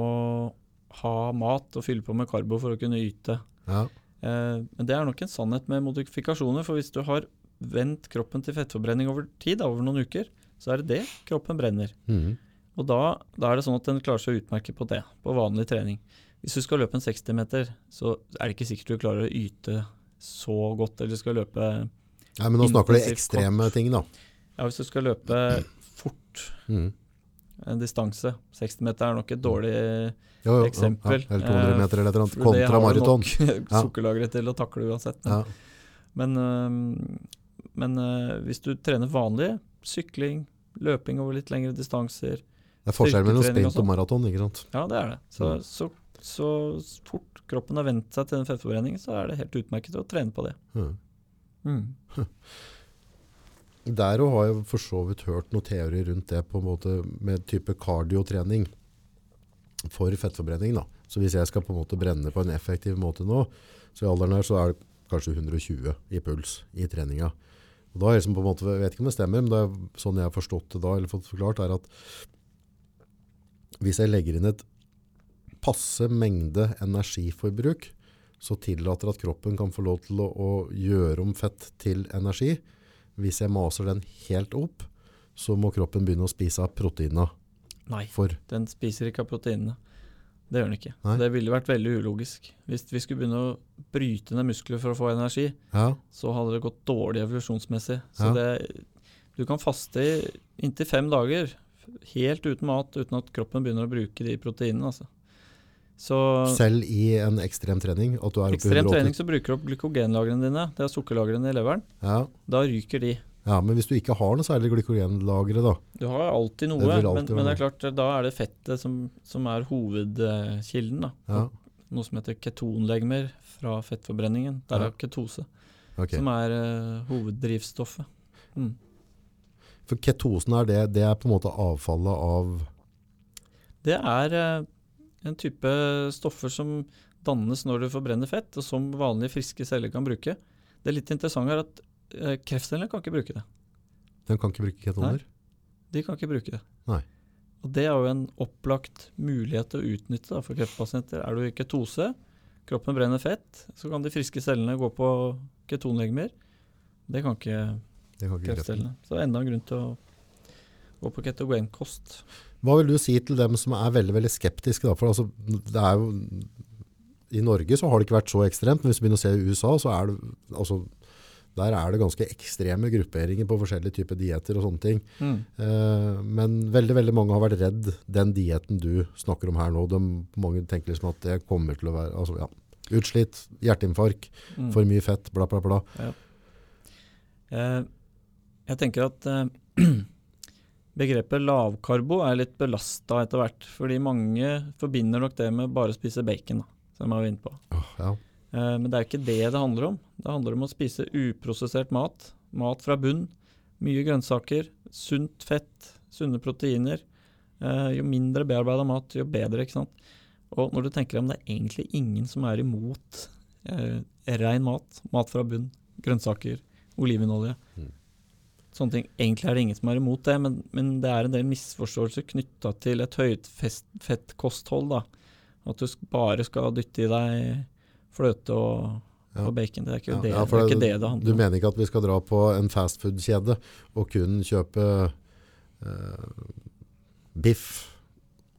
ha mat og fylle på med karbo for å kunne yte. Ja. Eh, men det er nok en sannhet med modifikasjoner, for hvis du har vendt kroppen til fettforbrenning over tid, over noen uker, så er det det kroppen brenner. Mhm. Og da, da er det sånn at den klarer seg å utmerke på det, på vanlig trening. Hvis du skal løpe en 60-meter, så er det ikke sikkert du klarer å yte så godt, eller du skal løpe Nei, men nå snakker du ekstreme ekstreme ting da. Ja, hvis du skal løpe fort, Mhm. En distanse. 60 meter er nok et dårlig Jo, jo, Eksempel. Ja, eller 200 Eh, meter eller et eller annet. kontra maraton. det har nok sukkerlagre til å takle uansett. Men, Ja. men, men hvis du trener vanlig, sykling, løping over litt lengre distanser Det er forskjell mellom og sprint og sånn. maraton, ikke sant? Ja, det er det. Så, Mm. så, så fort kroppen har vent seg til den fettforbrenningen, så er det helt utmerket å trene på det. Ja. Mm. Der har jeg for så vidt hørt noen teorier rundt det på en måte med type kardiotrening for fettforbrenning. Da. Så hvis jeg skal på en måte brenne på en effektiv måte nå, så i alderen her så er det kanskje 120 i puls i treninga. Og da er liksom på en måte, jeg vet ikke om det stemmer, men det er sånn jeg har forstått det da, eller fått forklart, er at hvis jeg legger inn et passe mengde energiforbruk, så tillater at kroppen kan få lov til å, å gjøre om fett til energi. Hvis jeg maser den helt opp, så må kroppen begynne å spise av proteinene. Nei, For, den spiser ikke av proteinene. Det gjør den ikke. Nei. Det ville vært veldig ulogisk. Hvis vi skulle begynne å bryte ned muskler for å få energi, ja, så hadde det gått dårlig evolusjonsmessig. Så Ja. det, du kan faste i inntil fem dager, helt uten mat, uten at kroppen begynner å bruke de proteinene. Altså. Så selv i en ekstrem trening, at du er ekstrem 180. trening så bruker du opp glykogenlagrene dine. Det er sukkerlagrene i leveren. Ja, Da ryker de. ja, men hvis du ikke har noe særlig glykogenlagre da, Du har alltid noe, alltid men, men det er klart, da er det fettet som, som er hovedkilden. Da. ja, Noe som heter ketonlegemer fra fettforbrenningen. Der Ja. er ketose, Okay. som er uh, hoveddrivstoffet. Mm. For ketosen er det, det er på en måte avfallet av, Det er eh, en type stoffer som dannes når du forbrenner fett, og som vanlige friske celler kan bruke. Det litt interessante er at eh, kreftcellene kan ikke bruke det. De kan ikke bruke ketoner. De kan ikke bruke det. Nei. Og det er jo en opplagt mulighet til å utnytte da, for kreftpasienter. Er du i ketose, kroppen brenner fett, så kan de friske cellene gå på ketonlegemer. Det kan ikke Det kan ikke kreftcellene. Så det er enda en grunn til å gå på ketogenkost. Hva vil du si til dem som er veldig, veldig skeptiske da? For altså, det er jo, i Norge så har det ikke vært så ekstremt, men hvis vi begynner å se i USA, så er det, altså, der er det ganske ekstreme grupperinger på forskjellige typer dietter og sånne ting. Eh, men veldig, veldig mange har vært redd den dietten du snakker om her nå. De, mange tenker liksom at det kommer til å være, altså ja, utslitt, hjerteinfarkt, Mm. for mye fett, bla bla bla. Eh, jeg tenker at eh, begrepet lavkarbo er litt belasta etter hvert. Fordi mange forbinder nok det med bare å spise bacon, da, som jeg var inne på. Oh, ja. Eh, men det er ikke det det handler om. Det handler om å spise uprosessert mat. Mat fra bunn. Mye grønnsaker. Sunt fett. Sunne proteiner. Eh, jo mindre bearbeida mat, jo bedre. ikke sant? Og når du tenker om det er egentlig ingen som er imot eh, ren mat, mat fra bunn, grønnsaker, olivenolje. Mm. Sånne ting. Egentlig er det ingen som er imot det, men, men det er en del misforståelser knytta til et høyfett kosthold. da. At du bare skal dytte i deg fløte og, Ja. og bacon. Det er ikke, Ja, det, ja, det, er ikke det det Du handler om. mener ikke at vi skal dra på en fastfood-kjede og kun kjøpe eh, biff,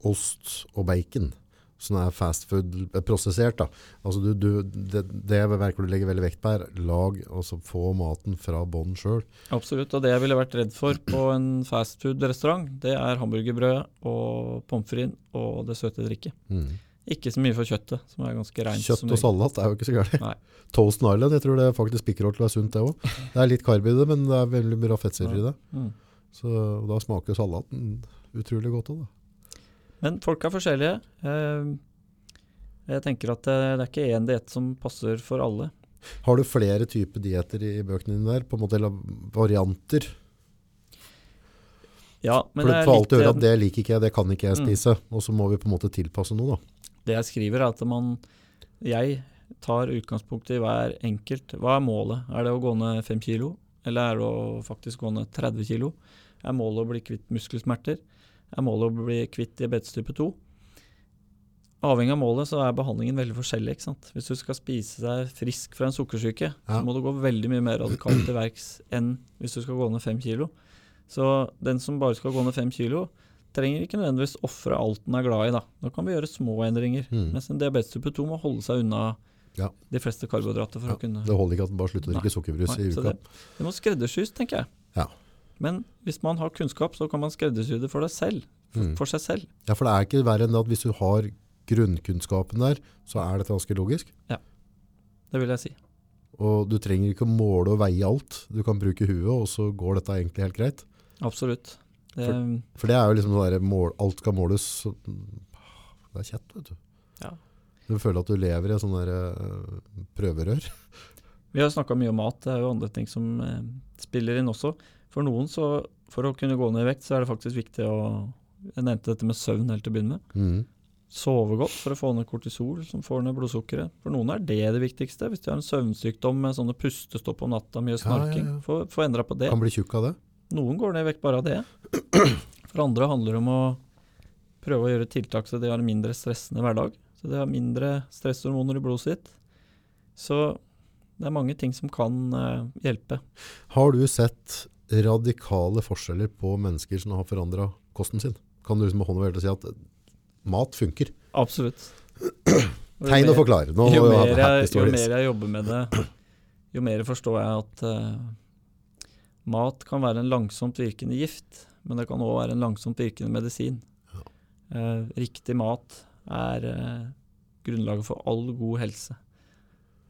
ost og bacon, som er fastfood-prosessert. da. Altså du, du, det, det verker du legger veldig vekt på her. Lag, altså få maten fra bånn sjøl. Absolutt. Og det jeg ville vært redd for på en fastfood-restaurant, det er hamburgerbrød og pommes frites og det søte drikket. Mm. Ikke så mye for kjøttet, som er ganske rent. Kjøtt og salat er jo ikke så gærent. Toast Island, jeg tror det er faktisk spikker til å være sunt, det òg. Det er litt karb i det, men det er veldig bra fettsyrer i det. Mm. Så da smaker salaten utrolig godt òg, da. Men folk er forskjellige. Eh, Jeg tenker at det, er ikke én diett som passer for alle. Har du flere typer dietter i bøkene dine der? På en måte, eller varianter? Ja, men For det er litt, høre at det liker ikke jeg, det kan ikke jeg Mm. spise. Og så må vi på en måte tilpasse noe, da. det jeg skriver, er at man Jeg tar utgangspunkt i hver enkelt. Hva er målet? Er det å gå ned fem kilo? Eller er det å faktisk gå ned 30 kilo? Er målet å bli kvitt muskelsmerter? Er målet å bli kvitt diabetes type 2? Avhengig av målet så er behandlingen veldig forskjellig. ikke sant? Hvis du skal spise deg frisk fra en sukkersyke, Ja. så må du gå veldig mye mer radikalt til verks enn hvis du skal gå ned fem kilo. Så den som bare skal gå ned fem kilo, trenger ikke nødvendigvis ofre alt den er glad i. Da Nå kan vi gjøre små endringer. Mm. Mens en diabetes type 2 må holde seg unna Ja. de fleste karbohydrater for Ja, å kunne Det holder ikke at den bare slutter å drikke sukkerbrus i uka. det, det må skreddersys, tenker jeg. Ja. Men hvis man har kunnskap, så kan man skreddersy det for selv. for, Mm. for seg selv. Ja, for det er ikke verre enn at hvis du har grunnkunnskapen der, så er dette ganske logisk. Ja, Det vil jeg si. Og du trenger ikke å måle og veie alt. Du kan bruke huet, og så går dette egentlig helt greit. Absolutt. Det, For det er jo liksom sånn der alt skal måles. Så, det er kjett, vet du. Ja. Du føler at du lever i et sånn der eh, prøverør. Vi har snakka mye om mat, det er jo andre ting som eh, spiller inn også. For noen, så for å kunne gå ned i vekt, så er det faktisk viktig å Jeg nevnte dette med søvn helt til å begynne med. Mm. Sove godt for å få ned kortisol, som får ned blodsukkeret. For noen er det det viktigste. Hvis de har en søvnsykdom med sånne pustestopp om natta, mye Ja, ja, snarking, ja. få få endra på det. Kan bli tjukk av det. Noen går ned i vekt bare av det. For andre handler det om å prøve å gjøre tiltak så de har en mindre stressende hverdag. Så de har mindre stresshormoner i blodet sitt. Så det er mange ting som kan eh, hjelpe. Har du sett radikale forskjeller på mennesker som har forandra kosten sin? Kan du liksom med hånda si at eh, mat funker? Absolutt. Tegn og forklar. Jo, jeg, jo mer jeg jobber med det, jo mer forstår jeg at uh, mat kan være en langsomt virkende gift, men det kan òg være en langsomt virkende medisin. Eh, riktig mat er uh, grunnlaget for all god helse.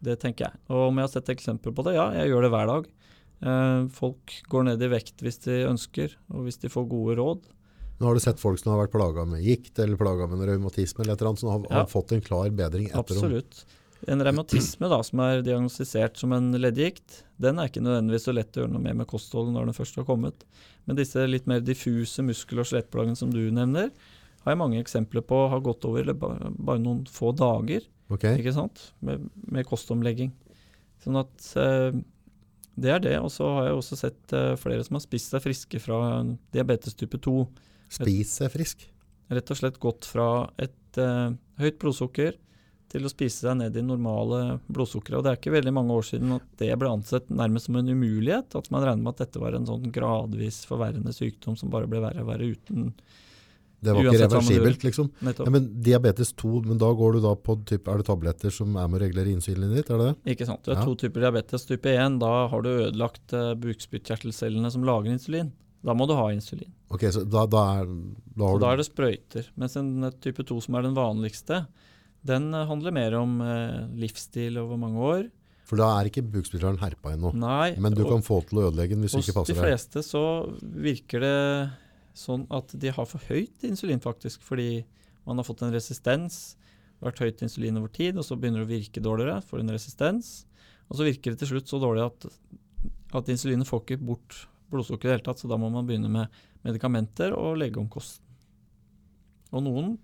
Det tenker jeg. Og om jeg har sett eksempler på det, ja, jeg gjør det hver dag. Eh, folk går ned i vekt hvis de ønsker, og hvis de får gode råd. Nå har du sett folk som har vært plaga med gikt eller plaga med revmatisme eller et eller annet, som har, Ja. fått en klar bedring etter. Absolutt. En revmatisme da, som er diagnostisert som en leddgikt, den er ikke nødvendigvis så lett å gjøre noe med med kostholdet når den først har kommet. Men disse litt mer diffuse muskel- og skjelettplagene som du nevner, har jeg mange eksempler på har gått over bare noen få dager okay. ikke sant? Med, med kostomlegging. Sånn at eh, det er det. Og så har jeg også sett eh, flere som har spist seg friske fra diabetes type 2. Spist seg frisk. Rett og slett gått fra et uh, høyt blodsukker til å spise seg ned i normale blodsukkeret. Og det er ikke veldig mange år siden at det ble ansett nærmest som en umulighet. At man regner med at dette var en sånn gradvis forverrende sykdom som bare ble verre og verre uten Det var ikke Uansett reversibelt, liksom. nettopp. Ja, men diabetes 2, men da går du da på type, er det tabletter som er med å regulere insulinet ditt, er det det? Ikke sant. Du har Ja. to typer diabetes. Type 1, da har du ødelagt uh, bukspyttkjertelcellene som lager insulin. Da må du ha insulin. Ok, så da, da, er, da Så du... da er det sprøyter. Mens en eh, type 2, som er den vanligste, den eh, handler mer om uh, livsstil over mange år. For da er ikke bukspyttkjertelen herpa ennå. Nei, Men du og- kan få til å ødelegge den hvis du ikke passer deg. de deg. fleste så virker det sånn at de har for høyt insulin, faktisk. Fordi man har fått en resistens, vært høyt insulin over tid, og så begynner det å virke dårligere, får en resistens. Og så virker det til slutt så dårlig at, at insulinet får ikke bort blodsukker i det hele tatt, så da må man begynne med medikamenter og legge om kosten. Og noen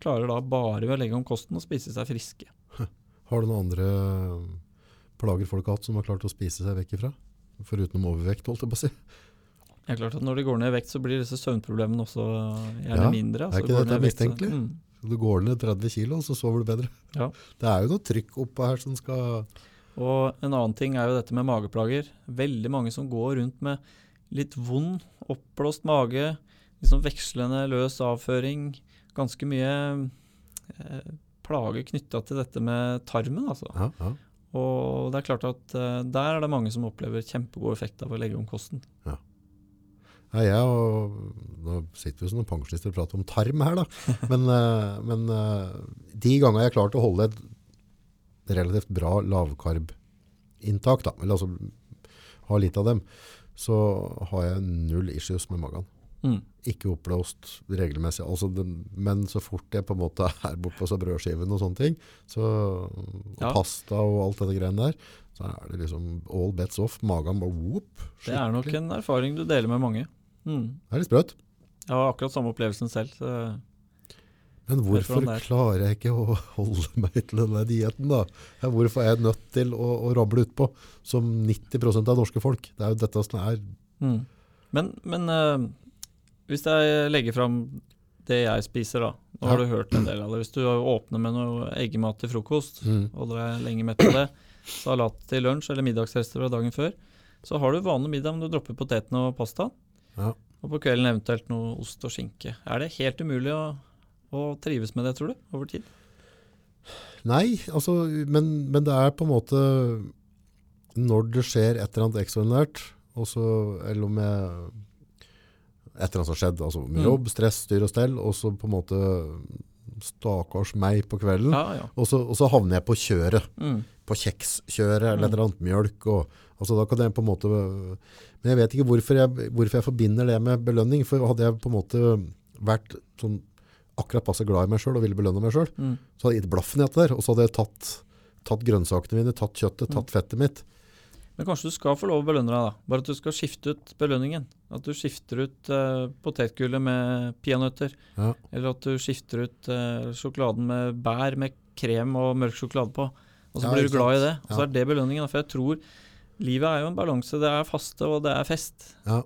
klarer da bare ved å legge om kosten og spise seg friske. Har du noen andre plager folk har hatt som har klart å spise seg vekk ifra? Foruten overvekt, holdt jeg på å si. Det er klart at Når de går ned i vekt, så blir disse søvnproblemene også gjerne Ja, mindre. er altså ikke går dette så- mistenkelig? Mm. Du går ned 30 kilo, så sover du bedre. Ja. Det er jo noe trykk oppå her som skal Og en annen ting er jo dette med mageplager. Veldig mange som går rundt med litt vond, oppblåst mage, liksom vekslende løs avføring. Ganske mye eh, plager knytta til dette med tarmen, altså. Ja, ja. Og det er klart at eh, der er det mange som opplever kjempegod effekt av å legge om kosten. Ja, jeg og, nå sitter vi som noen pensjonister og prater om tarm her, da. Men, eh, men eh, de gangene jeg har klart å holde et relativt bra lavkarbinntak, da, eller altså ha litt av dem, så har jeg null issues med magen. Mm. Ikke oppblåst regelmessig. Altså den, men så fort jeg på en måte er bortpå så brødskiven og sånne ting, så, og Ja. pasta og alt dette greiene der, så er det liksom all bets off. Magen bare whoop. Det er nok en erfaring du deler med mange. Mm. Det er litt sprøtt. Jeg har akkurat samme opplevelsen selv. Så Men hvorfor er. klarer jeg ikke å holde meg til denne dietten da? Hvorfor er jeg nødt til å, å rable utpå, som 90% av norske folk? Det er jo dette som er... Mm. Men, men uh, hvis jeg legger fram det jeg spiser, da. Nå har du hørt en del av det. Hvis du åpner med noe eggemat til frokost, Mm. og du er lenge mett av det, salat til lunsj eller middagsrester fra dagen før, så har du vanlig middag, men du dropper potetene og pasta. Ja. Og på kvelden eventuelt noe ost og skinke. Er det helt umulig å, å trives med det, tror du, over tid? Nei, altså, men, men det er på en måte når det skjer et eller annet ekstraordinært, også, eller om jeg et eller annet som har skjedd, Altså med Mm. jobb, stress, styr og stell, og så på en måte stakkars meg på kvelden. Ja, ja. Og, så, og så havner jeg på kjøret. Mm. På kjekskjøret eller et eller annet mjølk. Og, altså da kan jeg på en måte... Men jeg vet ikke hvorfor jeg, hvorfor jeg forbinder det med belønning. For hadde jeg på en måte vært sånn akkurat passe glad i meg selv og ville belønne meg selv, Mm. så hadde jeg gitt blaffen i dette der. Og så hadde jeg tatt, tatt grønnsakene mine, tatt kjøttet, Mm. tatt fettet mitt. Men kanskje du skal få lov å belønne deg, da. Bare at du skal skifte ut belønningen. At du skifter ut uh, potetgullet med peanøtter. Ja. Eller at du skifter ut uh, sjokoladen med bær med krem og mørk sjokolade på. Og så Ja, blir du glad i det. Og så Ja. er det belønningen. For jeg tror livet er jo en balanse. Det er faste, og det er fest. Ja,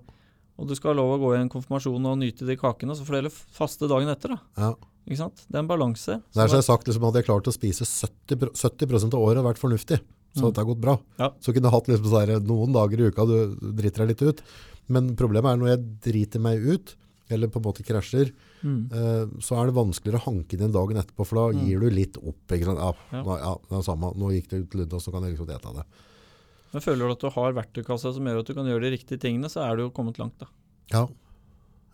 Og du skal ha lov å gå i en konfirmasjon og nyte de kakene, så får du faste dagen etter, da. ja. Ikke sant? Det er en balanse. Det er så jeg sagt, liksom, hadde jeg klart å spise 70, pro- 70 av året og vært fornuftig, så Mm. hadde det gått bra. Ja. Så kunne jeg hatt liksom sånn noen dager i uka du driter deg litt ut. Men problemet er når jeg driter meg ut, eller på en måte krasjer, mm. eh, så er det vanskeligere å hanke inn dagen etterpå, for da Mm. gir du litt opp. Ikke sant? Ja, Ja. Nå, ja, det er samme. Nå gikk det ut Lundas, så kan jeg liksom ete det. Men føler du at du har verktøykassa som gjør at du kan gjøre de riktige tingene, så er du jo kommet langt, da. Ja.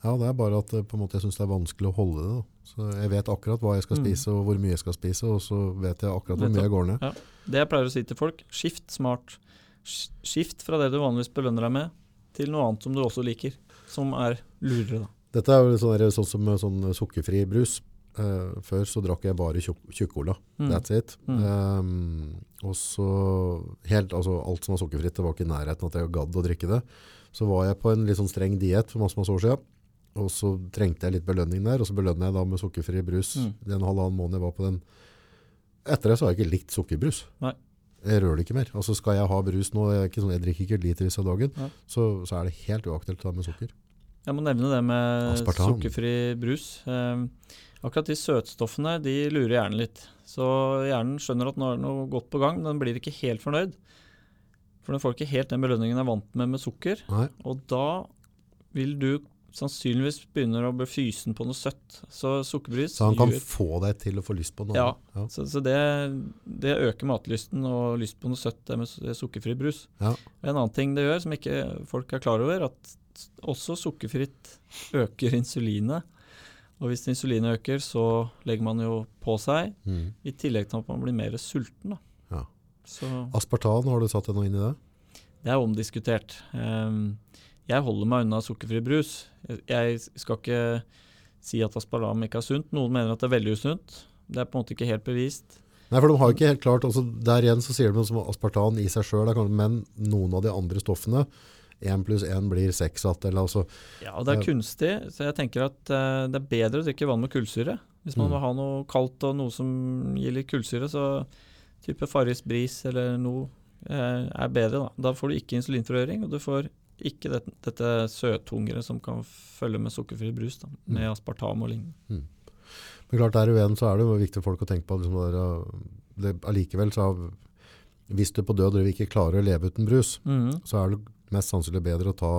ja, det er bare at eh, måte, jeg synes det er vanskelig å holde det. Da. Så jeg vet akkurat hva jeg skal Mm. spise, og hvor mye jeg skal spise, og så vet jeg akkurat hvor mye jeg går ned. Det jeg pleier å si til folk, skift smart. Skift fra det du vanligvis belønner deg med, til noe annet som du også liker. Som er lurere, da. Dette er jo sånn, sånn som sånn sukkerfri brus. Eh, før så drakk jeg bare tjukk- tjukkola. Mm. That's it. Mm. Um, og så helt, altså alt som var sukkerfritt, det var ikke i nærheten at jeg gadd å drikke det. Så var jeg på en litt sånn streng diett for masse, masse år siden. Og så trengte jeg litt belønning der, og så belønner jeg da med sukkerfri brus Mm. den halvannen måneden jeg var på den. Etter det så har jeg ikke likt sukkerbrus. Nei. Jeg rører det ikke mer. Altså skal jeg ha brus nå, jeg, ikke sånn, jeg drikker ikke litervis av dagen, Nei. så, så er det helt uaktuelt å ta med sukker. Jeg må nevne det med Aspartam. sukkerfri brus. Eh, akkurat de søtstoffene de lurer hjernen litt. Så hjernen skjønner at nå er det noe godt på gang, men den blir ikke helt fornøyd. For den får ikke helt den belønningen den er vant med med sukker. Nei. Og da vil du sannsynligvis begynne å bli fysen på noe søtt. Så sukkerbrus Så han kan gjør- få deg til å få lyst på noe Ja. Ja. Så, så det, det øker matlysten og lyst på noe søtt det med sukkerfri brus. Ja. En annen ting det gjør som ikke folk er klar over, at også sukkerfritt øker insulinet. Og hvis insulinet øker, så legger man jo på seg, Mm. i tillegg til at man blir mer sulten. Ja. Så Aspartan, har du satt deg noe inn i det? det er omdiskutert. Um, jeg holder meg unna sukkerfri brus. Jeg, skal ikke si at aspartam ikke er sunt. Noen mener at det er veldig usunt. Det er på en måte ikke helt bevist. Nei, for de har ikke helt klart, altså der igjen så sier de som aspartan i seg selv, men noen av de andre stoffene, 1 pluss én blir seks igjen. altså, Ja, og det er kunstig, så jeg tenker at uh, det er bedre å drikke vann med kullsyre. Hvis man Mm. vil ha noe kaldt og noe som gir litt kullsyre, så type Farris Bris eller noe uh, er bedre. Da Da får du ikke insulinforhøring, og du får ikke det, dette søthungeret som kan følge med sukkerfri brus, da, med Mm. aspartam og lignende. men klart der igjen så er det jo viktig for folk å tenke på liksom det allikevel så hvis du på død ikke klarer å leve uten brus, mm. så er det mest sannsynlig bedre å ta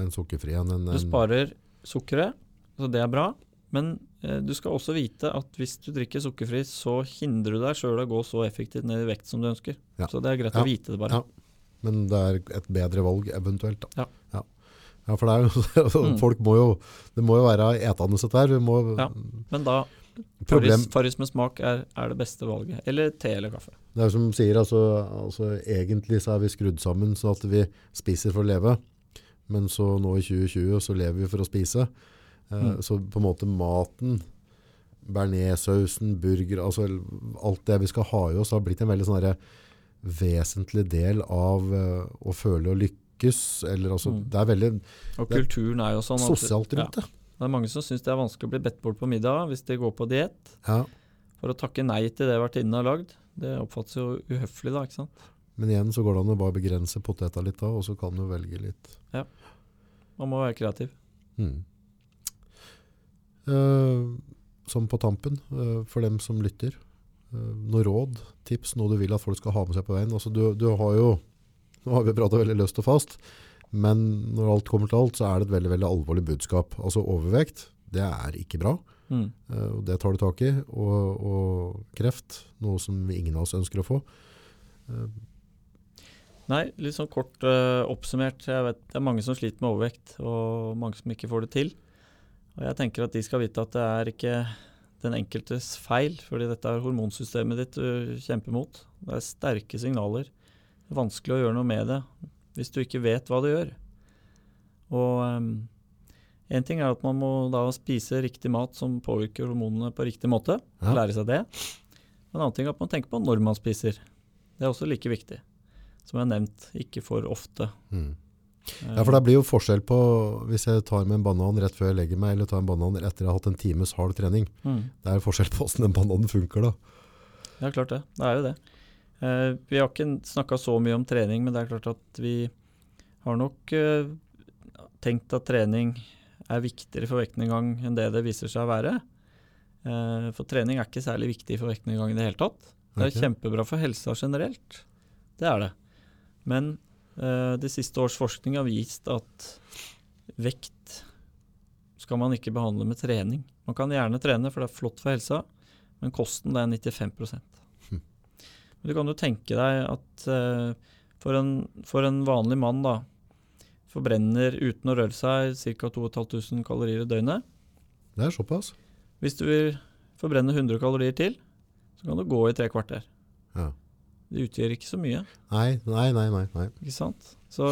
en sukkerfri enn en, Du sparer sukkeret, så det er bra. Men eh, du skal også vite at hvis du drikker sukkerfri, så hindrer du deg sjøl å gå så effektivt ned i vekt som du ønsker. Ja. Så det er greit Ja. å vite det bare. Ja. men det er et bedre valg eventuelt da. Ja. for det er jo, Mm. folk må jo, det må jo være etende dette her, vi må, Ja. Men da problem, Farris, med smak er, er det beste valget. Eller te eller kaffe. Det er som sier, altså, altså egentlig så er vi skrudd sammen så at vi spiser for å leve, men så nå i 2020 så lever vi for å spise. Eh, Mm. Så på en måte maten, bearnéssausen, burger, altså alt det vi skal ha i oss har blitt en veldig sånn vesentlig del av uh, å føle å lykkes, eller altså, Mm. det er veldig Og Det er kulturen er jo sånn at sosialt ja, rundt det. Det er mange som syns det er vanskelig å bli bedt bort på middag hvis de går på diett. Ja. For å takke nei til det vertinnen har lagd. Det oppfattes jo uhøflig, da. ikke sant? Men igjen så går det an å bare begrense poteta litt da, og så kan du velge litt. Ja. Man må være kreativ. Mm. Eh, som på tampen, eh, for dem som lytter, eh, noe råd, tips, noe du vil at folk skal ha med seg på veien. Altså, du, du har jo, nå har vi pratet veldig løst og fast, men når alt kommer til alt, så er det et veldig, veldig alvorlig budskap. Altså overvekt, det er ikke bra, Mm. Uh, det tar du tak i, og, og kreft, noe som ingen av oss ønsker å få. Uh. Nei, litt sånn kort uh, oppsummert. Jeg vet Det er mange som sliter med overvekt, og mange som ikke får det til. Og jeg tenker at de skal vite at det er ikke den enkeltes feil, fordi dette er hormonsystemet ditt du kjemper mot. Det er sterke signaler. Det er vanskelig å gjøre noe med det hvis du ikke vet hva du gjør. Og én ting er at man må da spise riktig mat som påvirker hormonene på riktig måte. Ja. Lære seg det. En annen ting er at man tenker på når man spiser. Det er også like viktig. Som jeg har nevnt, ikke for ofte. Mm. Ja, for det blir jo forskjell på hvis jeg tar med en banan rett før jeg legger meg, eller tar en banan etter jeg har hatt en times hard trening. Mm. Det er forskjell på hvordan den bananen funker da. Ja, klart det. Det er jo det. Eh, vi har ikke snakka så mye om trening, men det er klart at vi har nok eh, tenkt at trening er viktigere for vektnedgang enn det det viser seg å være. Eh, for trening er ikke særlig viktig for vektnedgang i det hele tatt. Det er okay. kjempebra for helsa generelt. Det er det. Men eh, de siste års forskning har vist at vekt skal man ikke behandle med trening. Man kan gjerne trene, for det er flott for helsa, men kosten det er 95 Hm. Men du kan jo tenke deg at eh, for, en, for en vanlig mann da, forbrenner uten å røre seg ca. 2500 kalorier i døgnet. Det er såpass. Hvis du vil forbrenne 100 kalorier til, så kan du gå i tre kvarter. Ja. Det utgjør ikke så mye. Nei, nei, nei, nei. nei. Ikke sant? Så,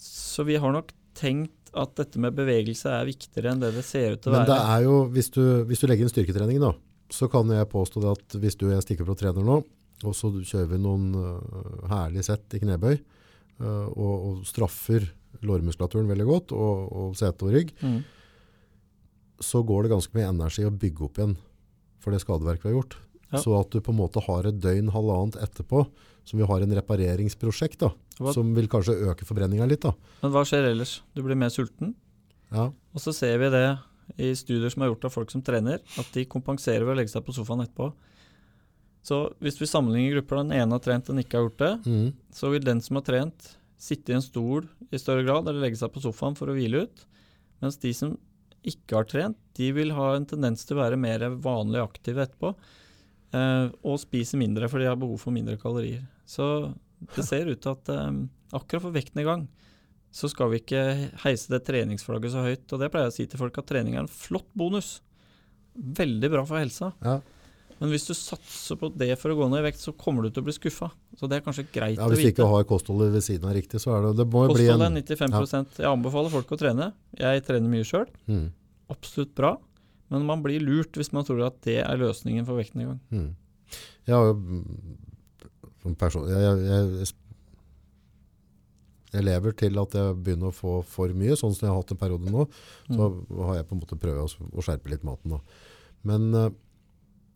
så vi har nok tenkt at dette med bevegelse er viktigere enn det det ser ut til å Men det være. er jo, hvis du, hvis du legger inn styrketrening da, så kan jeg påstå at hvis du stikker opp og trener nå, og så kjører vi noen uh, herlige sett i knebøy, uh, og, og straffer lårmuskulaturen veldig godt, og, og sete og rygg, Mm. så går det ganske mye energi å bygge opp igjen for det skadeverket vi har gjort. Ja. Så at du på en måte har et døgn, halvannet etterpå, som vi har en repareringsprosjekt da, Hva- som vil kanskje øke forbrenninga litt da. Men hva skjer ellers? Du blir mer sulten. Ja, Og så ser vi det i studier som er gjort av folk som trener, at de kompenserer ved å legge seg på sofaen etterpå. Så hvis vi sammenligner grupper, den ene har trent, den ikke har gjort det, mm. så vil den som har trent, sitte i en stol i større grad, eller legge seg på sofaen for å hvile ut. Mens de som ikke har trent, de vil ha en tendens til å være mer vanlig aktive etterpå. Eh, og spise mindre, for de har behov for mindre kalorier. Så det ser ut til at eh, akkurat for vekten i gang, så skal vi ikke heise det treningsflagget så høyt. Og det pleier jeg å si til folk, at trening er en flott bonus. Veldig bra for helsa. ja. Men hvis du satser på det for å gå ned i vekt, så kommer du til å bli skuffa. Så det er kanskje greit ja å hvis du ikke har kostholdet ved siden av riktig, så er det, det må jo bli en... er 95% Jeg anbefaler folk å trene. Jeg trener mye sjøl. Mm. Absolutt bra. Men man blir lurt hvis man tror at det er løsningen for vektnedgang. Mm. Jeg har jo mm, som person, jeg, jeg, jeg, lever til at jeg begynner å få for mye, sånn som jeg har hatt en periode nå. Så Mm. har jeg på en måte prøvd å, å skjerpe litt maten. Da. Men eh,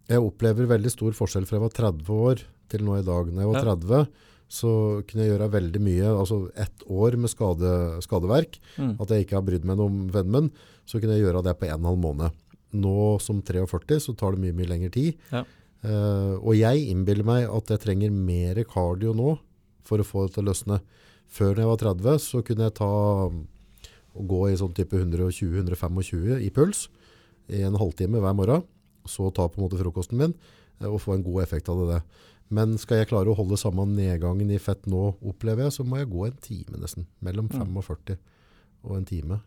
jeg opplever veldig stor forskjell fra jeg var 30 år til nå i dag. Når jeg var Ja. 30, så kunne jeg gjøre veldig mye, altså ett år med skade, skadeverk, Mm. at jeg ikke har brydd meg noe om vennemenn, så kunne jeg gjøre det på en og en halv måned. Nå som 43 så tar det mye, mye lengre tid. Ja. Uh, og jeg innbiller meg at jeg trenger mer cardio nå for å få det til å løsne. Før når jeg var 30 så kunne jeg ta og gå i sånn type 120-125 i puls i en halvtime hver morgen. Så ta på en måte frokosten min eh, og få en god effekt av det. Men skal jeg klare å holde samme nedgangen i fett nå, opplever jeg, så må jeg gå en time nesten. Mellom Mm. 45 og en time.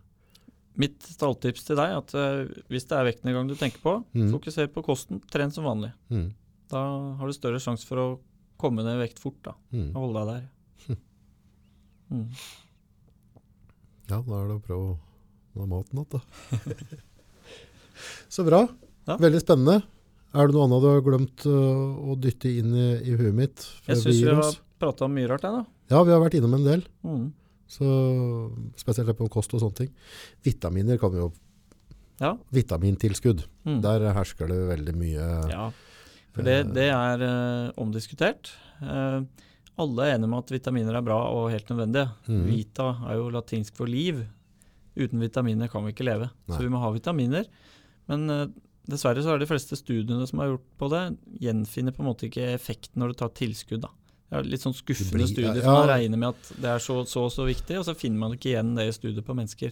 Mitt stalltips til deg er at eh, hvis det er vektnedgang du tenker på, Mm. fokuser på kosten. Tren som vanlig. Mm. Da har du større sjanse for å komme ned i vekt fort da, Mm. og holde deg der. Mm. Ja, da er det å prøve å ha maten igjen, da. Så bra. Ja. Veldig spennende. Er det noe annet du har glemt øh, å dytte inn i, i huet mitt? Jeg syns vi vi har prata om mye rart, jeg, da. Ja, vi har vært innom en del. Mm. Så, spesielt på kost og sånne ting. Vitaminer kan vi jo Ja. Vitamintilskudd. Mm. Der hersker det veldig mye ja. For det, det er uh, omdiskutert. Uh, alle er enige om at vitaminer er bra og helt nødvendige. Mm. Vita er jo latinsk for liv. Uten vitaminer kan vi ikke leve. Nei. Så vi må ha vitaminer. Men dessverre så er de fleste studiene som er gjort på det, gjenfinner på en måte ikke effekten når du tar tilskudd. da. Det er litt sånn skuffende blir- studier, ja, for man regner med at det er så så, så viktig, og så finner man ikke igjen det i studiet på mennesker.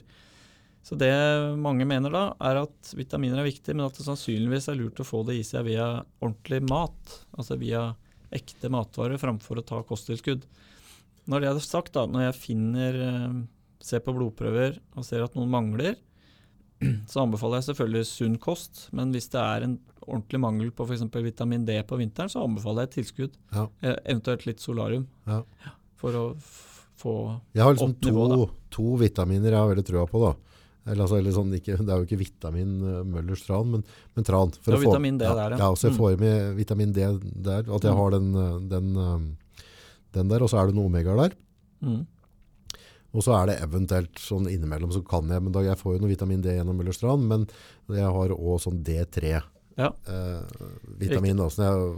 Så det mange mener da, er at vitaminer er viktig, men at det sannsynligvis er lurt å få det i seg via ordentlig mat. Altså via ekte matvarer framfor å ta kosttilskudd. når det er sagt, da, når jeg finner eh, Ser på blodprøver og ser at noen mangler, så anbefaler jeg selvfølgelig sunn kost. Men hvis det er en ordentlig mangel på f.eks. vitamin D på vinteren, så anbefaler jeg tilskudd. Ja. Eh, eventuelt litt solarium. Ja. For å få Jeg har liksom Opp to, nivå, to vitaminer jeg har veldig trua på. da. Eller, altså, eller sånn, ikke, det er jo ikke vitamin uh, Møllers tran, men, men tran. For er få- vitamin D ja, der, ja. ja. så jeg Mm. får i meg vitamin D der, at jeg Mm. har den, uh, den, den der, og så er det noe omega der. mm. Og så er det eventuelt sånn innimellom så kan jeg, men da jeg får jo noe vitamin D gjennom Møllerstrand, men jeg har også sånn D3 Ja. eh, vitamin. Jeg,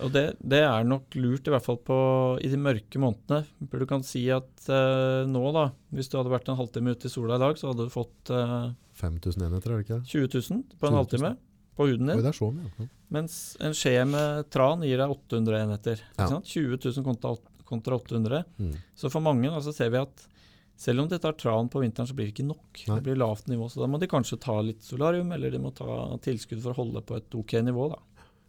Og det, det er nok lurt, i hvert fall på, i de mørke månedene. Du kan si at eh, nå, da, hvis du hadde vært en halvtime ute i sola i dag, så hadde du fått eh, 5000 enheter, er det ikke? 20 000 på 20 000. en halvtime på huden Oi, din. er så. Ja. Mens en skje med tran gir deg 800 enheter. Ja. Sant? 20 000 kontra, kontra 800. Mm. Så for mange da, så ser vi at selv om det tar tran på vinteren, så blir det ikke nok. Nei. Det blir lavt nivå. Så da må de kanskje ta litt solarium, eller de må ta tilskudd for å holde på et ok nivå. da.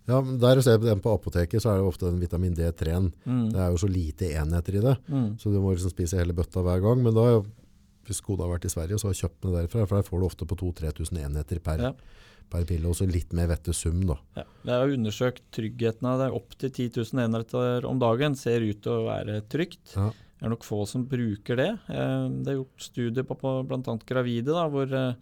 Ja, men der ser jeg den på apoteket, så er det ofte den vitamin D3-en. Mm. Det er jo så lite enheter i det, Mm. så du må liksom spise hele bøtta hver gang. Men da, hvis Skoda har vært i Sverige, så har jeg kjøpt den derfra, for der får du ofte på 2000-3000 enheter per, Ja. per pille, og så litt mer vette sum da. Ja, det er undersøkt tryggheten av det. Opptil 10 000 enheter om dagen ser ut til å være trygt. Ja. Det er nok få som bruker det. Eh, Det er gjort studier på, på bl.a. gravide da, hvor eh,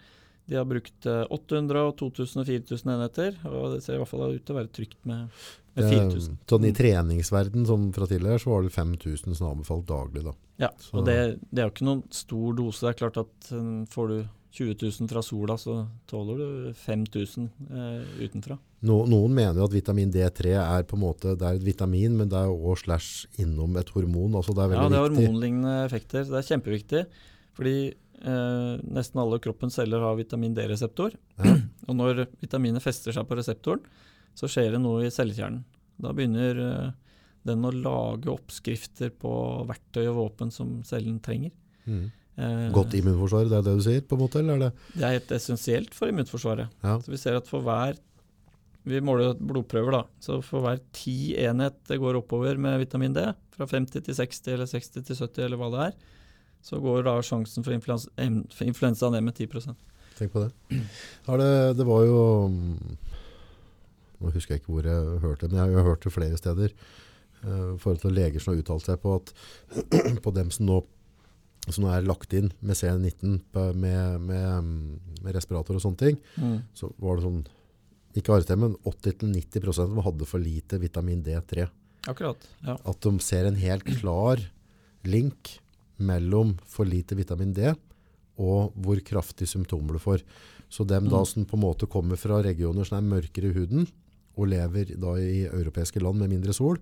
de har brukt eh, 800, og 2000 og 4000 enheter. Og det ser i hvert fall ut til å være trygt med, med Det, 4000. sånn I Mm. treningsverden som fra tidligere, så var det 5000 som anbefalt daglig da. Ja, Så- og det, det er jo ikke noen stor dose. Det er klart at eh, får du 20 000 fra sola, så tåler du 5000 eh, utenfra. No, noen mener jo at vitamin D3 er på en måte, det er et vitamin, men det er også slash innom et hormon, altså det er veldig viktig. Ja, det er viktig. hormonlignende effekter. Det er kjempeviktig. Fordi eh, nesten alle kroppens celler har vitamin D-reseptor. Ja. Og når vitaminet fester seg på reseptoren, så skjer det noe i cellekjernen. Da begynner eh, den å lage oppskrifter på verktøy og våpen som cellen trenger. Mm. Eh, Godt immunforsvar, det er det du sier på en måte, eller er det? det er helt essensielt for immunforsvaret. Ja. Så vi ser at for hver Vi måler blodprøver, da. Så for hver ti enhet det går oppover med vitamin D, fra 50 til 60 eller 60 til 70 eller hva det er, så går da sjansen for, influens for influensa ned med 10% Tenk på det. Har det, det var jo Nå husker jeg ikke hvor jeg hørte det, men jeg har jo hørt det flere steder. eh, I forhold til leger som har uttalt seg på at på dem som nå, som nå er lagt inn med C19 med, med, mm, med respirator og sånne ting, mm. så var det sånn ikke arrestem, men 80-90% som hadde for lite vitamin D3. Akkurat. Ja. At de ser en helt klar link mellom for lite vitamin D og hvor kraftig symptomer du får. Så dem da Mm. som på en måte kommer fra regioner som er mørkere i huden, og lever da i europeiske land med mindre sol,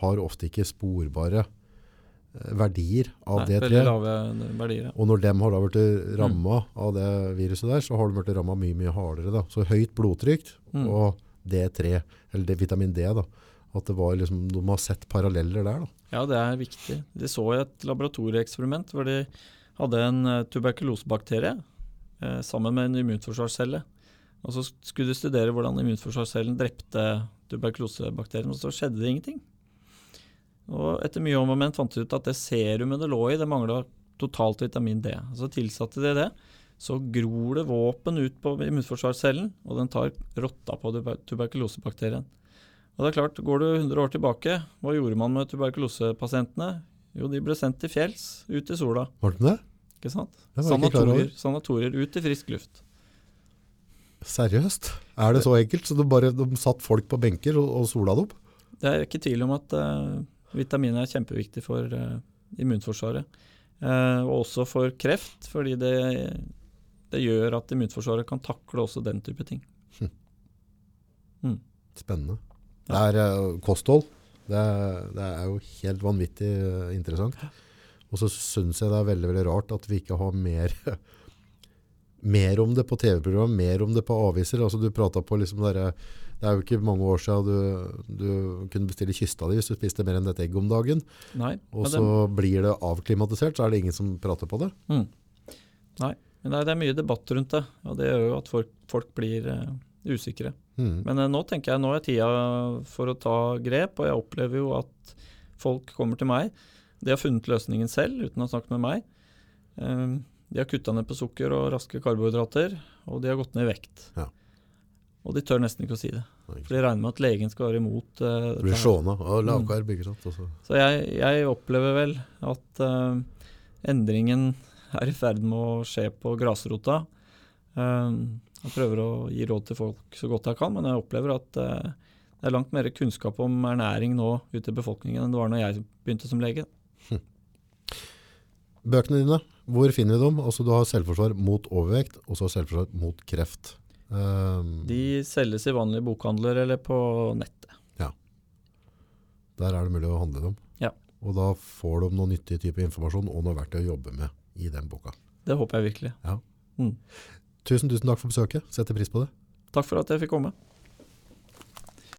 har ofte ikke sporbare verdier av Nei, D3. Veldig lave verdier. Ja. Og når de har da blitt Mm. av det viruset der, så har de blitt ramma mye, mye hardere. Da. Så høyt blodtrykk Mm. og D3, eller det, vitamin D, da. At det var liksom, de har sett paralleller der. Da. ja, det er viktig. De så i et laboratorieeksperiment hvor de hadde en eh, tuberkulosebakterie eh, sammen med en immunforsvarscelle. Og så skulle de studere hvordan immunforsvarscellen drepte tuberkulosebakterien, og så skjedde det ingenting. Og etter mye om og men fant de ut at det serumet det lå i, det mangla totalt vitamin D. Så tilsatte de det. Så gror det våpen ut på immunforsvarscellen, og den tar rotta på tuberkulosebakterien. Og det er klart, Går du 100 år tilbake, hva gjorde man med tuberkulosepasientene? Jo, de ble sendt til fjells, ut i sola. Var det det? ikke sant? Det sanatorier, ikke. Sanatorier, ut i frisk luft. Seriøst? Er det så enkelt? Så de bare de satt folk på benker og, og sola det opp? Det er ikke tvil om at uh, vitamin er kjempeviktig for eh, immunforsvaret. Eh, og også for kreft, fordi det, det gjør at immunforsvaret kan takle også den type ting. Spennende. Det er eh, kosthold. Det er, det er jo helt vanvittig interessant. Og så syns jeg det er veldig veldig rart at vi ikke har mer mer om det på TV-program, mer om det på aviser. Altså du pratet på liksom der, Det er jo ikke mange år siden du, du kunne bestille kysta di hvis du spiste mer enn et egg om dagen. Nei, Og så det, blir det avklimatisert, så er det ingen som prater på det. mm. Nei, men det er, det er mye debatt rundt det, og det gjør jo at folk, folk blir uh, usikre. Mm. Men uh, nå tenker jeg nå er tida for å ta grep, og jeg opplever jo at folk kommer til meg De har funnet løsningen selv, uten å ha snakket med meg. Uh, de har kutta ned på sukker og raske karbohydrater, og de har gått ned i vekt. Ja. Og de tør nesten ikke å si det. For de regner med at legen skal være imot Uh, det blir sjåna. Og lavkarb, ikke sant? Også. så- Så jeg, jeg opplever vel at uh, endringen er i ferd med å skje på grasrota. Uh, jeg prøver å gi råd til folk så godt jeg kan, men jeg opplever at uh, det er langt mer kunnskap om ernæring nå ute i befolkningen enn det var når jeg begynte som lege. Bøkene dine, hvor finner vi dem? Altså, du har selvforsvar mot overvekt, og så selvforsvar mot kreft. Um, De selges i vanlige bokhandler eller på nettet. Ja. Der er det mulig å handle dem. Ja. Og da får de noe nyttig type informasjon og noe verktøy å jobbe med i den boka. Det håper jeg virkelig. Ja. Mm. Tusen, tusen takk for besøket. Setter pris på det. Takk for at jeg fikk komme.